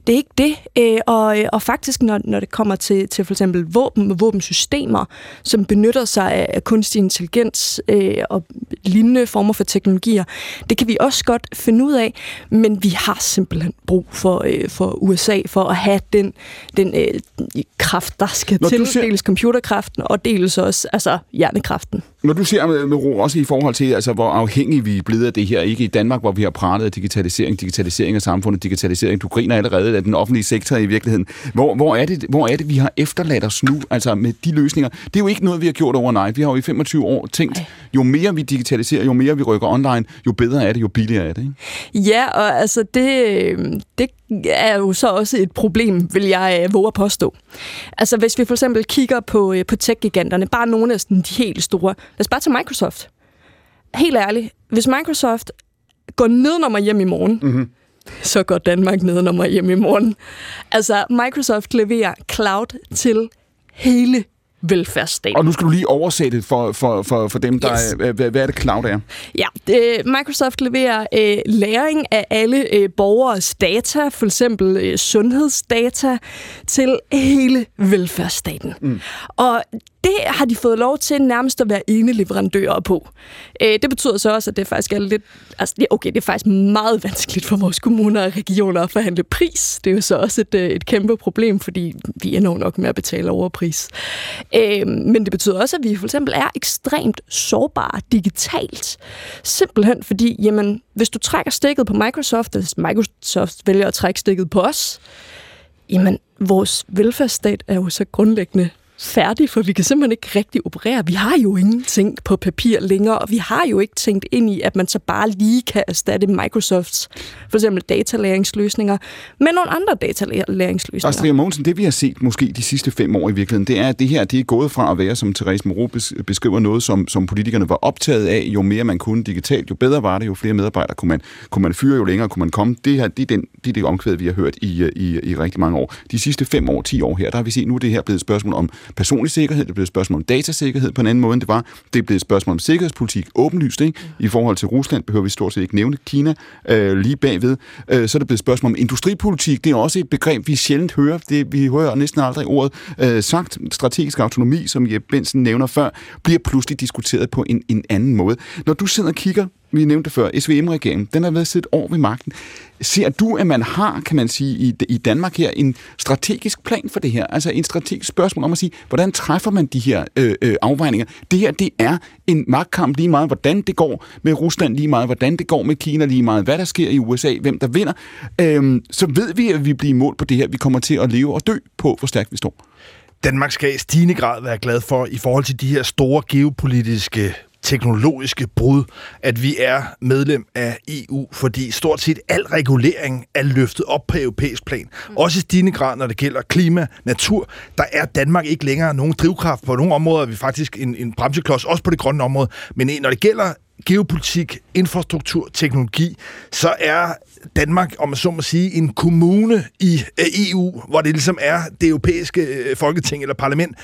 det er ikke det. Øh, og, og faktisk, når, når det kommer til, til for eksempel våben og våbensystemer, som benytter sig af, kunstig intelligens øh, og lignende former for teknologier, det kan vi også godt finde ud af, men vi har simpelthen brug for, øh, for USA for at have den, den øh, kraft, der skal Når til, ser... dels computerkraften og dels også altså, hjernekraften. Når du ser med, med ro, også i forhold til, altså, hvor afhængige vi er blevet af det her, ikke i Danmark, hvor vi har pratet af digitalisering, digitalisering af samfundet, digitalisering, du griner allerede af den offentlige sektor i virkeligheden. Hvor, hvor, er det, hvor er det, vi har efterladt os nu, altså med de løsninger? Det er jo ikke noget, vi har gjort overnight. Vi har jo i 25 år tænkt, jo mere vi digitaliserer, jo mere vi rykker online, jo bedre er det, jo billigere er det. Ikke? Ja, og altså det, det er jo så også et problem, vil jeg øh, våge at påstå. Altså hvis vi for eksempel kigger på, øh, på tech-giganterne, bare nogle af de helt store. Lad os bare tage Microsoft. Helt ærligt, hvis Microsoft går ned, når man hjem i morgen, mm-hmm. Så går Danmark ned, når man hjem i morgen. Altså, Microsoft leverer cloud til hele velfærdsstaten. Og nu skal du lige oversætte for, for, for, for dem, der yes. er, hvad, hvad er det cloud er? Ja, det, Microsoft leverer øh, læring af alle øh, borgers data, for eksempel øh, sundhedsdata, til hele velfærdsstaten. Mm. Og det har de fået lov til nærmest at være ene leverandører på. Øh, det betyder så også, at det faktisk er lidt... Altså, okay, det er faktisk meget vanskeligt for vores kommuner og regioner at forhandle pris. Det er jo så også et, øh, et kæmpe problem, fordi vi ender nok med at betale overpris. Øh, men det betyder også, at vi for eksempel er ekstremt sårbare digitalt. Simpelthen fordi, jamen, hvis du trækker stikket på Microsoft, hvis Microsoft vælger at trække stikket på os, jamen, vores velfærdsstat er jo så grundlæggende færdig, for vi kan simpelthen ikke rigtig operere. Vi har jo ingenting på papir længere, og vi har jo ikke tænkt ind i, at man så bare lige kan erstatte Microsofts for eksempel datalæringsløsninger med nogle andre datalæringsløsninger. Astrid Mogensen, det vi har set måske de sidste fem år i virkeligheden, det er, at det her det er gået fra at være, som Therese Moreau beskriver noget, som, som politikerne var optaget af. Jo mere man kunne digitalt, jo bedre var det, jo flere medarbejdere kunne man, kunne man fyre, jo længere kunne man komme. Det, her, det, er, den, det, er det omkvæd, vi har hørt i, i, i rigtig mange år. De sidste fem år, ti år her, der har vi set, nu er det her blevet et spørgsmål om personlig sikkerhed, det er blevet et spørgsmål om datasikkerhed på en anden måde, end det var. Det er blevet et spørgsmål om sikkerhedspolitik, åbenlyst, ikke? I forhold til Rusland behøver vi stort set ikke nævne Kina øh, lige bagved. Øh, så er det blevet et spørgsmål om industripolitik. Det er også et begreb, vi sjældent hører. Det, vi hører næsten aldrig ordet øh, sagt. Strategisk autonomi, som Jeppe Benson nævner før, bliver pludselig diskuteret på en, en anden måde. Når du sidder og kigger vi nævnte før, SVM-regeringen, den har været siddet år ved magten. Ser du, at man har, kan man sige, i, i Danmark her, en strategisk plan for det her? Altså en strategisk spørgsmål om at sige, hvordan træffer man de her øh, øh, afvejninger? Det her, det er en magtkamp lige meget, hvordan det går med Rusland lige meget, hvordan det går med Kina lige meget, hvad der sker i USA, hvem der vinder. Øhm, så ved vi, at vi bliver målt på det her. Vi kommer til at leve og dø på, hvor stærkt vi står. Danmark skal i stigende grad være glad for, i forhold til de her store geopolitiske teknologiske brud, at vi er medlem af EU, fordi stort set al regulering er løftet op på europæisk plan. Mm. Også i stigende grad, når det gælder klima, natur, der er Danmark ikke længere nogen drivkraft. På nogle områder er vi faktisk en, en bremseklods, også på det grønne område. Men når det gælder geopolitik, infrastruktur, teknologi, så er Danmark, om man så må sige, en kommune i EU, hvor det ligesom er det europæiske øh, folketing eller parlament,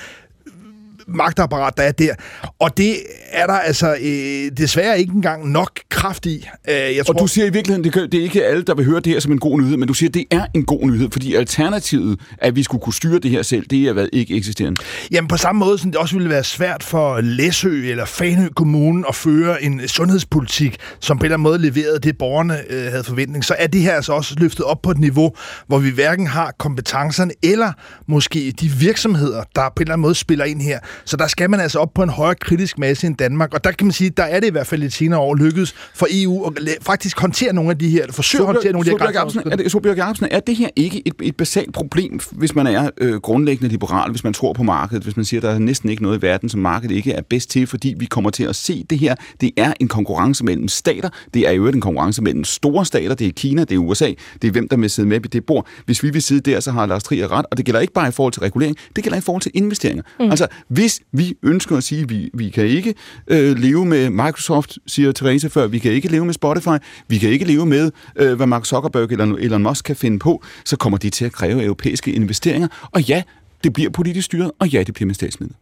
magtapparat, der er der. Og det er der altså øh, desværre ikke engang nok kraft i. Øh, jeg tror, og du siger i virkeligheden, det, kan, det er ikke alle, der vil høre det her som en god nyhed, men du siger, det er en god nyhed, fordi alternativet, at vi skulle kunne styre det her selv, det er hvad ikke eksisterende. Jamen på samme måde, som det også ville være svært for Læsø eller Fanø Kommune at føre en sundhedspolitik, som på en eller anden måde leverede det, borgerne øh, havde forventning, så er det her altså også løftet op på et niveau, hvor vi hverken har kompetencerne eller måske de virksomheder, der på en eller anden måde spiller ind her. Så der skal man altså op på en højere kritisk masse end Danmark. Og der kan man sige, der er det i hvert fald lidt senere år lykkedes for EU at faktisk håndtere nogle af de her, forsøge at håndtere nogle af de her er det, Solbjørg Jacobsen, er det her ikke et, et basalt problem, hvis man er øh, grundlæggende liberal, hvis man tror på markedet, hvis man siger, at der er næsten ikke noget i verden, som markedet ikke er bedst til, fordi vi kommer til at se det her. Det er en konkurrence mellem stater. Det er jo en konkurrence mellem store stater. Det er Kina, det er USA. Det er hvem, der vil sidde med ved det bord. Hvis vi vil sidde der, så har Lars Trier ret. Og det gælder ikke bare i forhold til regulering, det gælder i forhold til investeringer. Mm. Altså, hvis vi ønsker at sige, at vi, vi kan ikke øh, leve med Microsoft, siger Therese før, vi kan ikke leve med Spotify, vi kan ikke leve med, øh, hvad Mark Zuckerberg eller Elon Musk kan finde på, så kommer de til at kræve europæiske investeringer. Og ja, det bliver politisk styret, og ja, det bliver med statsmidler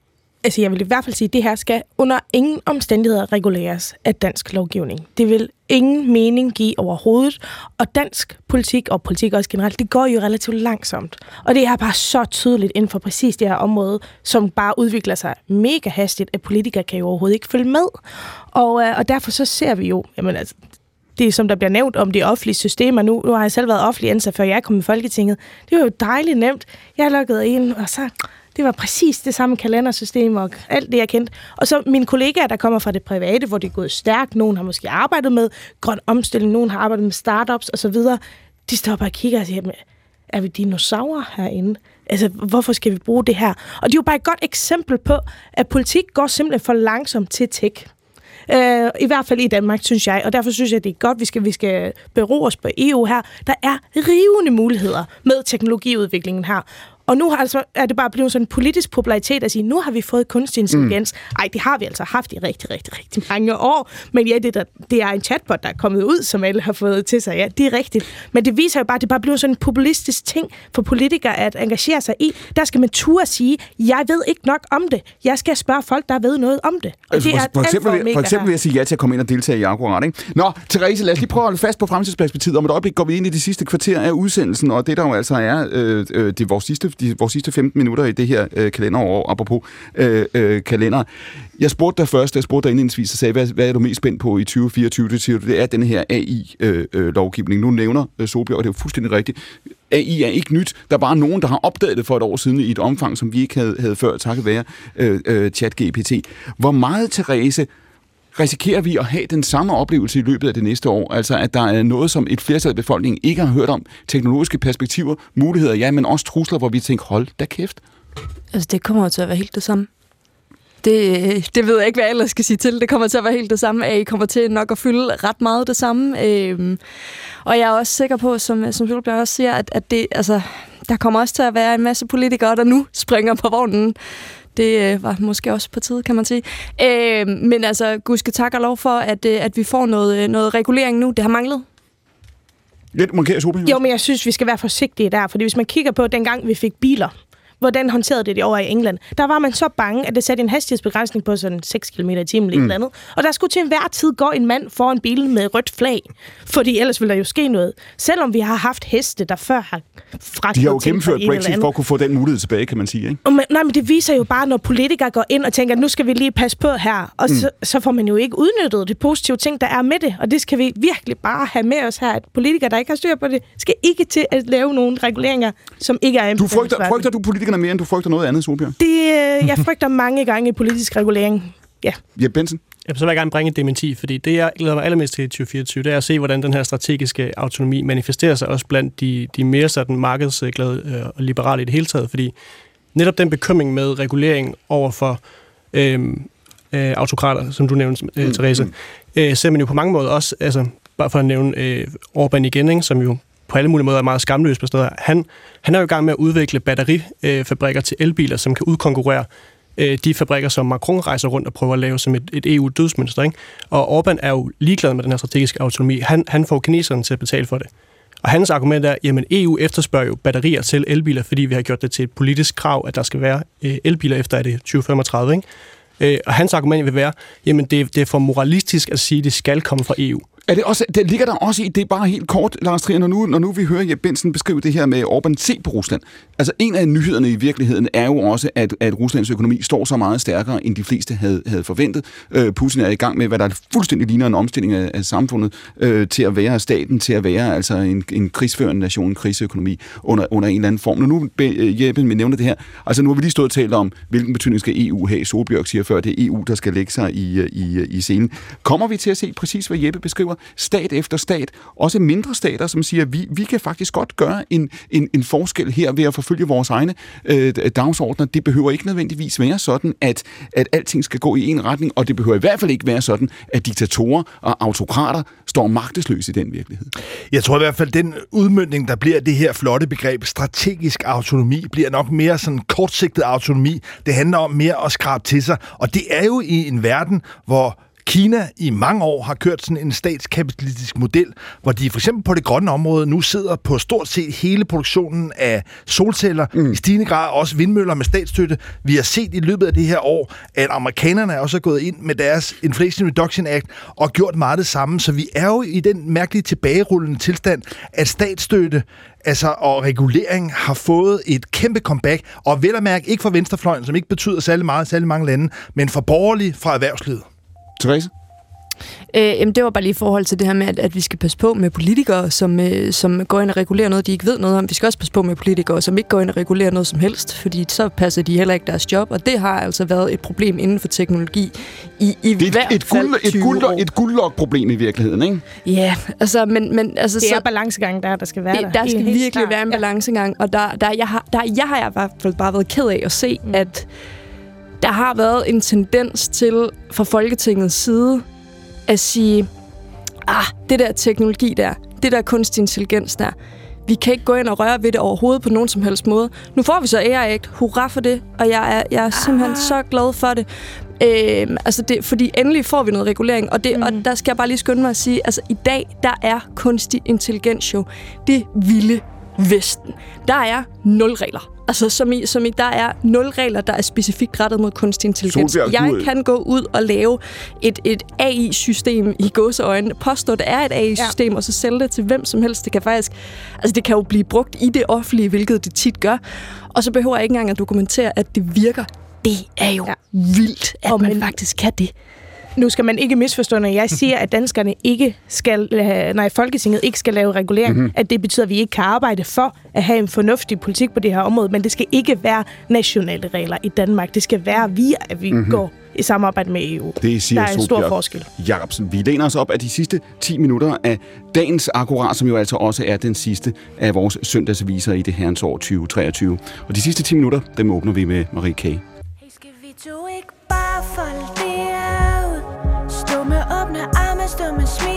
altså jeg vil i hvert fald sige, at det her skal under ingen omstændigheder reguleres af dansk lovgivning. Det vil ingen mening give overhovedet. Og dansk politik, og politik også generelt, det går jo relativt langsomt. Og det er bare så tydeligt inden for præcis det her område, som bare udvikler sig mega hastigt, at politikere kan jo overhovedet ikke følge med. Og, øh, og derfor så ser vi jo, jamen altså, det, som der bliver nævnt om de offentlige systemer nu. Nu har jeg selv været offentlig ansat, før jeg kom i Folketinget. Det var jo dejligt nemt. Jeg lukkede ind, og så det var præcis det samme kalendersystem og alt det, jeg kendte. Og så mine kollegaer, der kommer fra det private, hvor det er gået stærkt. Nogen har måske arbejdet med grøn omstilling, nogen har arbejdet med startups osv. De stopper og kigger og siger, er vi dinosaurer herinde? Altså, hvorfor skal vi bruge det her? Og det er jo bare et godt eksempel på, at politik går simpelthen for langsomt til tech. Uh, I hvert fald i Danmark, synes jeg. Og derfor synes jeg, det er godt, vi skal, vi skal bero os på EU her. Der er rivende muligheder med teknologiudviklingen her. Og nu har altså, er det bare blevet sådan en politisk popularitet at sige, nu har vi fået kunstig intelligens. Mm. Ej, det har vi altså haft i rigtig, rigtig, rigtig mange år. Men ja, det, der, det er en chatbot, der er kommet ud, som alle har fået til sig. Ja, det er rigtigt. Men det viser jo bare, at det bare blevet sådan en populistisk ting for politikere at engagere sig i. Der skal man turde sige, jeg ved ikke nok om det. Jeg skal spørge folk, der ved noget om det. Og altså, det er for, for, eksempel, for, for eksempel vil jeg sige ja til at komme ind og deltage i akkurat. Ikke? Nå, Therese, lad os lige prøve at holde fast på fremtidsperspektivet. Om et øjeblik går vi ind i de sidste kvarter af udsendelsen, og det der jo altså er øh, øh, det er vores sidste de, vores sidste 15 minutter i det her øh, kalenderår, apropos øh, øh, kalender. Jeg spurgte dig først, jeg spurgte dig indledningsvis og sagde, hvad, hvad er du mest spændt på i 2024? Det siger du, det er den her AI-lovgivning. Øh, øh, nu nævner øh, Solbjerg, og det er jo fuldstændig rigtigt. AI er ikke nyt. Der er bare nogen, der har opdaget det for et år siden i et omfang, som vi ikke havde, havde før, takket være øh, øh, chat-GPT. Hvor meget, Therese, risikerer vi at have den samme oplevelse i løbet af det næste år? Altså, at der er noget, som et flertal af befolkningen ikke har hørt om. Teknologiske perspektiver, muligheder, ja, men også trusler, hvor vi tænker, hold da kæft. Altså, det kommer til at være helt det samme. Det, det ved jeg ikke, hvad jeg ellers skal sige til. Det kommer til at være helt det samme. I kommer til nok at fylde ret meget det samme. Øhm, og jeg er også sikker på, som, som Fjolbjerg også siger, at, at det, altså, der kommer også til at være en masse politikere, der nu springer på vognen det øh, var måske også på tide, kan man sige. Øh, men altså, gudske tak og lov for, at, øh, at vi får noget, øh, noget regulering nu. Det har manglet. Lidt markeret, Jo, men jeg synes, vi skal være forsigtige der, fordi hvis man kigger på dengang, vi fik biler, hvordan håndterede det det over i England. Der var man så bange, at det satte en hastighedsbegrænsning på sådan 6 km i timen eller mm. andet. Og der skulle til enhver tid gå en mand foran bilen med rødt flag, fordi ellers ville der jo ske noget. Selvom vi har haft heste, der før har fragtet De har jo gennemført Brexit for at kunne få den mulighed tilbage, kan man sige. Ikke? Men, nej, men det viser jo bare, når politikere går ind og tænker, nu skal vi lige passe på her, og mm. så, så får man jo ikke udnyttet det positive ting, der er med det. Og det skal vi virkelig bare have med os her, at politikere, der ikke har styr på det, skal ikke til at lave nogle reguleringer, som ikke er Du frygter, frygter du politikerne mere, end du frygter noget andet, Solbjørn? Det, øh, jeg frygter mange gange politisk regulering. Ja. Ja, Benson? Ja, så vil jeg gerne bringe et dementi, fordi det, jeg glæder mig allermest til i 2024, det er at se, hvordan den her strategiske autonomi manifesterer sig også blandt de, de mere sådan markedsglade øh, og liberale i det hele taget, fordi netop den bekymring med regulering over for øh, øh, autokrater, som du nævnte, øh, mm, Therese, mm. øh, ser man jo på mange måder også, altså bare for at nævne øh, Orbán igen, ikke, som jo på alle mulige måder er meget skamløs på steder. Han, han er jo i gang med at udvikle batterifabrikker til elbiler, som kan udkonkurrere øh, de fabrikker, som Macron rejser rundt og prøver at lave som et, et EU-dødsmønster. Ikke? Og Orbán er jo ligeglad med den her strategiske autonomi. Han, han får kineserne til at betale for det. Og hans argument er, at EU efterspørger jo batterier til elbiler, fordi vi har gjort det til et politisk krav, at der skal være øh, elbiler efter det 2035. Ikke? Øh, og hans argument vil være, jamen det, det er for moralistisk at sige, at det skal komme fra EU. Er det også, det ligger der også i, det er bare helt kort, Lars Trier, når nu, når nu vi hører Jeppe Benson beskrive det her med Orbán se på Rusland. Altså en af nyhederne i virkeligheden er jo også, at, at Ruslands økonomi står så meget stærkere, end de fleste havde, havde forventet. Øh, Putin er i gang med, hvad der fuldstændig ligner en omstilling af, af samfundet, øh, til at være staten, til at være altså en, en krigsførende nation, en krigsøkonomi under, under en eller anden form. Når nu øh, Jeppe nævner det her, altså nu har vi lige stået og talt om, hvilken betydning skal EU have. Solbjørk siger før, det er EU, der skal lægge sig i, øh, i, øh, i scenen. Kommer vi til at se præcis, hvad Jeppe beskriver? Stat efter stat, også mindre stater, som siger, at vi, vi kan faktisk godt gøre en, en, en forskel her ved at forfølge vores egne øh, dagsordner. Det behøver ikke nødvendigvis være sådan, at, at alting skal gå i en retning, og det behøver i hvert fald ikke være sådan, at diktatorer og autokrater står magtesløse i den virkelighed. Jeg tror i hvert fald, den udmyndning, der bliver det her flotte begreb, strategisk autonomi, bliver nok mere sådan kortsigtet autonomi. Det handler om mere at skrabe til sig, og det er jo i en verden, hvor Kina i mange år har kørt sådan en statskapitalistisk model, hvor de for eksempel på det grønne område nu sidder på stort set hele produktionen af solceller, mm. i stigende grad også vindmøller med statsstøtte. Vi har set i løbet af det her år, at amerikanerne også er gået ind med deres Inflation Reduction Act og gjort meget det samme. Så vi er jo i den mærkelige tilbagerullende tilstand, at statsstøtte altså, og regulering har fået et kæmpe comeback, og vel at mærke ikke for venstrefløjen, som ikke betyder særlig meget i særlig mange lande, men for borgerlige fra erhvervslivet. Therese? Øh, jamen, det var bare lige i forhold til det her med, at, at vi skal passe på med politikere, som, øh, som går ind og regulerer noget, de ikke ved noget om. Vi skal også passe på med politikere, som ikke går ind og regulerer noget som helst, fordi så passer de heller ikke deres job, og det har altså været et problem inden for teknologi i, i det er hvert et, et, fald guld, et, guld, et guldlok-problem i virkeligheden, ikke? Ja, altså, men... men altså, det er så, balancegang, der, der skal være det, der. Der skal Helt virkelig være en balancegang, og der, der, jeg, har, der, jeg har i hvert fald bare været ked af at se, mm. at der har været en tendens til fra Folketingets side at sige, ah, det der teknologi der, det der kunstig intelligens der, vi kan ikke gå ind og røre ved det overhovedet på nogen som helst måde. Nu får vi så AI Act. Hurra for det. Og jeg er, jeg er simpelthen ah. så glad for det. Øhm, altså det. Fordi endelig får vi noget regulering. Og, det, mm. og der skal jeg bare lige skynde mig at sige, altså i dag, der er kunstig intelligens jo det vilde Vesten. Der er nul regler. Altså, som i, som i, der er nul regler, der er specifikt rettet mod kunstig intelligens. Solbjerg, jeg du- kan gå ud og lave et, et AI-system i gåseøjne, påstå, at det er et AI-system, ja. og så sælge det til hvem som helst. Det kan faktisk, altså det kan jo blive brugt i det offentlige, hvilket det tit gør. Og så behøver jeg ikke engang at dokumentere, at det virker. Det er jo ja. vildt, at Og man men- faktisk kan det. Nu skal man ikke misforstå, når jeg siger, at danskerne ikke skal, øh, nej, Folketinget ikke skal lave regulering, mm-hmm. at det betyder, at vi ikke kan arbejde for at have en fornuftig politik på det her område, men det skal ikke være nationale regler i Danmark. Det skal være via, at vi Mhm. mm-hmm. går i samarbejde med EU. Det siger Der er en stor Solbjerg forskel. Jacobsen. Vi læner os op af de sidste 10 minutter af dagens akkurat, som jo altså også er den sidste af vores søndagsaviser i det herrens år 2023. Og de sidste 10 minutter, dem åbner vi med Marie K. Vi to ikke bare folde arme, stå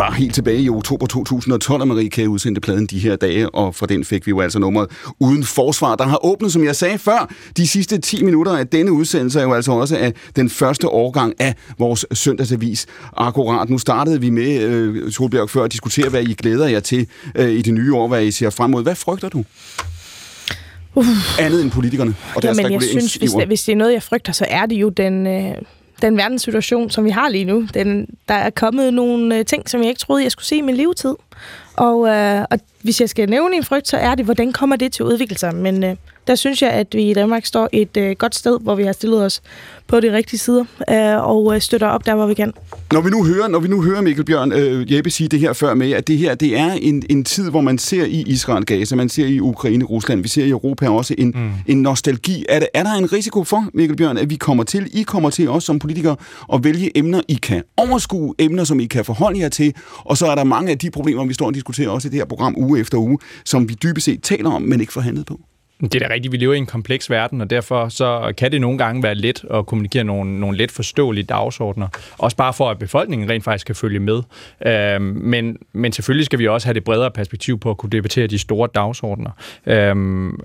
var helt tilbage i oktober 2012, at Marie K. udsendte pladen de her dage, og for den fik vi jo altså nummeret Uden Forsvar, der har åbnet, som jeg sagde før, de sidste 10 minutter af denne udsendelse er jo altså også af den første årgang af vores søndagsavis. Akkurat, nu startede vi med, øh, Solbjerg, før at diskutere, hvad I glæder jer til øh, i det nye år, hvad I ser frem mod. Hvad frygter du? Uh. Andet end politikerne og deres Jamen, jeg synes, hvis, hvis det er noget, jeg frygter, så er det jo den, øh, den verdenssituation, som vi har lige nu. Den, der er kommet nogle øh, ting, som jeg ikke troede, jeg skulle se i min levetid. Og, øh, og hvis jeg skal nævne en frygt, så er det, hvordan kommer det til at udvikle sig? Men øh, der synes jeg, at vi i Danmark står et øh, godt sted, hvor vi har stillet os på de rigtige sider øh, og øh, støtter op der, hvor vi kan. Når vi nu hører, når vi nu hører Mikkel Bjørn øh, Jeppe sige det her før med, at det her det er en, en tid, hvor man ser i Israel, Gaza, man ser i Ukraine, Rusland, vi ser i Europa også en, mm. en nostalgi. Er, det, er der en risiko for, Mikkel Bjørn, at vi kommer til, I kommer til også som politikere at vælge emner, I kan overskue, emner, som I kan forholde jer til, og så er der mange af de problemer, vi står og diskuterer også i det her program uge efter uge, som vi dybest set taler om, men ikke får handlet på. Det er da rigtigt, vi lever i en kompleks verden, og derfor så kan det nogle gange være let at kommunikere nogle, nogle let forståelige dagsordner. Også bare for, at befolkningen rent faktisk kan følge med. Øhm, men, men selvfølgelig skal vi også have det bredere perspektiv på at kunne debattere de store dagsordner. Øhm,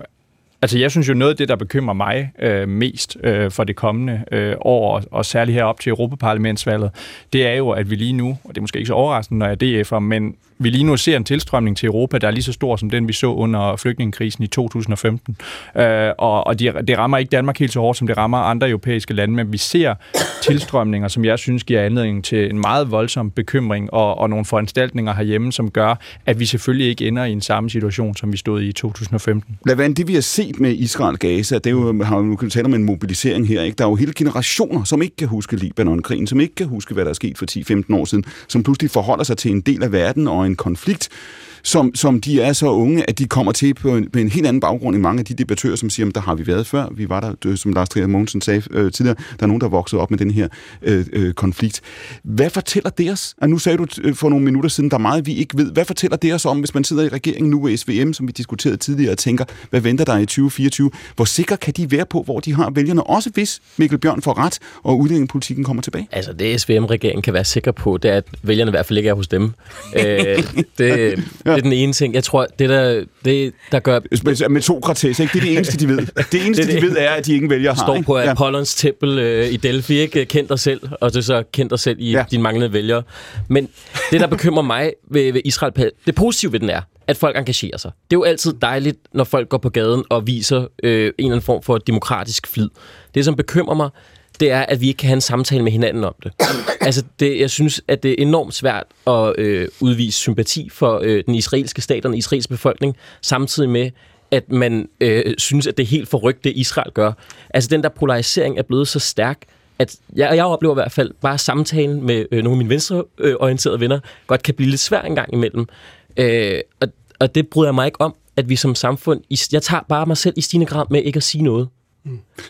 Altså, jeg synes jo, noget af det, der bekymrer mig øh, mest øh, for det kommende øh, år, og, og særligt herop til Europaparlamentsvalget, det er jo, at vi lige nu, og det er måske ikke så overraskende, når jeg er DF'er, men vi lige nu ser en tilstrømning til Europa, der er lige så stor som den, vi så under flygtningekrisen i 2015. Øh, og og de, det rammer ikke Danmark helt så hårdt, som det rammer andre europæiske lande, men vi ser tilstrømninger, som jeg synes giver anledning til en meget voldsom bekymring og, og nogle foranstaltninger herhjemme, som gør, at vi selvfølgelig ikke ender i en samme situation, som vi stod i i 2015. Lad det, vi har set med Israel-Gaza, det er jo, har jo kan tale om en mobilisering her, ikke? Der er jo hele generationer, som ikke kan huske Libanon-krigen, som ikke kan huske, hvad der er sket for 10-15 år siden, som pludselig forholder sig til en del af verden og en konflikt, som, som de er så unge, at de kommer til på en, på en helt anden baggrund end mange af de debattører, som siger, at der har vi været før. Vi var der, som Lars Trier Mogensen sagde øh, tidligere, der er nogen, der er vokset op med den her øh, øh, konflikt. Hvad fortæller det os? Og nu sagde du øh, for nogle minutter siden, der er meget, vi ikke ved. Hvad fortæller det os om, hvis man sidder i regeringen nu ved SVM, som vi diskuterede tidligere, og tænker, hvad venter der i 2024? Hvor sikre kan de være på, hvor de har vælgerne? Også hvis Mikkel Bjørn får ret, og udlændingepolitikken kommer tilbage. Altså, det SVM-regeringen kan være sikker på, det er, at vælgerne i hvert fald ikke er hos dem. øh, det, det er den ene ting. Jeg tror, det der, det, der gør... Med, med Sokrates, ikke? Det er det eneste, de ved. Det eneste, det, de ved, er, at de ingen vælger har. Står på ikke? Apollons tempel øh, i Delphi, ikke? Kend dig selv, og det er så kend dig selv i ja. dine manglende vælgere. Men det, der bekymrer mig ved, ved Israel, det positive ved den er, at folk engagerer sig. Det er jo altid dejligt, når folk går på gaden og viser øh, en eller anden form for demokratisk flid. Det, som bekymrer mig, det er, at vi ikke kan have en samtale med hinanden om det. altså, det, jeg synes, at det er enormt svært at øh, udvise sympati for øh, den israelske stat og den israelske befolkning, samtidig med, at man øh, synes, at det er helt forrygt, det Israel gør. Altså, den der polarisering er blevet så stærk, at jeg, jeg oplever i hvert fald bare samtalen med øh, nogle af mine venstreorienterede venner, godt kan blive lidt svær en gang imellem. Øh, og, og det bryder jeg mig ikke om, at vi som samfund... Jeg tager bare mig selv i stigende grad med ikke at sige noget.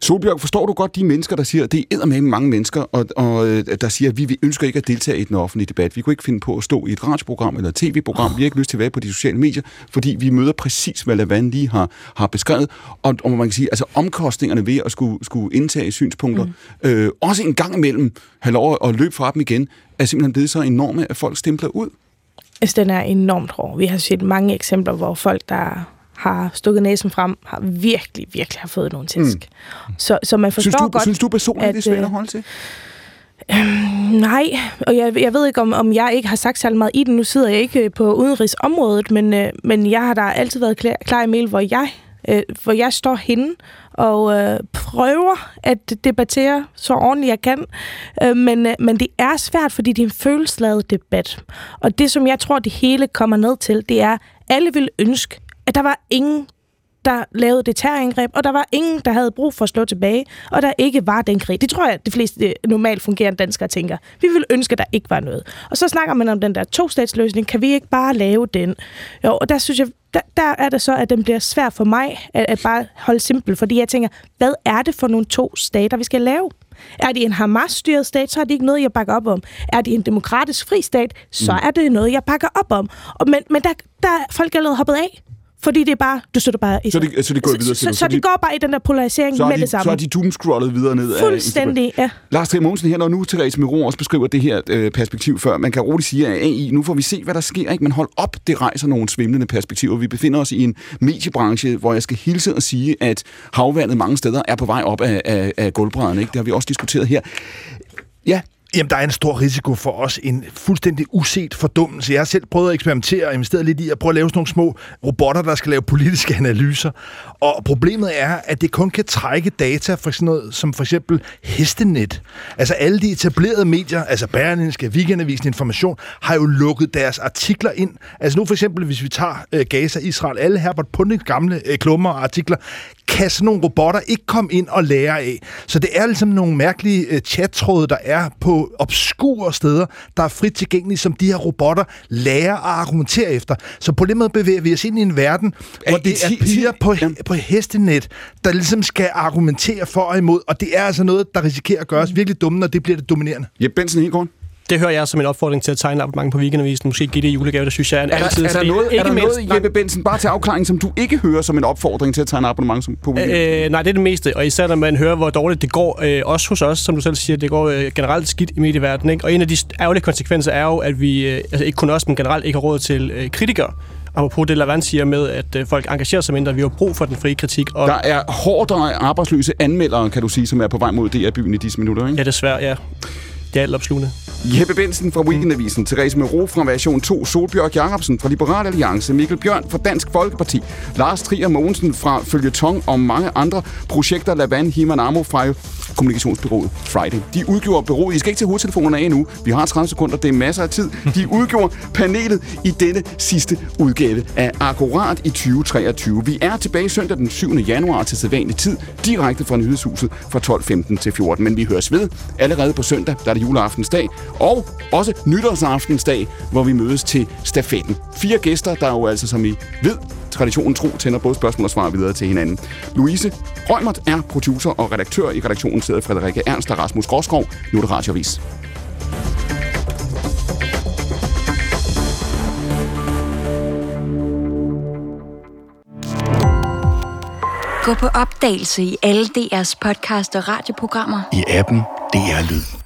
Solbjørg, forstår du godt de mennesker, der siger, at det er med mange mennesker, og, og øh, der siger, at vi, vi ønsker ikke at deltage i den offentlige debat. Vi kunne ikke finde på at stå i et radioprogram eller et tv-program. Vi har ikke lyst til at være på de sociale medier, fordi vi møder præcis, hvad Lavand lige har, har beskrevet. Og, og man kan sige, altså omkostningerne ved at skulle, skulle indtage synspunkter, mm. øh, også en gang imellem have lov at løbe fra dem igen, er simpelthen blevet så enorme, at folk stempler ud. Altså, den er enormt hård. Vi har set mange eksempler, hvor folk, der har stukket næsen frem, har virkelig, virkelig har fået nogle tæsk. Mm. Så, så man forstår synes du, godt... Synes du personligt, det er svært at holde til? Øh, nej, og jeg, jeg ved ikke, om, om jeg ikke har sagt særlig meget i den. Nu sidder jeg ikke på udenrigsområdet, men, øh, men jeg har da altid været klar, klar i mail, hvor jeg, øh, hvor jeg står henne og øh, prøver at debattere så ordentligt jeg kan. Øh, men, øh, men det er svært, fordi det er en følelsesladet debat. Og det, som jeg tror, det hele kommer ned til, det er, alle vil ønske, at der var ingen der lavede det terrorangreb, og der var ingen, der havde brug for at slå tilbage, og der ikke var den krig. Det tror jeg, de fleste normalt fungerende danskere tænker. Vi vil ønske, at der ikke var noget. Og så snakker man om den der to-statsløsning. Kan vi ikke bare lave den? Jo, og der synes jeg, der, der er det så, at den bliver svær for mig at, at bare holde simpel, fordi jeg tænker, hvad er det for nogle to stater, vi skal lave? Er det en Hamas-styret stat, så er det ikke noget, jeg bakker op om. Er det en demokratisk fri stat, så er det noget, jeg bakker op om. Og, men men der, der er folk allerede hoppet af. Fordi det er bare, du støtter bare i Så det, så det går videre så, så, så det går bare i den der polarisering så med de, det samme. Så er de doomscrollet videre ned Fuldstændig, af ja. Lars Trier Mogensen her, når nu Therese Miro også beskriver det her øh, perspektiv før, man kan roligt sige, at AI, nu får vi se, hvad der sker, ikke? men hold op, det rejser nogle svimlende perspektiver. Vi befinder os i en mediebranche, hvor jeg skal hilse og sige, at havvandet mange steder er på vej op af, af, af gulvbrædderne. Ikke? Det har vi også diskuteret her. Ja, Jamen, der er en stor risiko for os, en fuldstændig uset fordummelse. Jeg har selv prøvet at eksperimentere og investeret lidt i at prøve at lave sådan nogle små robotter, der skal lave politiske analyser. Og problemet er, at det kun kan trække data fra sådan noget som for eksempel hestenet. Altså alle de etablerede medier, altså Berlinske, Weekendavisen, Information, har jo lukket deres artikler ind. Altså nu for eksempel, hvis vi tager øh, Gaza, Israel, alle Herbert Pundings gamle øh, klummer og artikler, kan sådan nogle robotter ikke komme ind og lære af. Så det er ligesom nogle mærkelige øh, chattråde, der er på obskure steder, der er frit tilgængelige, som de her robotter lærer at argumentere efter. Så på den måde bevæger vi os ind i en verden, hvor det er piger på, på hestenet, der ligesom skal argumentere for og imod, og det er altså noget, der risikerer at gøre os virkelig dumme, når det bliver det dominerende. Jeppe Benson, kort. Det hører jeg som en opfordring til at tegne abonnement på weekendavisen. Måske give det julegave, det synes jeg er en Er altid. er der noget, er der mindst- noget Jeppe Benson, bare til afklaring, som du ikke hører som en opfordring til at tegne abonnement som på weekend? Øh, nej, det er det meste, og især når man hører, hvor dårligt det går, øh, også hos os, som du selv siger, det går øh, generelt skidt i medieverdenen. Ikke? Og en af de ærgerlige konsekvenser er jo, at vi, øh, altså ikke kun os, men generelt ikke har råd til øh, kritikere. Apropos det, Lavand siger med, at øh, folk engagerer sig mindre. Vi har brug for den frie kritik. Og Der er hårdt arbejdsløse anmeldere, kan du sige, som er på vej mod DR-byen i disse minutter, ikke? Ja, desværre, ja. Det er alt opslugende. Jeppe Bensen fra Weekendavisen, Therese Mero fra Version 2, Solbjørg Jacobsen fra Liberal Alliance, Mikkel Bjørn fra Dansk Folkeparti, Lars Trier Mogensen fra Følgetong og mange andre. Projekter, Lavan Himan Amo fra kommunikationsbyrået Friday. De udgjorde byrået, I skal ikke tage hovedtelefonerne af endnu, vi har 30 sekunder, det er masser af tid. De udgjorde panelet i denne sidste udgave af Akkurat i 2023. Vi er tilbage søndag den 7. januar til sædvanlig tid, direkte fra Nyhedshuset fra 12.15 til 14. Men vi høres ved allerede på søndag, der er det juleaftensdag, og også nytårsaftensdag, hvor vi mødes til stafetten. Fire gæster, der jo altså, som I ved, traditionen tro, tænder både spørgsmål og svar videre til hinanden. Louise Rømert er producer og redaktør. I redaktionen sidder Frederikke Ernst og Rasmus Gråskov. Nu er det Radiovis. Gå på opdagelse i alle DR's podcast og radioprogrammer. I appen DR Lyd.